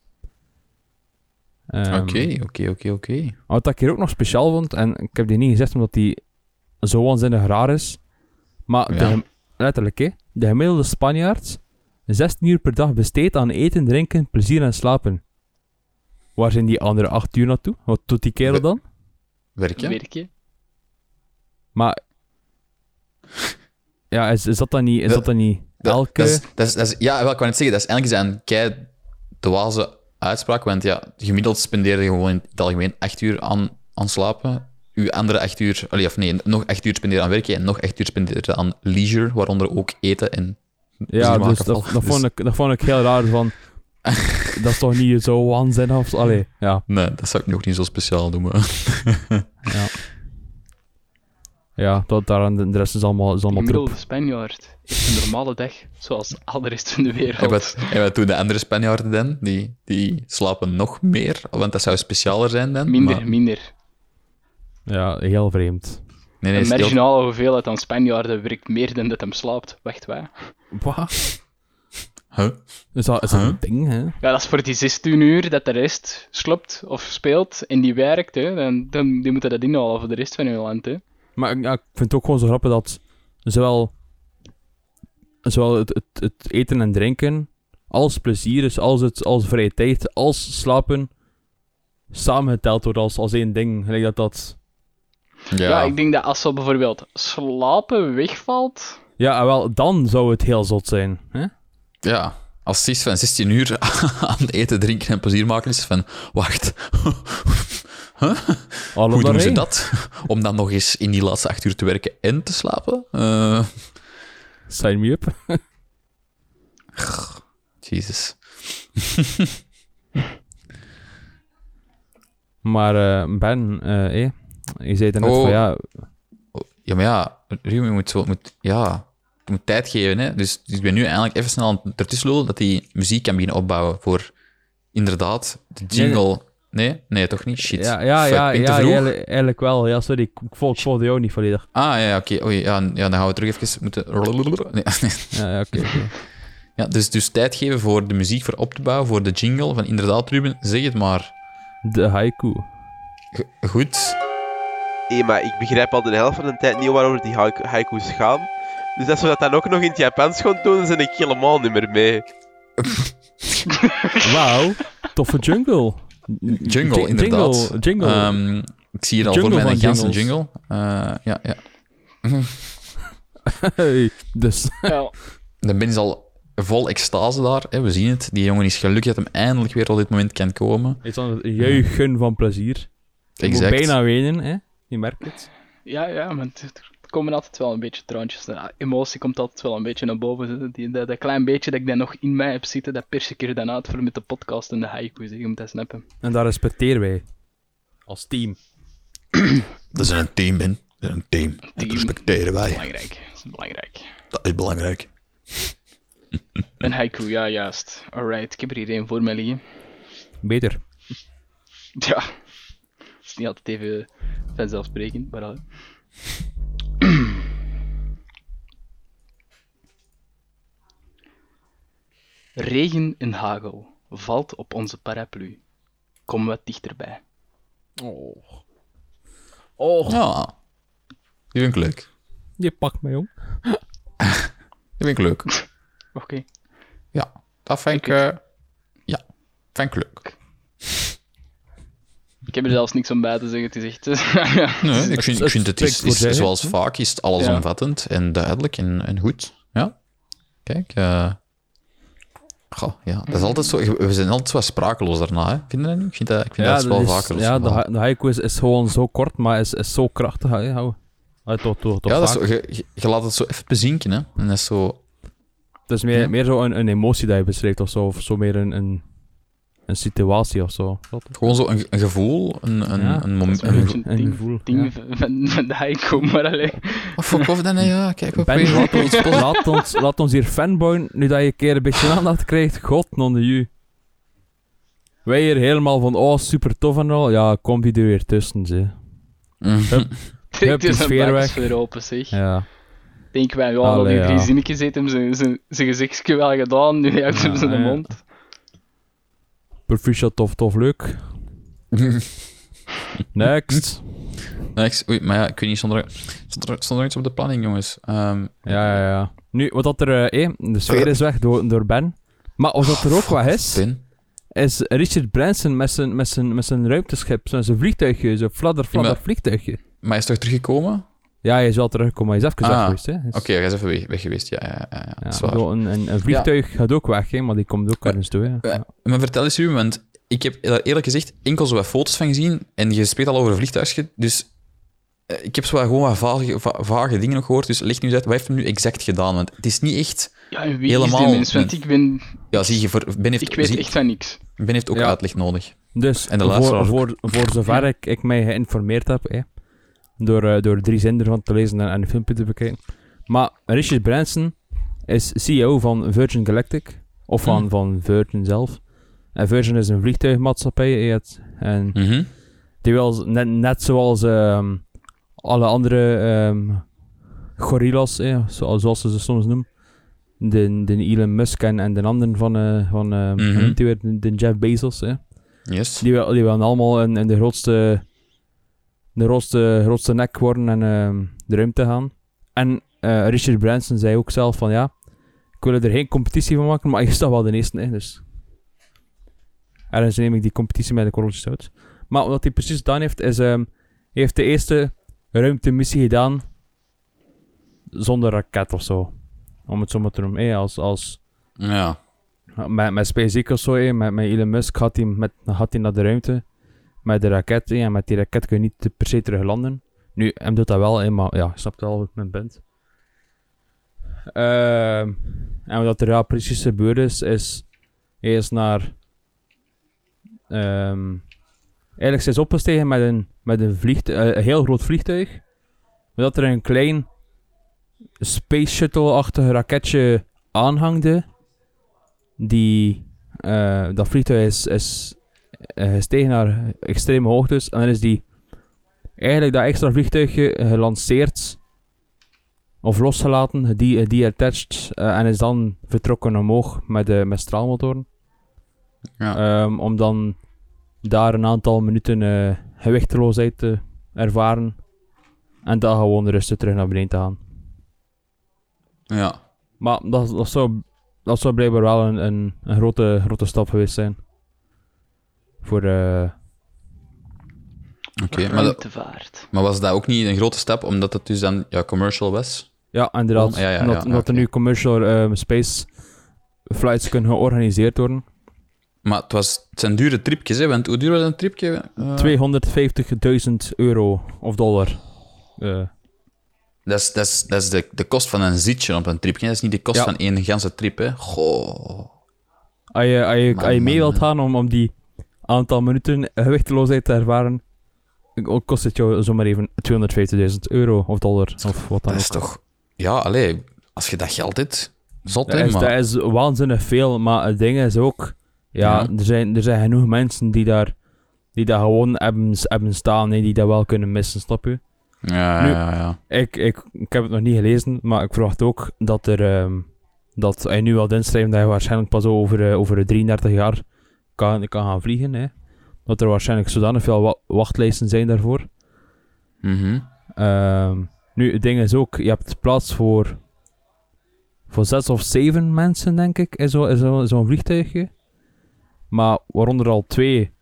[SPEAKER 3] Ehm,
[SPEAKER 1] Oké, oké, oké, oké.
[SPEAKER 3] Wat ik hier ook nog speciaal vond, en ik heb die niet gezegd omdat die zo waanzinnig raar is, maar
[SPEAKER 1] Ja.
[SPEAKER 3] de, letterlijk, hè, de gemiddelde Spanjaard 16 uur per dag besteedt aan eten, drinken, plezier en slapen. Waar zijn die andere 8 uur naartoe? Wat doet die kerel dan?
[SPEAKER 1] Werken?
[SPEAKER 2] Werkje.
[SPEAKER 3] Maar... Ja, is, is dat dan niet... Is
[SPEAKER 1] Dat-
[SPEAKER 3] dat dan niet elke...
[SPEAKER 1] dat is, dat is, dat is- ja, wel, ik kan het zeggen, dat is eigenlijk zijn kei dwaze uitspraak, want ja, gemiddeld spendeer je gewoon in het algemeen acht uur aan, aan slapen. Uw andere acht uur, allee, of nee, nog acht uur spenderen aan werken en nog acht uur spenderen aan leisure, waaronder ook eten en
[SPEAKER 3] ja, dus dat,
[SPEAKER 1] Dus-
[SPEAKER 3] vond ik, dat vond ik heel raar van... (laughs) dat is toch niet zo waanzinnig of... Allee, ja.
[SPEAKER 1] Nee, dat zou ik nog niet zo speciaal noemen. (laughs)
[SPEAKER 3] Ja. Ja, dat daar de rest is allemaal, is allemaal troep.
[SPEAKER 2] Spanjaard heeft een normale dag, zoals al de rest van de wereld.
[SPEAKER 1] En wat, en wat doen de andere Spanjaarden dan? Die, die slapen nog meer, want dat zou specialer zijn dan.
[SPEAKER 2] Minder,
[SPEAKER 1] maar-
[SPEAKER 2] minder.
[SPEAKER 3] Ja, heel vreemd.
[SPEAKER 1] nee, nee,
[SPEAKER 2] Een
[SPEAKER 1] is heel-
[SPEAKER 2] marginale hoeveelheid aan Spanjaarden werkt meer dan dat hem slaapt. Wacht, waar?
[SPEAKER 3] Wat?
[SPEAKER 1] Huh?
[SPEAKER 3] Is dat, is dat
[SPEAKER 1] Huh?
[SPEAKER 3] een ding, hè?
[SPEAKER 2] Ja, dat is voor die 16 uur dat de rest sloopt of speelt en die werkt. Hè. Dan, dan die moeten dat inhalen voor de rest van hun land. Hè.
[SPEAKER 3] Maar ja, ik vind het ook gewoon zo grappig dat zowel, zowel het, het, het eten en drinken, als plezier is, als, het, als vrije tijd, als slapen, samengeteld wordt als, als één ding. Gelijk dat dat...
[SPEAKER 2] Ja.
[SPEAKER 1] Ja,
[SPEAKER 2] ik denk dat als zo bijvoorbeeld slapen wegvalt.
[SPEAKER 3] Ja, wel, dan zou het heel zot zijn. Hè?
[SPEAKER 1] Ja, als (laughs) het is van 16 uur aan eten, drinken en plezier maken is van, wacht, (laughs)
[SPEAKER 3] Alle
[SPEAKER 1] hoe doen ze dat? (laughs) Om dan nog eens in die laatste acht uur te werken en te slapen? Eh
[SPEAKER 3] Sign me up.
[SPEAKER 1] Jezus.
[SPEAKER 3] Maar eh, Ben, eh, eh, je zei het net
[SPEAKER 1] Oh.
[SPEAKER 3] van ja,
[SPEAKER 1] Ja, maar ja, je moet, zo, moet, ja, je moet tijd geven. Hè? Dus, dus ik ben nu eigenlijk even snel aan het ertussen lullen dat hij muziek kan beginnen opbouwen voor inderdaad de jingle. Nee, nee, toch niet? Shit.
[SPEAKER 3] Ja, ja,
[SPEAKER 1] Fuck,
[SPEAKER 3] ja,
[SPEAKER 1] ik
[SPEAKER 3] ja eigenlijk, eigenlijk wel. Ja, sorry, ik, ik, volg, ik volgde jou niet volledig.
[SPEAKER 1] Ah, ja, oké. Ja, ja, dan gaan we terug even moeten... Nee, (laughs) nee.
[SPEAKER 3] Ja, ja, oké.
[SPEAKER 1] Ja, dus, dus tijd geven voor de muziek voor op te bouwen, voor de jingle van inderdaad, Ruben, zeg het maar.
[SPEAKER 3] De haiku.
[SPEAKER 1] G- goed.
[SPEAKER 5] Hé, maar ik begrijp al de helft van de tijd niet waarover die haiku- haiku's gaan. Dus als we dat dan ook nog in het Japans gaan doen, dan ben ik helemaal niet meer mee. (laughs)
[SPEAKER 3] Wauw, toffe jungle.
[SPEAKER 1] Jungle, inderdaad.
[SPEAKER 3] Jingle, jingle.
[SPEAKER 1] Ehm, ik zie hier al
[SPEAKER 3] Jungle
[SPEAKER 1] voor mij een ganse
[SPEAKER 3] jingles.
[SPEAKER 1] jingle. Eh, ja, ja. (laughs)
[SPEAKER 3] Hey, dus,
[SPEAKER 2] Ja,
[SPEAKER 1] De Ben is al vol extase daar. Hè. We zien het. Die jongen is gelukkig dat hem eindelijk weer op dit moment kan komen.
[SPEAKER 3] het is dan het juichen van plezier. Je moet bijna wenen, hè. Je merkt het.
[SPEAKER 2] ja, ja maar het- komen altijd wel een beetje traantjes. Ja, emotie komt altijd wel een beetje naar boven. Die, dat, dat klein beetje dat ik dan nog in mij heb zitten, dat pers ik er dan uit voor met de podcast en de haiku's. Je moet dat snappen.
[SPEAKER 3] En daar respecteren wij. Als team.
[SPEAKER 1] Dat is een team, Ben. Dat is een team. Dat
[SPEAKER 2] Team.
[SPEAKER 1] respecteren wij.
[SPEAKER 2] Belangrijk. Dat is belangrijk.
[SPEAKER 1] Dat is belangrijk. (laughs)
[SPEAKER 2] Een haiku, ja, juist. Alright, ik heb er hier één voor mij liggen.
[SPEAKER 3] Beter.
[SPEAKER 2] Ja. Het is niet altijd even vanzelfsprekend, maar... al. Regen en hagel valt op onze paraplu. Kom wat dichterbij.
[SPEAKER 3] Oh. Oh.
[SPEAKER 1] Ja. Die vind ik leuk.
[SPEAKER 3] Je pakt me, jong.
[SPEAKER 1] Die vind ik leuk.
[SPEAKER 2] Oké.
[SPEAKER 1] Ja, dat vind ik... eh, ja, vind ik leuk.
[SPEAKER 2] Ik heb er zelfs niks om bij te zeggen. Het is echt... ja.
[SPEAKER 1] Nee, ik vind, ik vind het is, zoals vaak is het allesomvattend en duidelijk en, en goed. Ja. Kijk, eh goh, ja, dat is altijd zo. We zijn altijd zo sprakeloos daarna, hè? Vind je dat niet? Ik vind dat, ik vind dat, wel
[SPEAKER 3] is-
[SPEAKER 1] vaker.
[SPEAKER 3] Ja, de, de haiku is, is gewoon zo kort, maar is, is zo krachtig. Hè, hou. Toch, toch, toch
[SPEAKER 1] ja, dat is zo, je, je- je laat het zo even bezinken, hè? En dat is zo.
[SPEAKER 3] Het is meer,
[SPEAKER 1] Ja.
[SPEAKER 3] meer zo een, een emotie dat je beschrijft of zo, of zo meer een, een, een situatie of zo. Wat?
[SPEAKER 1] Gewoon zo een, een gevoel, een, een,
[SPEAKER 3] Ja,
[SPEAKER 1] een moment. Een,
[SPEAKER 2] een
[SPEAKER 3] Een
[SPEAKER 2] ding-
[SPEAKER 3] gevoel.
[SPEAKER 2] Ding
[SPEAKER 3] ja.
[SPEAKER 2] van, de haiku, maar alleen...
[SPEAKER 1] oh, fuck off dan, hè, ja. Kijk, we
[SPEAKER 3] Ben, laat,
[SPEAKER 1] wel
[SPEAKER 3] ons, laat, ons, laat ons hier fanboyen, nu dat je een keer een beetje (laughs) aandacht krijgt. God, non de ju. Wij hier helemaal van, oh, super tof en al. Ja, komt die er weer tussen, ze.
[SPEAKER 1] Mhm.
[SPEAKER 2] Trekt
[SPEAKER 3] die
[SPEAKER 2] dus een
[SPEAKER 3] sfeer weg.
[SPEAKER 2] buikensfeer open, zeg.
[SPEAKER 3] Ja.
[SPEAKER 2] Denk wij, ja, al die drie
[SPEAKER 3] ja.
[SPEAKER 2] zinnetjes heeft hem zijn- zijn zijn gezichtsje wel gedaan, nu uit hem
[SPEAKER 3] Ja,
[SPEAKER 2] zijn
[SPEAKER 3] ja.
[SPEAKER 2] mond.
[SPEAKER 3] Proficiat, tof, tof, leuk. (laughs) Next.
[SPEAKER 1] Next. Oei, maar ja, ik weet niet, zonder, zonder, zonder iets op de planning, jongens. Ehm,
[SPEAKER 3] Ja, ja, ja. Nu, wat dat er, eh, eh, de sfeer is weg door, door Ben. Maar wat dat er ook wat is,
[SPEAKER 1] Ben.
[SPEAKER 3] is Richard Branson met zijn, met zijn, met zijn ruimteschip, met zijn vliegtuigje, zo'n fladder, fladder
[SPEAKER 1] maar-
[SPEAKER 3] vliegtuigje.
[SPEAKER 1] Maar hij is toch teruggekomen?
[SPEAKER 3] Ja, hij is wel teruggekomen, hij is even weg
[SPEAKER 1] Ah,
[SPEAKER 3] geweest, hè.
[SPEAKER 1] Oké, hij is even weg, weg geweest. Ja, ja, ja.
[SPEAKER 3] een, een, een vliegtuig gaat ook weg, hè, maar die komt ook ergens toe. Hè. Ja.
[SPEAKER 1] Maar vertel eens, Ruben, want ik heb daar eerlijk gezegd enkel zo wat foto's van gezien en je spreekt al over een vliegtuigje, dus eh, ik heb zo wat, gewoon wat vage, va- vage dingen nog gehoord, dus leg nu eens uit, wat heeft hem nu exact gedaan? Want het is niet echt...
[SPEAKER 2] Ja, wie
[SPEAKER 1] Helemaal
[SPEAKER 2] is die mens? Want
[SPEAKER 1] niet.
[SPEAKER 2] ik ben...
[SPEAKER 1] Ja, zie je, voor, ben, heeft,
[SPEAKER 2] Ik weet
[SPEAKER 1] zie-
[SPEAKER 2] echt van niks.
[SPEAKER 1] ben heeft ook
[SPEAKER 3] Ja.
[SPEAKER 1] uitleg nodig.
[SPEAKER 3] Dus
[SPEAKER 1] En de
[SPEAKER 3] voor, voor, voor zover ik, ik mij geïnformeerd heb, hè, door, eh, door drie zinnen ervan te lezen en, en een filmpje te bekijken. Maar Richard Branson is CEO van Virgin Galactic, of van,
[SPEAKER 1] Hmm.
[SPEAKER 3] van Virgin zelf. En Virgin is een vliegtuigmaatschappij, en
[SPEAKER 1] Mhm.
[SPEAKER 3] die wil net, net zoals ehm, alle andere ehm gorillas, hè, zo- zoals ze ze soms noemen. De, de Elon Musk en, en de anderen van, eh van
[SPEAKER 1] Mhm.
[SPEAKER 3] weer? de, de Jeff Bezos.
[SPEAKER 1] Yes.
[SPEAKER 3] Die, wil, die willen allemaal in, in de grootste, de grootste, nek worden en ehm, de ruimte gaan. En eh, Richard Branson zei ook zelf van ja, ik wil er geen competitie van maken, maar je staat wel de eerste in, dus... Ergens neem ik die competitie met de korreltjes uit. Maar wat hij precies gedaan heeft, is... ehm, hij heeft de eerste ruimtemissie gedaan zonder raket of zo. Om het zo maar te noemen. Als, als,
[SPEAKER 1] Ja.
[SPEAKER 3] met, met SpaceX of zo, eh, met, met Elon Musk gaat hij, met, gaat hij naar de ruimte met de raket. eh, en met die raket kun je niet per se terug landen. Nu, hem doet dat wel, eh, maar ja, snapt wel wat ben. Ehm, en wat er ja, precies gebeurd is, is hij is naar. ehm eigenlijk is opgestegen met een, met een, vliegtuig, een heel groot vliegtuig. Maar dat er een klein space shuttle-achtig raketje aanhangde. Die, eh, dat vliegtuig is, is eh, gestegen naar extreme hoogtes. En dan is die eigenlijk dat extra vliegtuigje gelanceerd of losgelaten, die, die attached eh, en is dan vertrokken omhoog met, de met straalmotoren.
[SPEAKER 1] Ja.
[SPEAKER 3] Ehm, om dan daar een aantal minuten eh, gewichteloosheid te ervaren. En dan gewoon rustig terug naar beneden te gaan.
[SPEAKER 1] ja.
[SPEAKER 3] Maar dat, dat, zou, dat zou blijkbaar wel een, een, een grote, grote stap geweest zijn. Voor, eh,
[SPEAKER 1] Oké, maar, dat-
[SPEAKER 2] Ruimtevaart.
[SPEAKER 1] maar was dat ook niet een grote stap, omdat het dus dan ja, commercial was?
[SPEAKER 3] ja, inderdaad.
[SPEAKER 1] Ja, ja,
[SPEAKER 3] omdat
[SPEAKER 1] ja,
[SPEAKER 3] omdat er nu commercial ehm, space flights kunnen georganiseerd worden.
[SPEAKER 1] Maar het, was, het zijn dure tripjes, hè? Want hoe duur was een tripje? Eh,
[SPEAKER 3] 250.000 euro of dollar. Eh,
[SPEAKER 1] Dat is, dat is, dat is de, de kost van een zitje op een tripje. Dat is niet de kost
[SPEAKER 3] Ja.
[SPEAKER 1] van één ganse trip, hè? Goh.
[SPEAKER 3] als je, als je, als je mee wilt gaan om, om die aantal minuten gewichteloosheid te ervaren, kost het jou zomaar even 250.000 euro of dollar. Of wat dan
[SPEAKER 1] Dat is
[SPEAKER 3] ook.
[SPEAKER 1] toch... Ja, allee, als je dat geld hebt, Zot,
[SPEAKER 3] Dat
[SPEAKER 1] hè,
[SPEAKER 3] is, dat is waanzinnig veel, maar het ding is ook... Ja,
[SPEAKER 1] Ja.
[SPEAKER 3] Er, zijn, er zijn genoeg mensen die daar, die daar gewoon hebben, hebben staan, hè, die dat wel kunnen missen, snap je?
[SPEAKER 1] Ja,
[SPEAKER 3] Nu-
[SPEAKER 1] ja, ja.
[SPEAKER 3] Ik, ik, ik heb het nog niet gelezen, maar ik verwacht ook dat er... ehm, dat hij nu al inschrijven dat je waarschijnlijk pas over, eh, over 33 jaar kan, kan gaan vliegen. Hè. Dat er waarschijnlijk zodanig veel wa- wachtlijsten zijn daarvoor.
[SPEAKER 1] Mhm.
[SPEAKER 3] Ehm, nu, het ding is ook, je hebt plaats voor, voor zes of zeven mensen, denk ik, in zo'n zo, vliegtuigje. Maar waaronder al twee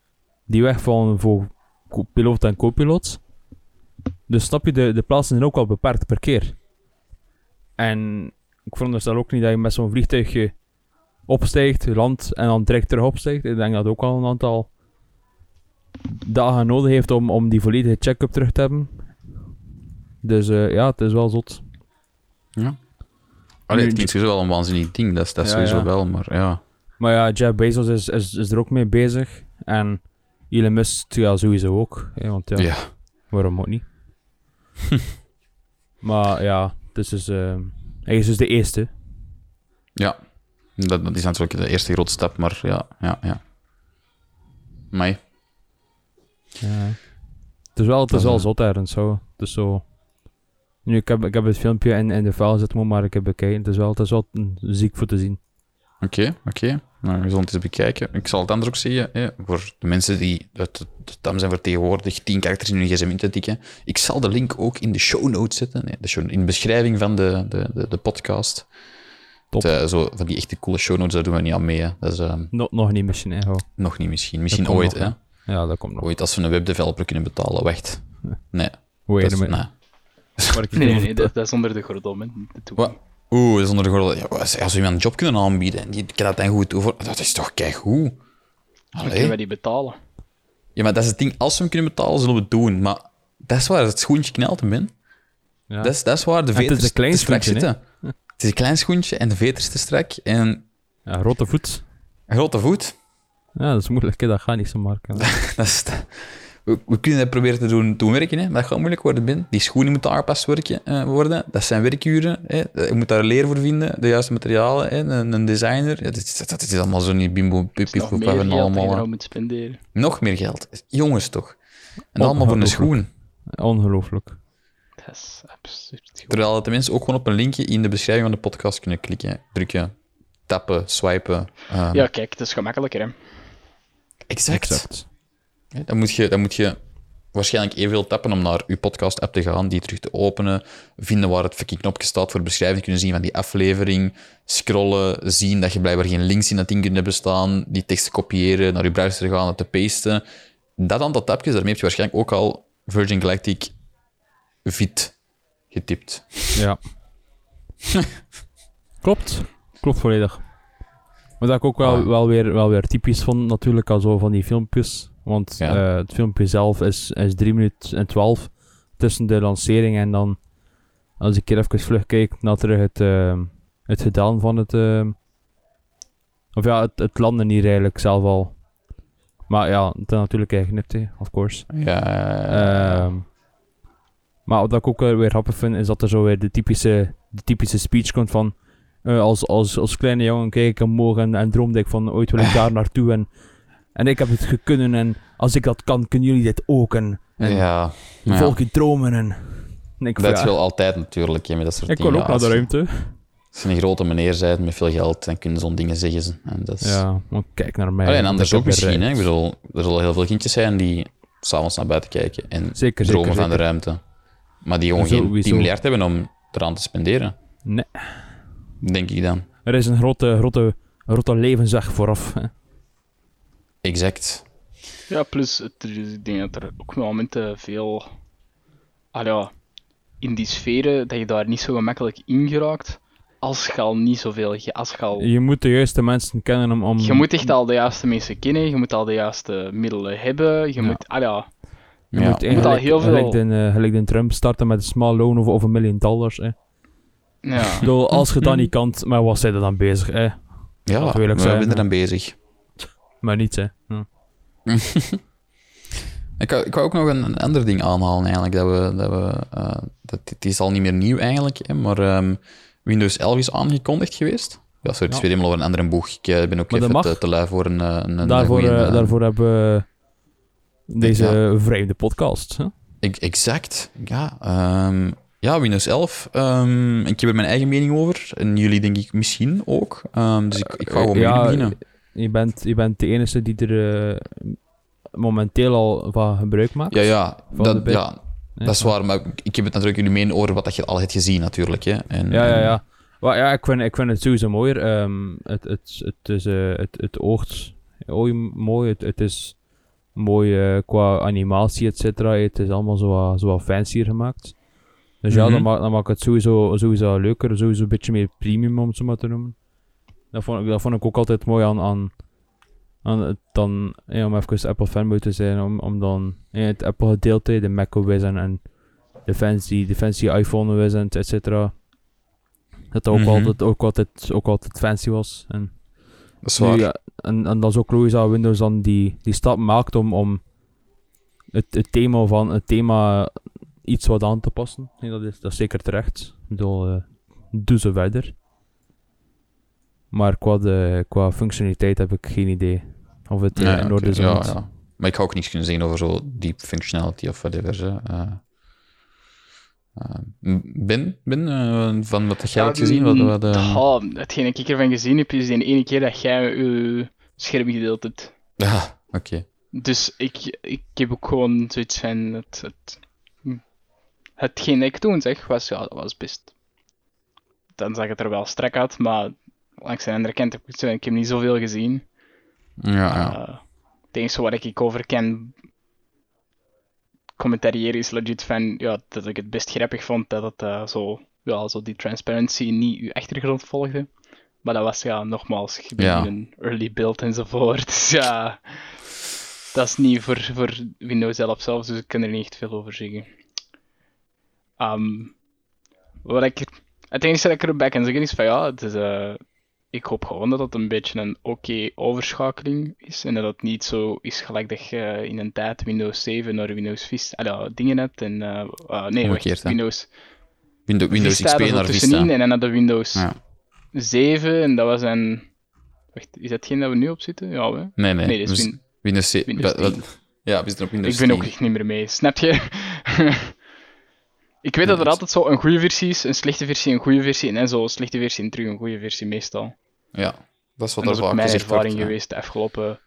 [SPEAKER 3] die wegvallen voor piloot en co-piloot. Dus snap je, de, de plaatsen zijn ook al beperkt per keer. En ik veronderstel ook niet dat je met zo'n vliegtuigje opstijgt, landt en dan direct terug opstijgt. Ik denk dat het ook al een aantal dagen nodig heeft om, om die volledige check-up terug te hebben. Dus eh, ja, het is wel zot.
[SPEAKER 1] Ja. Allee, het klinkt sowieso wel een waanzinnig ding, dat is, dat is
[SPEAKER 3] Ja,
[SPEAKER 1] sowieso
[SPEAKER 3] ja.
[SPEAKER 1] wel, maar ja.
[SPEAKER 3] Maar ja, Jeff Bezos is, is, is er ook mee bezig. En Elon Musk ja, sowieso ook. Hè, want ja,
[SPEAKER 1] Ja.
[SPEAKER 3] waarom ook niet? (laughs) maar ja, dus is, eh, hij is dus de eerste.
[SPEAKER 1] Ja. Dat, dat is natuurlijk de eerste grote stap, maar ja, ja, ja. Maar
[SPEAKER 3] Ja. Het is wel, het is wel
[SPEAKER 1] eh,
[SPEAKER 3] zot ergens zo. Het is zo... Nu, ik heb, ik heb het filmpje in, in de file zitten, maar ik heb bekeken. Het is wel, het is wel ziek voor te zien.
[SPEAKER 1] Oké, oké. Nou, we zullen het eens bekijken. Ik zal het anders ook zeggen, hè, voor de mensen die het, het tam zijn vertegenwoordigd, 10 karakters in hun gsm in te tikken. Ik zal de link ook in de show notes zetten, nee, de show, in de beschrijving van de, de, de, de podcast.
[SPEAKER 3] Top.
[SPEAKER 1] Het, eh, zo, van die echte coole show notes, daar doen we niet aan mee. Hè. Dat is eh,
[SPEAKER 3] Nog, nog niet misschien, hè.
[SPEAKER 1] nog niet misschien. Misschien ooit,
[SPEAKER 3] nog,
[SPEAKER 1] hè.
[SPEAKER 3] hè. Ja, dat komt nog.
[SPEAKER 1] Ooit als we een webdeveloper kunnen betalen. Wacht. Nee.
[SPEAKER 3] A
[SPEAKER 1] is,
[SPEAKER 3] minute. (laughs)
[SPEAKER 1] nee.
[SPEAKER 2] Nee, nee, dat, dat is onder de gordel?
[SPEAKER 1] Oeh, dat is onder de gordel. Ja, als we iemand een job kunnen aanbieden en die kan dat dan goed over, dat is toch keigoed.
[SPEAKER 2] Dan
[SPEAKER 1] Allee.
[SPEAKER 2] kunnen wij die betalen.
[SPEAKER 1] Ja, maar dat is het ding. Als we hem kunnen betalen, zullen we het doen. Maar dat is waar het schoentje knelt hem in.
[SPEAKER 3] Ja.
[SPEAKER 1] Dat, is, dat is waar de
[SPEAKER 3] het is
[SPEAKER 1] veters
[SPEAKER 3] een klein
[SPEAKER 1] te strak
[SPEAKER 3] schoentje, hè?
[SPEAKER 1] zitten. Het is een klein schoentje en de veters te strak. En
[SPEAKER 3] Ja, rotte voet.
[SPEAKER 1] een grote voet.
[SPEAKER 3] Ja, dat is moeilijk, hè. dat gaat niet zo maken. (laughs)
[SPEAKER 1] Dat is, we, we kunnen dat proberen te doen, doen werken, hè, maar dat gaat moeilijk worden, Ben. Die schoenen moeten aangepast werken, eh, worden. Dat zijn werkuren. Hè. Je moet daar leer voor vinden, de juiste materialen, hè. Een, een designer. Ja, dat, is, dat is allemaal zo niet bimbo, pip,
[SPEAKER 2] Dat is
[SPEAKER 1] pip,
[SPEAKER 2] nog meer
[SPEAKER 1] en
[SPEAKER 2] geld dat je
[SPEAKER 1] allemaal.
[SPEAKER 2] eraan moet spenderen.
[SPEAKER 1] Nog meer geld. Jongens toch. En allemaal voor een schoen.
[SPEAKER 3] Ongelooflijk.
[SPEAKER 2] Dat is absurd.
[SPEAKER 1] Terwijl de mensen ook gewoon op een linkje in de beschrijving van de podcast kunnen klikken, drukken, tappen, swipen. ehm,
[SPEAKER 2] Ja, kijk, het is gemakkelijker, hè.
[SPEAKER 1] exact.
[SPEAKER 3] Exact.
[SPEAKER 1] Ja, Dan moet, je, dan moet je waarschijnlijk evenveel tappen om naar je podcast-app te gaan, die terug te openen, vinden waar het fucking knopje staat voor beschrijving, kunnen zien van die aflevering, scrollen, zien dat je blijkbaar geen links in dat ding kunt hebben staan, die teksten kopiëren, naar je browser gaan, het te pasten. Dat aantal tapjes, daarmee heb je waarschijnlijk ook al Virgin Galactic VIT getipt.
[SPEAKER 3] Ja. (laughs) Klopt. Klopt volledig. Maar dat ik ook wel,
[SPEAKER 1] Ah.
[SPEAKER 3] wel, weer, wel weer typisch vond, natuurlijk, al zo van die filmpjes. Want
[SPEAKER 1] Ja.
[SPEAKER 3] eh, het filmpje zelf is, is 3 minuten en 12 tussen de lancering en dan, als ik hier even vlug kijk naar terug het, eh, het gedaan van het. eh, of ja, het, het landen hier eigenlijk zelf al. Maar ja, het is natuurlijk hè, of course.
[SPEAKER 1] Ja,
[SPEAKER 3] Ehm, maar wat ik ook weer grappig vind, is dat er zo weer de typische, de typische speech komt van... eh, als, als, als kleine jongen keek ik omhoog en, en droomde ik van ooit wil ik daar naartoe en, en ik heb het gekunnen en als ik dat kan, kunnen jullie dit ook en, en
[SPEAKER 1] ja.
[SPEAKER 3] volg je dromen en... en ik,
[SPEAKER 1] Dat is
[SPEAKER 3] ja,
[SPEAKER 1] wel altijd natuurlijk, met dat soort
[SPEAKER 3] ik
[SPEAKER 1] dingen.
[SPEAKER 3] wil ook naar de ruimte.
[SPEAKER 1] Als je een grote meneer bent met veel geld, dan kunnen zo'n dingen zeggen. ze. En dat is...
[SPEAKER 3] Ja, want kijk naar mij.
[SPEAKER 1] Allee, en anders
[SPEAKER 3] ik
[SPEAKER 1] ook misschien. Hè? Ik bedoel, er zullen heel veel kindjes zijn die s'avonds naar buiten kijken en
[SPEAKER 3] Zeker,
[SPEAKER 1] dromen
[SPEAKER 3] zeker,
[SPEAKER 1] van de ruimte. Maar die gewoon geen
[SPEAKER 3] Sowieso.
[SPEAKER 1] 10 miljard hebben om eraan te spenderen.
[SPEAKER 3] Nee.
[SPEAKER 1] Denk ik dan.
[SPEAKER 3] Er is een grote, grote, grote levensweg vooraf. hè.
[SPEAKER 1] Exact.
[SPEAKER 2] Ja, plus, het, ik denk dat er ook momenten veel... Ah ja, in die sferen, dat je daar niet zo gemakkelijk in geraakt, als je al niet zoveel... Als je al...
[SPEAKER 3] Je moet de juiste mensen kennen om... om
[SPEAKER 2] Je moet echt al de juiste mensen kennen, je moet al de juiste middelen hebben, je
[SPEAKER 3] Ja.
[SPEAKER 2] moet... Ah ja,
[SPEAKER 3] Je
[SPEAKER 1] Ja.
[SPEAKER 3] moet eigenlijk
[SPEAKER 2] heel veel-
[SPEAKER 3] gelijk de, eh, gelijk de Trump starten met een small loan of, of een miljoen dollars. Hè.
[SPEAKER 2] ja.
[SPEAKER 3] Bedoel, als je dat niet kan, maar wat zijn er dan bezig? Hè?
[SPEAKER 1] Ja,
[SPEAKER 3] ik
[SPEAKER 1] we zijn er dan bezig.
[SPEAKER 3] Maar niet, hè. Hm. (laughs)
[SPEAKER 1] Ik wou, ik wou ook nog een, een ander ding aanhalen eigenlijk. Dat we, dat we, eh, dat, het is al niet meer nieuw eigenlijk, hè, maar ehm, Windows 11 is aangekondigd geweest. Ja, sorry, het is
[SPEAKER 3] Ja.
[SPEAKER 1] weer helemaal over een andere boeg. Ik eh, ben ook
[SPEAKER 3] Maar
[SPEAKER 1] even te, te lui voor een, een, een
[SPEAKER 3] daarvoor,
[SPEAKER 1] goeie,
[SPEAKER 3] daarvoor hebben we deze vreemde podcast. Hè?
[SPEAKER 1] Ik- Exact, ja. ehm, ja, Windows 11. ehm, ik heb er mijn eigen mening over. En jullie denk ik misschien ook. Ehm, dus ik, ik ga gewoon met
[SPEAKER 3] Ja,
[SPEAKER 1] beginnen.
[SPEAKER 3] Je bent, je bent de enige die er eh, momenteel al van gebruik maakt.
[SPEAKER 1] Ja, ja, dat, ja, dat is waar. Maar ik heb het natuurlijk jullie mening over wat dat je al hebt gezien, natuurlijk. Hè. En,
[SPEAKER 3] Ja, ja, ja. Maar ja, ik vind, ik vind het sowieso mooier. Het, het, het, is, eh, het, het oogt oei, mooi. Het, het is mooi eh, qua animatie, et cetera. Het is allemaal zo, wat- zo wat fancier gemaakt. Dus ja,
[SPEAKER 1] Mhm.
[SPEAKER 3] dan, maakt dan maakt het sowieso, sowieso leuker. Sowieso een beetje meer premium, om het zo maar te noemen. Dat vond, ik- dat vond ik ook altijd mooi aan, aan, aan het dan, ja, om even Apple fanboy te zijn, om, om dan ja, het Apple gedeelte, de macOS en, en de fancy, de fancy iPhone OS en et cetera. Dat dat ook,
[SPEAKER 1] Mhm.
[SPEAKER 3] altijd, ook, altijd, ook altijd fancy was. En,
[SPEAKER 1] Dat is
[SPEAKER 3] nu,
[SPEAKER 1] waar.
[SPEAKER 3] ja, en, en dat is ook logisch dat Windows dan die, die stap maakt om, om het, het thema van het thema iets wat aan te passen. Nee, dat, is, dat is zeker terecht. Ik bedoel, eh, doe zo verder. Maar qua, de, qua functionaliteit heb ik geen idee of het eh,
[SPEAKER 1] Ja,
[SPEAKER 3] in orde is.
[SPEAKER 1] ja,
[SPEAKER 3] niet.
[SPEAKER 1] ja. Maar ik ga ook niets kunnen zeggen over zo deep functionality of whatever. hè. Eh, eh, ben, ben eh, van wat jij hebt gezien? Wat, wat, eh,
[SPEAKER 2] Oh, hetgeen ik ervan gezien heb, is de ene keer dat jij je scherm gedeeld hebt.
[SPEAKER 1] Ja, oké.
[SPEAKER 2] Dus ik, ik heb ook gewoon zoiets van... Het, het, hetgeen dat ik toen zeg, was, ja, dat was best... Dan zag het er wel strak uit, maar langs de andere kant heb ik, heb niet zoveel gezien.
[SPEAKER 1] Ja, ja.
[SPEAKER 2] Eh, het enige waar ik over kan commentariëren is legit van ja, dat ik het best grappig vond dat het eh, zo, ja, zo die transparency niet uw achtergrond volgde. Maar dat was ja, nogmaals,
[SPEAKER 1] Ja.
[SPEAKER 2] een early build enzovoort. (laughs) Dus ja, dat is niet voor, voor Windows zelf zelf, dus ik kan er niet echt veel over zeggen. Ehm, wat ik, het enige dat ik erbij kan zeggen is van ja, het is, eh, ik hoop gewoon dat het een beetje een oké overschakeling is. En dat het niet zo is gelijk dat je in een tijd Windows 7 naar Windows Vista ah, ja, dingen hebt. En, eh, eh, nee,
[SPEAKER 1] Omgekeerd,
[SPEAKER 2] wacht,
[SPEAKER 1] hè.
[SPEAKER 2] Windows,
[SPEAKER 1] Windows, Windows
[SPEAKER 2] Vista
[SPEAKER 1] XP naar Vista.
[SPEAKER 2] En dan had de Windows
[SPEAKER 1] Ja.
[SPEAKER 2] 7 en dat was een... Wacht, is dat geen dat we nu op zitten? Ja, hè?
[SPEAKER 1] Nee, nee.
[SPEAKER 2] Nee, dat
[SPEAKER 1] Dus
[SPEAKER 2] Win-
[SPEAKER 1] Windows, C-
[SPEAKER 2] Windows
[SPEAKER 1] wat- wat-
[SPEAKER 2] 10.
[SPEAKER 1] Ja, we zitten op Windows
[SPEAKER 2] Ik ben ook
[SPEAKER 1] 10.
[SPEAKER 2] echt niet meer mee, snap je? (laughs) ik weet dat er altijd zo een goede versie is, een slechte versie, een goede versie, en zo een slechte versie en terug een goede versie meestal.
[SPEAKER 1] Ja, dat is wat
[SPEAKER 2] En
[SPEAKER 1] er
[SPEAKER 2] dat is ook mijn ervaring
[SPEAKER 1] wordt. ja.
[SPEAKER 2] geweest de afgelopen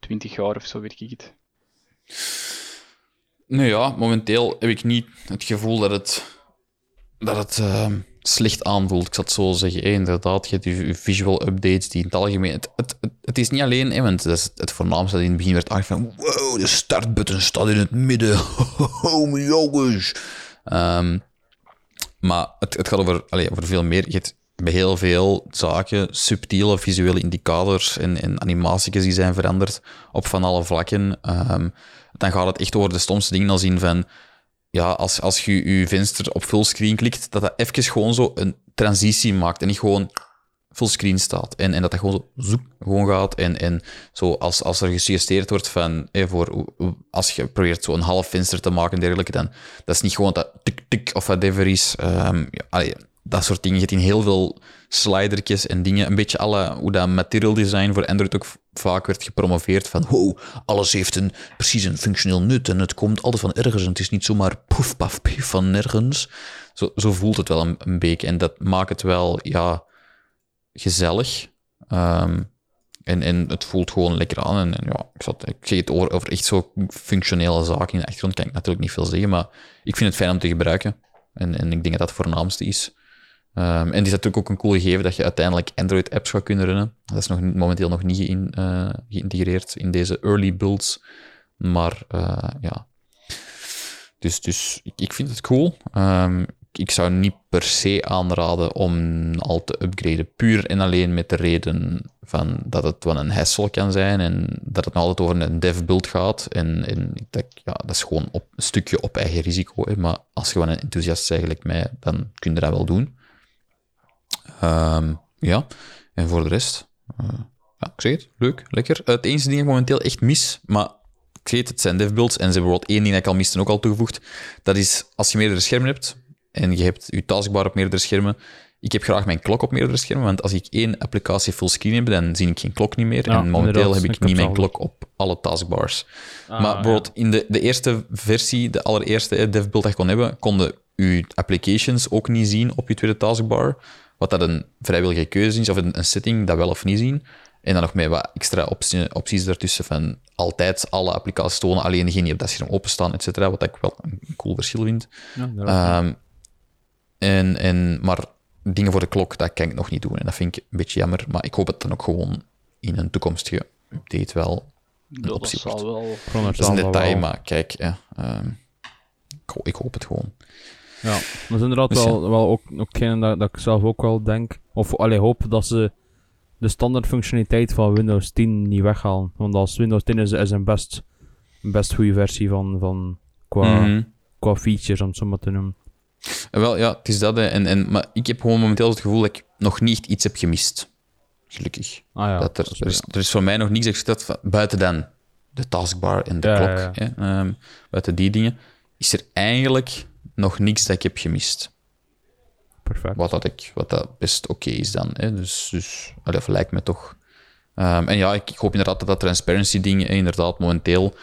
[SPEAKER 2] 20 jaar of zo, werk ik het.
[SPEAKER 1] Nou ja, momenteel heb ik niet het gevoel dat het, dat het ehm, slecht aanvoelt. Ik zal het zo zeggen. Eh, inderdaad, je hebt je visual updates die in het algemeen... Het, het, het, het is niet alleen, hè, want dat is het voornaamste dat in het begin werd aangegeven van wow, de startbutton staat in het midden. (laughs) Oh, mijn jongens. Ehm, maar het, gaat over, allee, over veel meer. Je hebt bij heel veel zaken subtiele visuele indicators en, en animatiekjes die zijn veranderd op van alle vlakken. Ehm, dan gaat het echt over de stomste dingen als van ja, als, als je je venster op fullscreen klikt, dat dat even gewoon zo een transitie maakt en niet gewoon fullscreen staat. En, en dat dat gewoon zo zoek, gewoon gaat. En, en zo als, als er gesuggereerd wordt van, voor, als je probeert zo een half venster te maken en dergelijke, dan dat is niet gewoon dat tik tik of whatever is. Ehm, dat soort dingen. Je hebt in heel veel slidertjes en dingen. Een beetje alle, hoe dat material design voor Android ook vaak werd gepromoveerd. Van wow, alles heeft een, precies een functioneel nut en het komt altijd van ergens. En het is niet zomaar poef, paf, pief van nergens. Zo, zo voelt het wel een, een beetje. En dat maakt het wel, ja, gezellig. Ehm, en, en het voelt gewoon lekker aan. En, en ja, ik, zat, ik zeg het over, over echt zo functionele zaken in de achtergrond, kan ik natuurlijk niet veel zeggen, maar ik vind het fijn om te gebruiken. En, en ik denk dat dat het voornaamste is. Ehm, en het is natuurlijk ook een cool gegeven dat je uiteindelijk Android-apps gaat kunnen runnen. Dat is nog, momenteel nog niet eh, geïntegreerd in deze early builds. Maar eh, ja. Dus, dus ik, ik vind het cool. Ehm, ik zou niet per se aanraden om al te upgraden. Puur en alleen met de reden van dat het wel een hassle kan zijn en dat het nog altijd over een dev build gaat. En, en dat, ja, dat is gewoon op, een stukje op eigen risico. Hè. Maar als je wel een enthousiast bent, mij, dan kun je dat wel doen. Ehm, ja, en voor de rest, eh, ja, ik zeg het, leuk, lekker. Het enige ding ik momenteel echt mis, maar ik zeg het, zijn devbuilds en ze hebben bijvoorbeeld één ding dat ik al miste ook al toegevoegd. Dat is als je meerdere schermen hebt en je hebt je taskbar op meerdere schermen ik heb graag mijn klok op meerdere schermen, want als ik één applicatie fullscreen heb, dan zie ik geen klok niet meer.
[SPEAKER 3] Ja,
[SPEAKER 1] en momenteel heb ik niet mijn klok op alle taskbars.
[SPEAKER 3] Ah,
[SPEAKER 1] maar bijvoorbeeld in de, de eerste versie, de allereerste hè, DevBuild dat je kon hebben, konden je applications ook niet zien op je tweede taskbar. Wat dat een vrijwillige keuze is, of een, een setting dat wel of niet zien. En dan nog met wat extra optie- opties ertussen van altijd alle applicaties tonen, alleen degene die op dat scherm openstaan, et cetera. Wat ik wel een cool verschil vind.
[SPEAKER 3] Ja.
[SPEAKER 1] En, en, maar dingen voor de klok, dat kan ik nog niet doen. En dat vind ik een beetje jammer. Maar ik hoop dat dan ook gewoon in een toekomstige update wel.
[SPEAKER 2] Dat
[SPEAKER 1] optie
[SPEAKER 2] zal wel...
[SPEAKER 1] Dat is een detail,
[SPEAKER 3] wel.
[SPEAKER 1] maar kijk, ja, ehm, ik, ho- ik hoop het gewoon.
[SPEAKER 3] Ja, dat is inderdaad
[SPEAKER 1] Dus ja.
[SPEAKER 3] wel, wel ook, ook dat, dat ik zelf ook wel denk. Of allee, hoop dat ze de standaard functionaliteit van Windows 10 niet weghalen. Want als Windows 10 is, is een best, een best goede versie van, van qua,
[SPEAKER 1] Mhm.
[SPEAKER 3] qua features, om het zo maar te noemen.
[SPEAKER 1] Wel, ja, het is dat. hè. En, en, maar ik heb gewoon momenteel het gevoel dat ik nog niet iets heb gemist. Gelukkig.
[SPEAKER 3] Ah ja,
[SPEAKER 1] dat er,
[SPEAKER 3] dat is
[SPEAKER 1] er, is, er is voor mij nog niets dat dat van- buiten dan de taskbar en de
[SPEAKER 3] Ja,
[SPEAKER 1] klok.
[SPEAKER 3] ja, ja.
[SPEAKER 1] Hè, ehm, buiten die dingen is er eigenlijk nog niks dat ik heb gemist.
[SPEAKER 3] perfect.
[SPEAKER 1] Wat dat, ik, wat dat best oké is dan. Hè. Dus, dus of lijkt me toch. Ehm, en ja, ik, ik hoop inderdaad dat dat transparency-ding, hè, inderdaad, momenteel.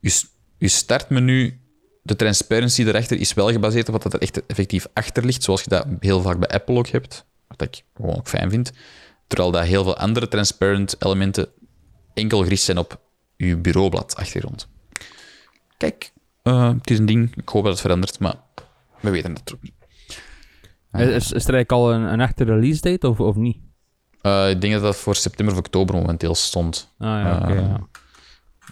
[SPEAKER 1] Je, je startmenu, de transparency erachter is wel gebaseerd op wat dat er echt effectief achter ligt, zoals je dat heel vaak bij Apple ook hebt. Wat ik gewoon ook fijn vind. Terwijl dat heel veel andere transparent elementen enkel gericht zijn op je bureaublad achtergrond. Kijk, eh, het is een ding. Ik hoop dat het verandert, maar we weten het ook niet.
[SPEAKER 3] Is, is, is er eigenlijk al een, een echte release date of, of niet?
[SPEAKER 1] Eh, ik denk dat dat voor september of oktober momenteel stond.
[SPEAKER 3] Ah ja, oké.
[SPEAKER 1] Eh,
[SPEAKER 3] ja.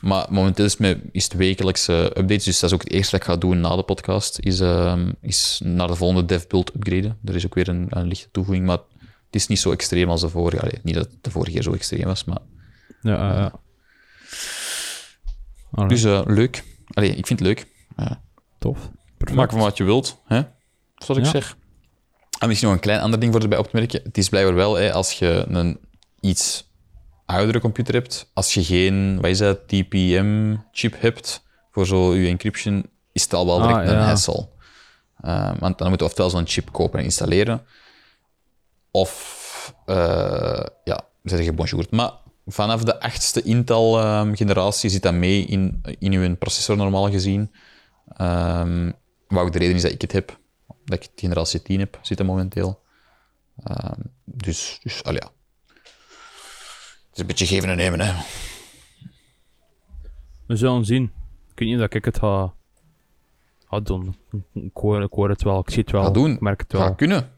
[SPEAKER 1] Maar momenteel is het, met, is het wekelijkse updates, dus dat is ook het eerste dat ik ga doen na de podcast, is, ehm, is naar de volgende DevBuild upgraden. Er is ook weer een, een lichte toevoeging, maar het is niet zo extreem als de vorige. Allee, niet dat de vorige keer zo extreem was, maar...
[SPEAKER 3] Ja, ja, ja.
[SPEAKER 1] Dus eh, leuk. Allee, ik vind het leuk. Eh,
[SPEAKER 3] tof. Perfect.
[SPEAKER 1] maak van wat je wilt, hè? Wat ik
[SPEAKER 3] Ja.
[SPEAKER 1] zeg. En misschien nog een klein ander ding voor erbij op te merken. Het is blijkbaar wel, hè, als je een iets oudere computer hebt, als je geen, wat is dat, TPM-chip hebt voor zo je encryption, is het al wel direct
[SPEAKER 3] Ah,
[SPEAKER 1] een
[SPEAKER 3] ja.
[SPEAKER 1] hassle. Eh, want dan moet je oftewel zo'n chip kopen en installeren, of eh, ja, zeg je bonjour. Maar vanaf de achtste Intel-generatie zit dat mee in, in uw processor normaal gezien. Ehm wat ook de reden is dat ik het heb. Dat ik generatie 10 heb, zit er momenteel. Ehm, dus, dus al ja. Is een beetje geven en nemen, hè.
[SPEAKER 3] We zullen zien. Ik weet niet dat ik het ga, ga doen. Ik hoor, ik hoor het wel, ik zie het wel.
[SPEAKER 1] Ga doen.
[SPEAKER 3] Ik merk het
[SPEAKER 1] Ga
[SPEAKER 3] wel.
[SPEAKER 1] kunnen.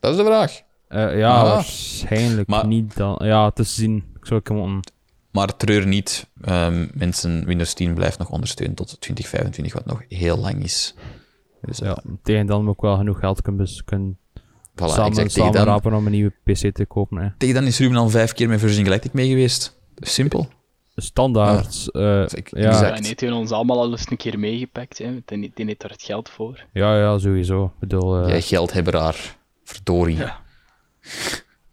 [SPEAKER 1] Dat is de vraag.
[SPEAKER 3] Eh, ja,
[SPEAKER 1] Ah.
[SPEAKER 3] waarschijnlijk
[SPEAKER 1] Maar-
[SPEAKER 3] niet dan. Ja, te zien. Ik zou.
[SPEAKER 1] Maar treur niet. Ehm, mensen, Windows 10 blijft nog ondersteund tot 2025, wat nog heel lang is. Dus eh,
[SPEAKER 3] Ja, tegen dan moet ik wel genoeg geld kunnen, kunnen
[SPEAKER 1] voilà,
[SPEAKER 3] samen,
[SPEAKER 1] exact.
[SPEAKER 3] Samen
[SPEAKER 1] dan,
[SPEAKER 3] rapen om een nieuwe PC te kopen. Hè.
[SPEAKER 1] tegen dan is Ruben al vijf keer met Virgin Galactic mee geweest. Simpel.
[SPEAKER 3] Standaard. eh,
[SPEAKER 1] Ik-
[SPEAKER 3] ja,
[SPEAKER 1] exact.
[SPEAKER 2] Ja, en heeft hij ons allemaal al eens een keer meegepakt, hè. Die, die heeft daar het geld voor.
[SPEAKER 3] ja, ja, sowieso. Ik bedoel, eh,
[SPEAKER 1] Jij geldhebberaar. Verdorie.
[SPEAKER 2] Ja.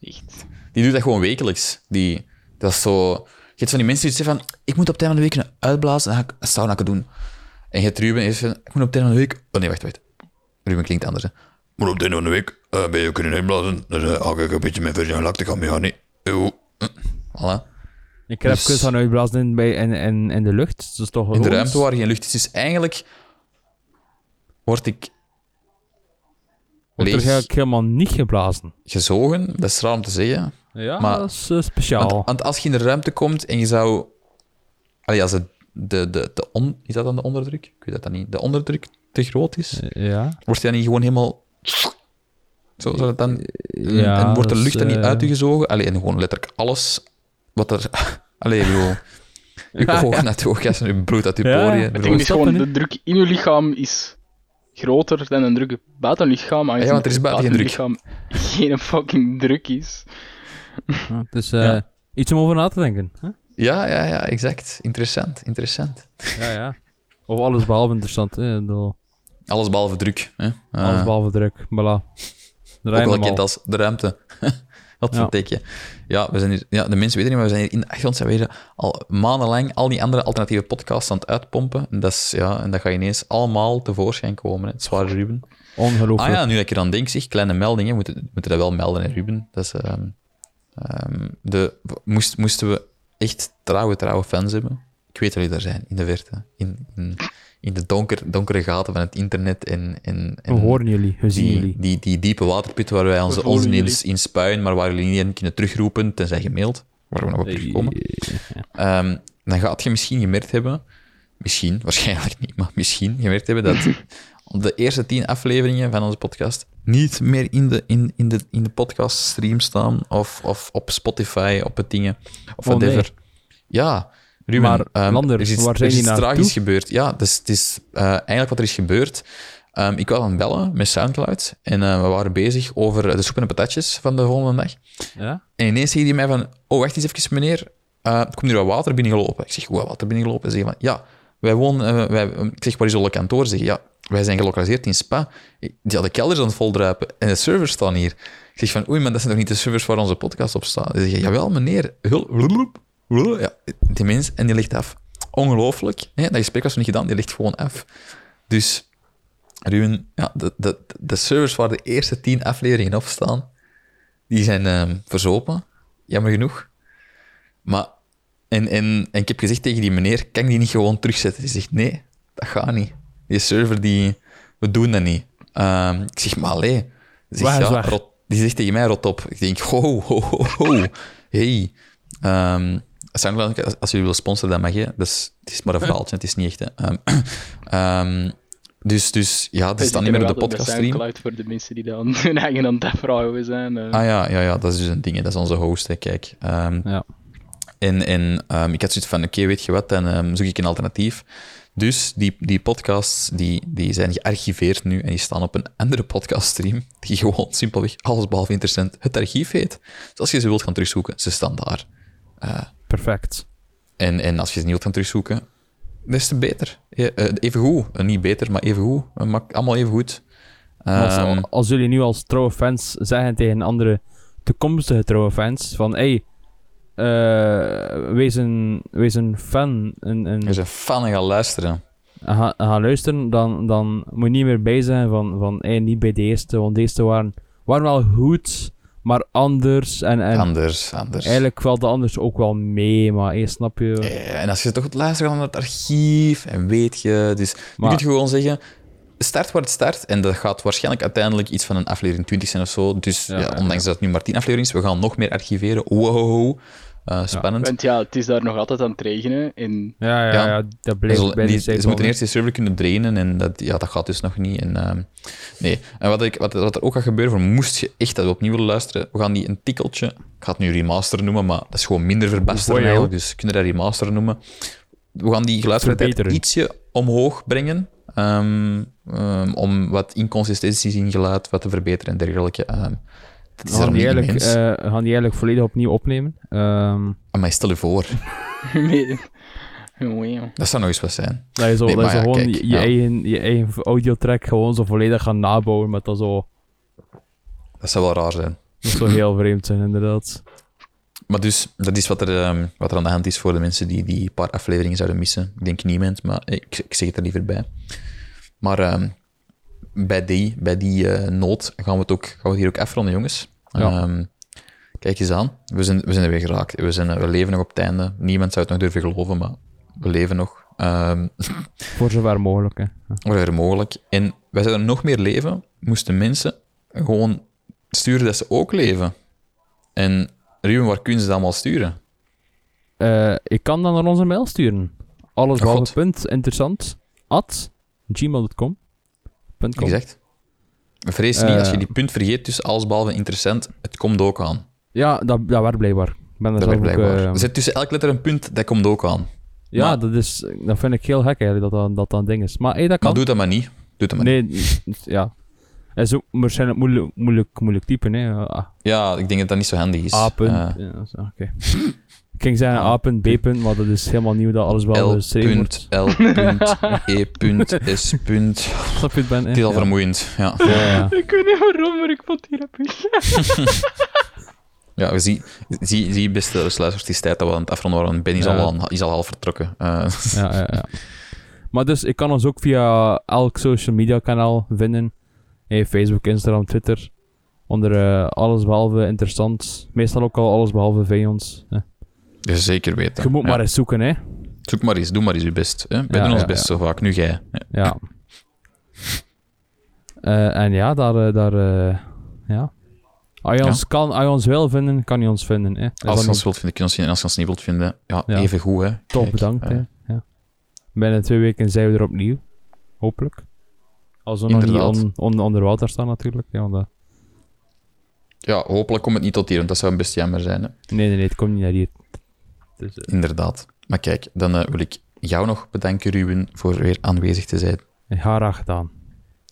[SPEAKER 2] Echt.
[SPEAKER 1] Die doet dat gewoon wekelijks. Die, dat is zo... Je hebt van die mensen die zeggen van, ik moet op het einde van de week kunnen uitblazen, dan ga ik een sauna doen. En je hebt Ruben, die zegt van, ik moet op het einde van de week... Oh nee, wacht, wacht. Ruben klinkt anders, hè. Maar op het einde van de week eh, ben je kunnen uitblazen, dan uh, ik een beetje met Virgin Galactic gaan meegaan, nee. Eeuw. Hm. Voilà.
[SPEAKER 3] ik heb
[SPEAKER 1] dus-
[SPEAKER 3] even gaan uitblazen in, bij, in, in, in de lucht. Dat is toch
[SPEAKER 1] In de ruimte waar geen lucht is. Dus eigenlijk word ik
[SPEAKER 3] Wordt er eigenlijk helemaal niet geblazen.
[SPEAKER 1] gezogen. Dat is raar om te zeggen.
[SPEAKER 3] Ja,
[SPEAKER 1] Maar-
[SPEAKER 3] dat is eh, speciaal.
[SPEAKER 1] Want, want als je in de ruimte komt en je zou... Allee, als het de, de, de on, is dat dan de onderdruk? Ik weet dat dan niet. De onderdruk te groot is,
[SPEAKER 3] Eh, ja.
[SPEAKER 1] wordt je dan niet gewoon helemaal... Zo, zou dat dan...
[SPEAKER 3] ja
[SPEAKER 1] en wordt de lucht dan niet
[SPEAKER 3] eh,
[SPEAKER 1] uit je gezogen? Allee, en gewoon letterlijk alles wat er... (laughs) Allee, ik bedoel... Je (laughs)
[SPEAKER 3] Ja,
[SPEAKER 1] ogen uit je oogkas en je bloed uit je
[SPEAKER 3] Ja,
[SPEAKER 1] poriën.
[SPEAKER 3] het
[SPEAKER 2] ding is gewoon, de druk in je lichaam is groter dan een druk buiten je lichaam. aangezien
[SPEAKER 1] want er is
[SPEAKER 2] het
[SPEAKER 1] buiten geen
[SPEAKER 2] lichaam geen fucking druk is.
[SPEAKER 3] ja, het is (laughs) eh,
[SPEAKER 1] Ja.
[SPEAKER 3] iets om over na te denken. Hè?
[SPEAKER 1] Ja, ja, ja, exact. Interessant, interessant.
[SPEAKER 3] Ja, ja. Of alles behalve interessant. Hè? Bedoel,
[SPEAKER 1] Alles behalve druk. Hè? Uh,
[SPEAKER 3] alles behalve druk. Voilà.
[SPEAKER 1] Ook wel als de ruimte. (laughs) Wat een teken. Ja, we zijn hier, ja, de mensen weten niet, maar we zijn hier in de achtergrond zijn we hier al maandenlang al die andere alternatieve podcasts aan het uitpompen. En dat, is, ja, en dat gaat ineens allemaal tevoorschijn komen. Hè. Het is waar, Ruben.
[SPEAKER 3] Ongelooflijk.
[SPEAKER 1] Ah ja, nu dat ik er aan denk, zeg, kleine meldingen, moeten we moeten dat wel melden, hè, Ruben. Dat is, ehm, ehm, de, moest, moesten we echt trouwe, trouwe fans hebben? Ik weet dat jullie daar zijn, in de verte. In, in, in de donker, donkere gaten van het internet en... en, en
[SPEAKER 3] We horen jullie, we zien
[SPEAKER 1] die,
[SPEAKER 3] jullie.
[SPEAKER 1] die, die diepe waterputten waar wij onze onzin in, spuien, maar waar jullie niet in kunnen terugroepen, tenzij gemaild, waar we nog op terugkomen. Ehm, dan gaat je misschien gemerkt hebben, misschien, waarschijnlijk niet, maar misschien gemerkt hebben dat (laughs) de eerste tien afleveringen van onze podcast niet meer in de, in, in de, in de podcast stream staan of, of op Spotify, op het dingen, of
[SPEAKER 3] Oh,
[SPEAKER 1] whatever.
[SPEAKER 3] nee.
[SPEAKER 1] Ja, Ruben,
[SPEAKER 3] Maar, Lander,
[SPEAKER 1] er is iets,
[SPEAKER 3] waar
[SPEAKER 1] er
[SPEAKER 3] zijn
[SPEAKER 1] is
[SPEAKER 3] die
[SPEAKER 1] iets tragisch gebeurd. Ja, dus het is eh, eigenlijk wat er is gebeurd. Ehm, ik was aan het bellen met Soundcloud en eh, we waren bezig over de soep en de patatjes van de volgende dag.
[SPEAKER 3] Ja?
[SPEAKER 1] En ineens zei hij mij van, oh, wacht eens even, meneer. Eh, er komt hier wat water binnengelopen. Ik zeg, wat water binnengelopen? Ze zeggen van, ja, wij wonen... eh, wij, ik zeg, waar is onze kantoor? Ze zeggen, ja, wij zijn gelokaliseerd in Spa. Ik- Ja, de kelder is aan het voldruipen en de servers staan hier. Ik zeg van, oei, maar dat zijn toch niet de servers waar onze podcast op staat? Ze zeggen, jawel, meneer. Hul, blub, blub. Ja, die mens, en die ligt af. Ongelooflijk. Hè? Dat gesprek was nog niet gedaan, die ligt gewoon af. Dus, Ruben, ja, de, de, de servers waar de eerste tien afleveringen op staan, die zijn ehm, verzopen, jammer genoeg. Maar, en, en, en ik heb gezegd tegen die meneer, kan ik die niet gewoon terugzetten? Die zegt, nee, dat gaat niet. Die server, die, we doen dat niet. Ehm, ik zeg, maar allee. Die zegt, ja, rot, die zegt tegen mij, rot op. Ik denk, ho, ho, ho, ho. (laughs) Hey. Ehm, Soundcloud, als, als jullie wil sponsoren, dat mag je. Dus, het is maar een (laughs) verhaaltje, het is niet echt. Hè. Ehm, (clears throat) ehm, dus, dus ja, die staan niet meer op de podcast stream.
[SPEAKER 2] Soundcloud voor de mensen die dan (laughs) hun eigen aan het afvragen zijn. eh.
[SPEAKER 1] Ah ja, ja, ja, dat is dus een ding. hè. Dat is onze host, hè, kijk. Ehm,
[SPEAKER 3] Ja.
[SPEAKER 1] En, en ehm, ik had zoiets van, oké, weet je wat, dan ehm, zoek ik een alternatief. Dus die, die podcasts die, die zijn gearchiveerd nu en die staan op een andere podcaststream die gewoon simpelweg allesbehalve interessant het archief heet. Dus als je ze wilt gaan terugzoeken, ze staan daar.
[SPEAKER 3] Perfect.
[SPEAKER 1] En, en als je ze niet wilt gaan terugzoeken, des te beter. Eh, even goed. Eh, niet beter, maar even goed. Eh, maakt allemaal even goed.
[SPEAKER 3] Als,
[SPEAKER 1] Ehm,
[SPEAKER 3] als jullie nu als trouwe fans zeggen tegen andere toekomstige trouwe fans van hey, eh, wees, een, wees een fan en, en
[SPEAKER 1] je bent fan en gaan luisteren.
[SPEAKER 3] ga, ga luisteren, dan, dan moet je niet meer bij zijn van, van hey, niet bij de eerste, want de eerste waren, waren wel goed, maar anders. En, en
[SPEAKER 1] Anders, anders.
[SPEAKER 3] eigenlijk valt de anders ook wel mee, maar hey, snap je?
[SPEAKER 1] Eh, En als je toch het luisteren naar het archief en weet je, dus
[SPEAKER 3] Maar-
[SPEAKER 1] je kunt gewoon zeggen, start waar het start en dat gaat waarschijnlijk uiteindelijk iets van een aflevering 20 zijn of zo. Dus
[SPEAKER 3] Ja,
[SPEAKER 1] ja,
[SPEAKER 3] ja,
[SPEAKER 1] ondanks dat het nu maar 10 afleveringen is, we gaan nog meer archiveren. Wow, Eh, spannend.
[SPEAKER 2] Want ja, het is daar nog altijd aan het regenen. En
[SPEAKER 3] Ja, ja,
[SPEAKER 1] Ja.
[SPEAKER 3] ja, dat
[SPEAKER 1] Ze
[SPEAKER 3] blijft bij
[SPEAKER 1] die- ze moeten eerst die server kunnen drainen en dat, ja, dat gaat dus nog niet. En, ehm, nee. en wat, ik, wat, wat er ook gaat gebeuren, voor moest je echt dat op opnieuw willen luisteren, we gaan die een tikkeltje, ik ga het nu remaster noemen, maar dat is gewoon minder verbasteren
[SPEAKER 3] Goeie,
[SPEAKER 1] eigenlijk, dus kun je dat remaster noemen. We gaan die geluidskwaliteit ietsje omhoog brengen, ehm, ehm, om wat inconsistenties in geluid wat te verbeteren en dergelijke. ehm dat is
[SPEAKER 3] We gaan die, eigenlijk, eh, gaan die eigenlijk volledig opnieuw opnemen. Ehm,
[SPEAKER 1] maar stel je voor, (laughs) dat zou nog eens wat zijn.
[SPEAKER 3] dat je zo,
[SPEAKER 1] Nee,
[SPEAKER 3] dat je
[SPEAKER 1] ja,
[SPEAKER 3] gewoon
[SPEAKER 1] kijk,
[SPEAKER 3] je,
[SPEAKER 1] ja.
[SPEAKER 3] eigen, je eigen audiotrack gewoon zo volledig gaan nabouwen met dat zo...
[SPEAKER 1] Dat zou wel raar zijn.
[SPEAKER 3] Dat zou heel (laughs) vreemd zijn, inderdaad.
[SPEAKER 1] Maar dus, dat is wat er, ehm, wat er aan de hand is voor de mensen die die paar afleveringen zouden missen. Ik denk niemand, maar ik, ik zeg het er liever bij. Maar ehm, bij die, bij die eh, nood gaan we, het ook, gaan we het hier ook afronden, jongens.
[SPEAKER 3] Ja.
[SPEAKER 1] Ehm, kijk eens aan. We zijn, we zijn er weer geraakt. We, zijn, we leven nog op het einde. Niemand zou het nog durven geloven, maar we leven nog. Ehm (laughs)
[SPEAKER 3] Voor zover mogelijk, hè.
[SPEAKER 1] Waar mogelijk. En wij zouden nog meer leven, moesten mensen gewoon sturen dat ze ook leven. En Ruben, waar kunnen ze dat allemaal sturen?
[SPEAKER 3] Eh, ik kan dan naar onze mail sturen. Alles
[SPEAKER 1] Oh,
[SPEAKER 3] punt interessant at gmail.com. Com.
[SPEAKER 1] Exact. Vrees niet, als je
[SPEAKER 3] Eh.
[SPEAKER 1] die punt vergeet tussen alles behalve interessant, het komt ook aan.
[SPEAKER 3] Ja, dat, dat werd blijkbaar. Ik ben
[SPEAKER 1] Dat
[SPEAKER 3] zelf
[SPEAKER 1] werkt
[SPEAKER 3] ook,
[SPEAKER 1] blijkbaar.
[SPEAKER 3] eh,
[SPEAKER 1] Er zit tussen elke letter een punt, dat komt ook aan.
[SPEAKER 3] ja,
[SPEAKER 1] maar-
[SPEAKER 3] dat, is, dat vind ik heel gek eigenlijk, dat dat, dat, dat een ding is. Maar hey, dat kan.
[SPEAKER 1] Maar doe dat maar niet. Doe dat maar niet.
[SPEAKER 3] nee, (laughs) ja. Het is ook waarschijnlijk moeilijk, moeilijk, moeilijk typen, hè. Ah,
[SPEAKER 1] Ja, ik denk dat dat niet zo handig is.
[SPEAKER 3] A. punt.
[SPEAKER 1] Eh,
[SPEAKER 3] ja, Oké. (laughs) ging zeggen A. punt, B. punt, maar dat is helemaal nieuw dat alles wel
[SPEAKER 1] L.
[SPEAKER 3] geschreven wordt.
[SPEAKER 1] punt, L. punt, (laughs) E. punt, S. punt.
[SPEAKER 3] Ben?
[SPEAKER 1] Al
[SPEAKER 3] ja.
[SPEAKER 1] vermoeiend. Ja.
[SPEAKER 3] Ja, ja. (laughs)
[SPEAKER 2] Ik weet niet waarom, maar ik vond het hier grappig. (laughs)
[SPEAKER 1] Ja, we zie, zie, zie beste luisteraars, is tijd dat we aan het afronden waren. Ben is,
[SPEAKER 3] Ja.
[SPEAKER 1] al, aan- is al half vertrokken. Eh,
[SPEAKER 3] ja, ja, ja. Maar dus, ik kan ons ook via elk social media kanaal vinden. Hey, Facebook, Instagram, Twitter. Onder eh, alles behalve interessant. Meestal ook al alles behalve vijands.
[SPEAKER 1] Ja, zeker weten.
[SPEAKER 3] Je moet
[SPEAKER 1] Ja.
[SPEAKER 3] maar eens zoeken, hè.
[SPEAKER 1] Zoek maar eens, doe maar eens je best. Hè? Wij
[SPEAKER 3] Ja,
[SPEAKER 1] doen ons best zo vaak, nu jij. Ja.
[SPEAKER 3] Ja. Eh, en ja, daar... eh, daar eh, ja. Als je,
[SPEAKER 1] Ja.
[SPEAKER 3] ons kan, als je ons wil vinden, kan je ons vinden. Hè.
[SPEAKER 1] Als je
[SPEAKER 3] niet-
[SPEAKER 1] ons wilt vinden, kun je ons zien. En als je ons niet wilt vinden, ja, even goed, hè.
[SPEAKER 3] Top,
[SPEAKER 1] Kijk,
[SPEAKER 3] bedankt. hè. Ja. Binnen twee weken zijn we er opnieuw. Hopelijk. Als we nog niet
[SPEAKER 1] Inderdaad.
[SPEAKER 3] on, on- onder water staan, natuurlijk. Ja, dat-
[SPEAKER 1] ja, hopelijk komt het niet tot hier, want dat zou best jammer zijn. Hè?
[SPEAKER 3] Nee, nee, nee, het komt niet naar hier. Dus, eh,
[SPEAKER 1] Inderdaad. Maar kijk, dan eh, wil ik jou nog bedanken, Ruben, voor weer aanwezig te zijn.
[SPEAKER 3] graag gedaan.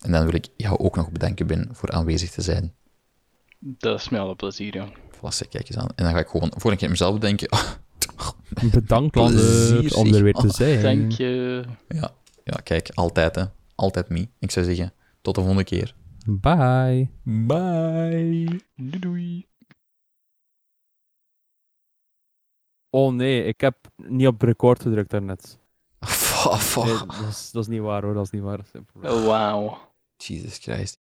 [SPEAKER 1] En dan wil ik jou ook nog bedanken, Ben, voor aanwezig te zijn.
[SPEAKER 2] Dat is met alle plezier, ja.
[SPEAKER 1] Voilà, kijk eens aan. En dan ga ik gewoon voor een keer mezelf bedenken. (laughs)
[SPEAKER 3] Bedankt
[SPEAKER 1] Plezier,
[SPEAKER 3] Lander, om er weer te zijn.
[SPEAKER 2] Dank je.
[SPEAKER 1] ja, ja, kijk, altijd, hè. Altijd me. Ik zou zeggen, tot de volgende keer.
[SPEAKER 3] Bye.
[SPEAKER 1] Bye.
[SPEAKER 2] Doei doei.
[SPEAKER 3] Oh nee, ik heb niet op record gedrukt daarnet.
[SPEAKER 1] Fuck, (laughs) fuck.
[SPEAKER 3] Nee, dat, is, dat is niet waar hoor, dat is niet waar.
[SPEAKER 2] Oh, wauw.
[SPEAKER 1] Jesus Christ.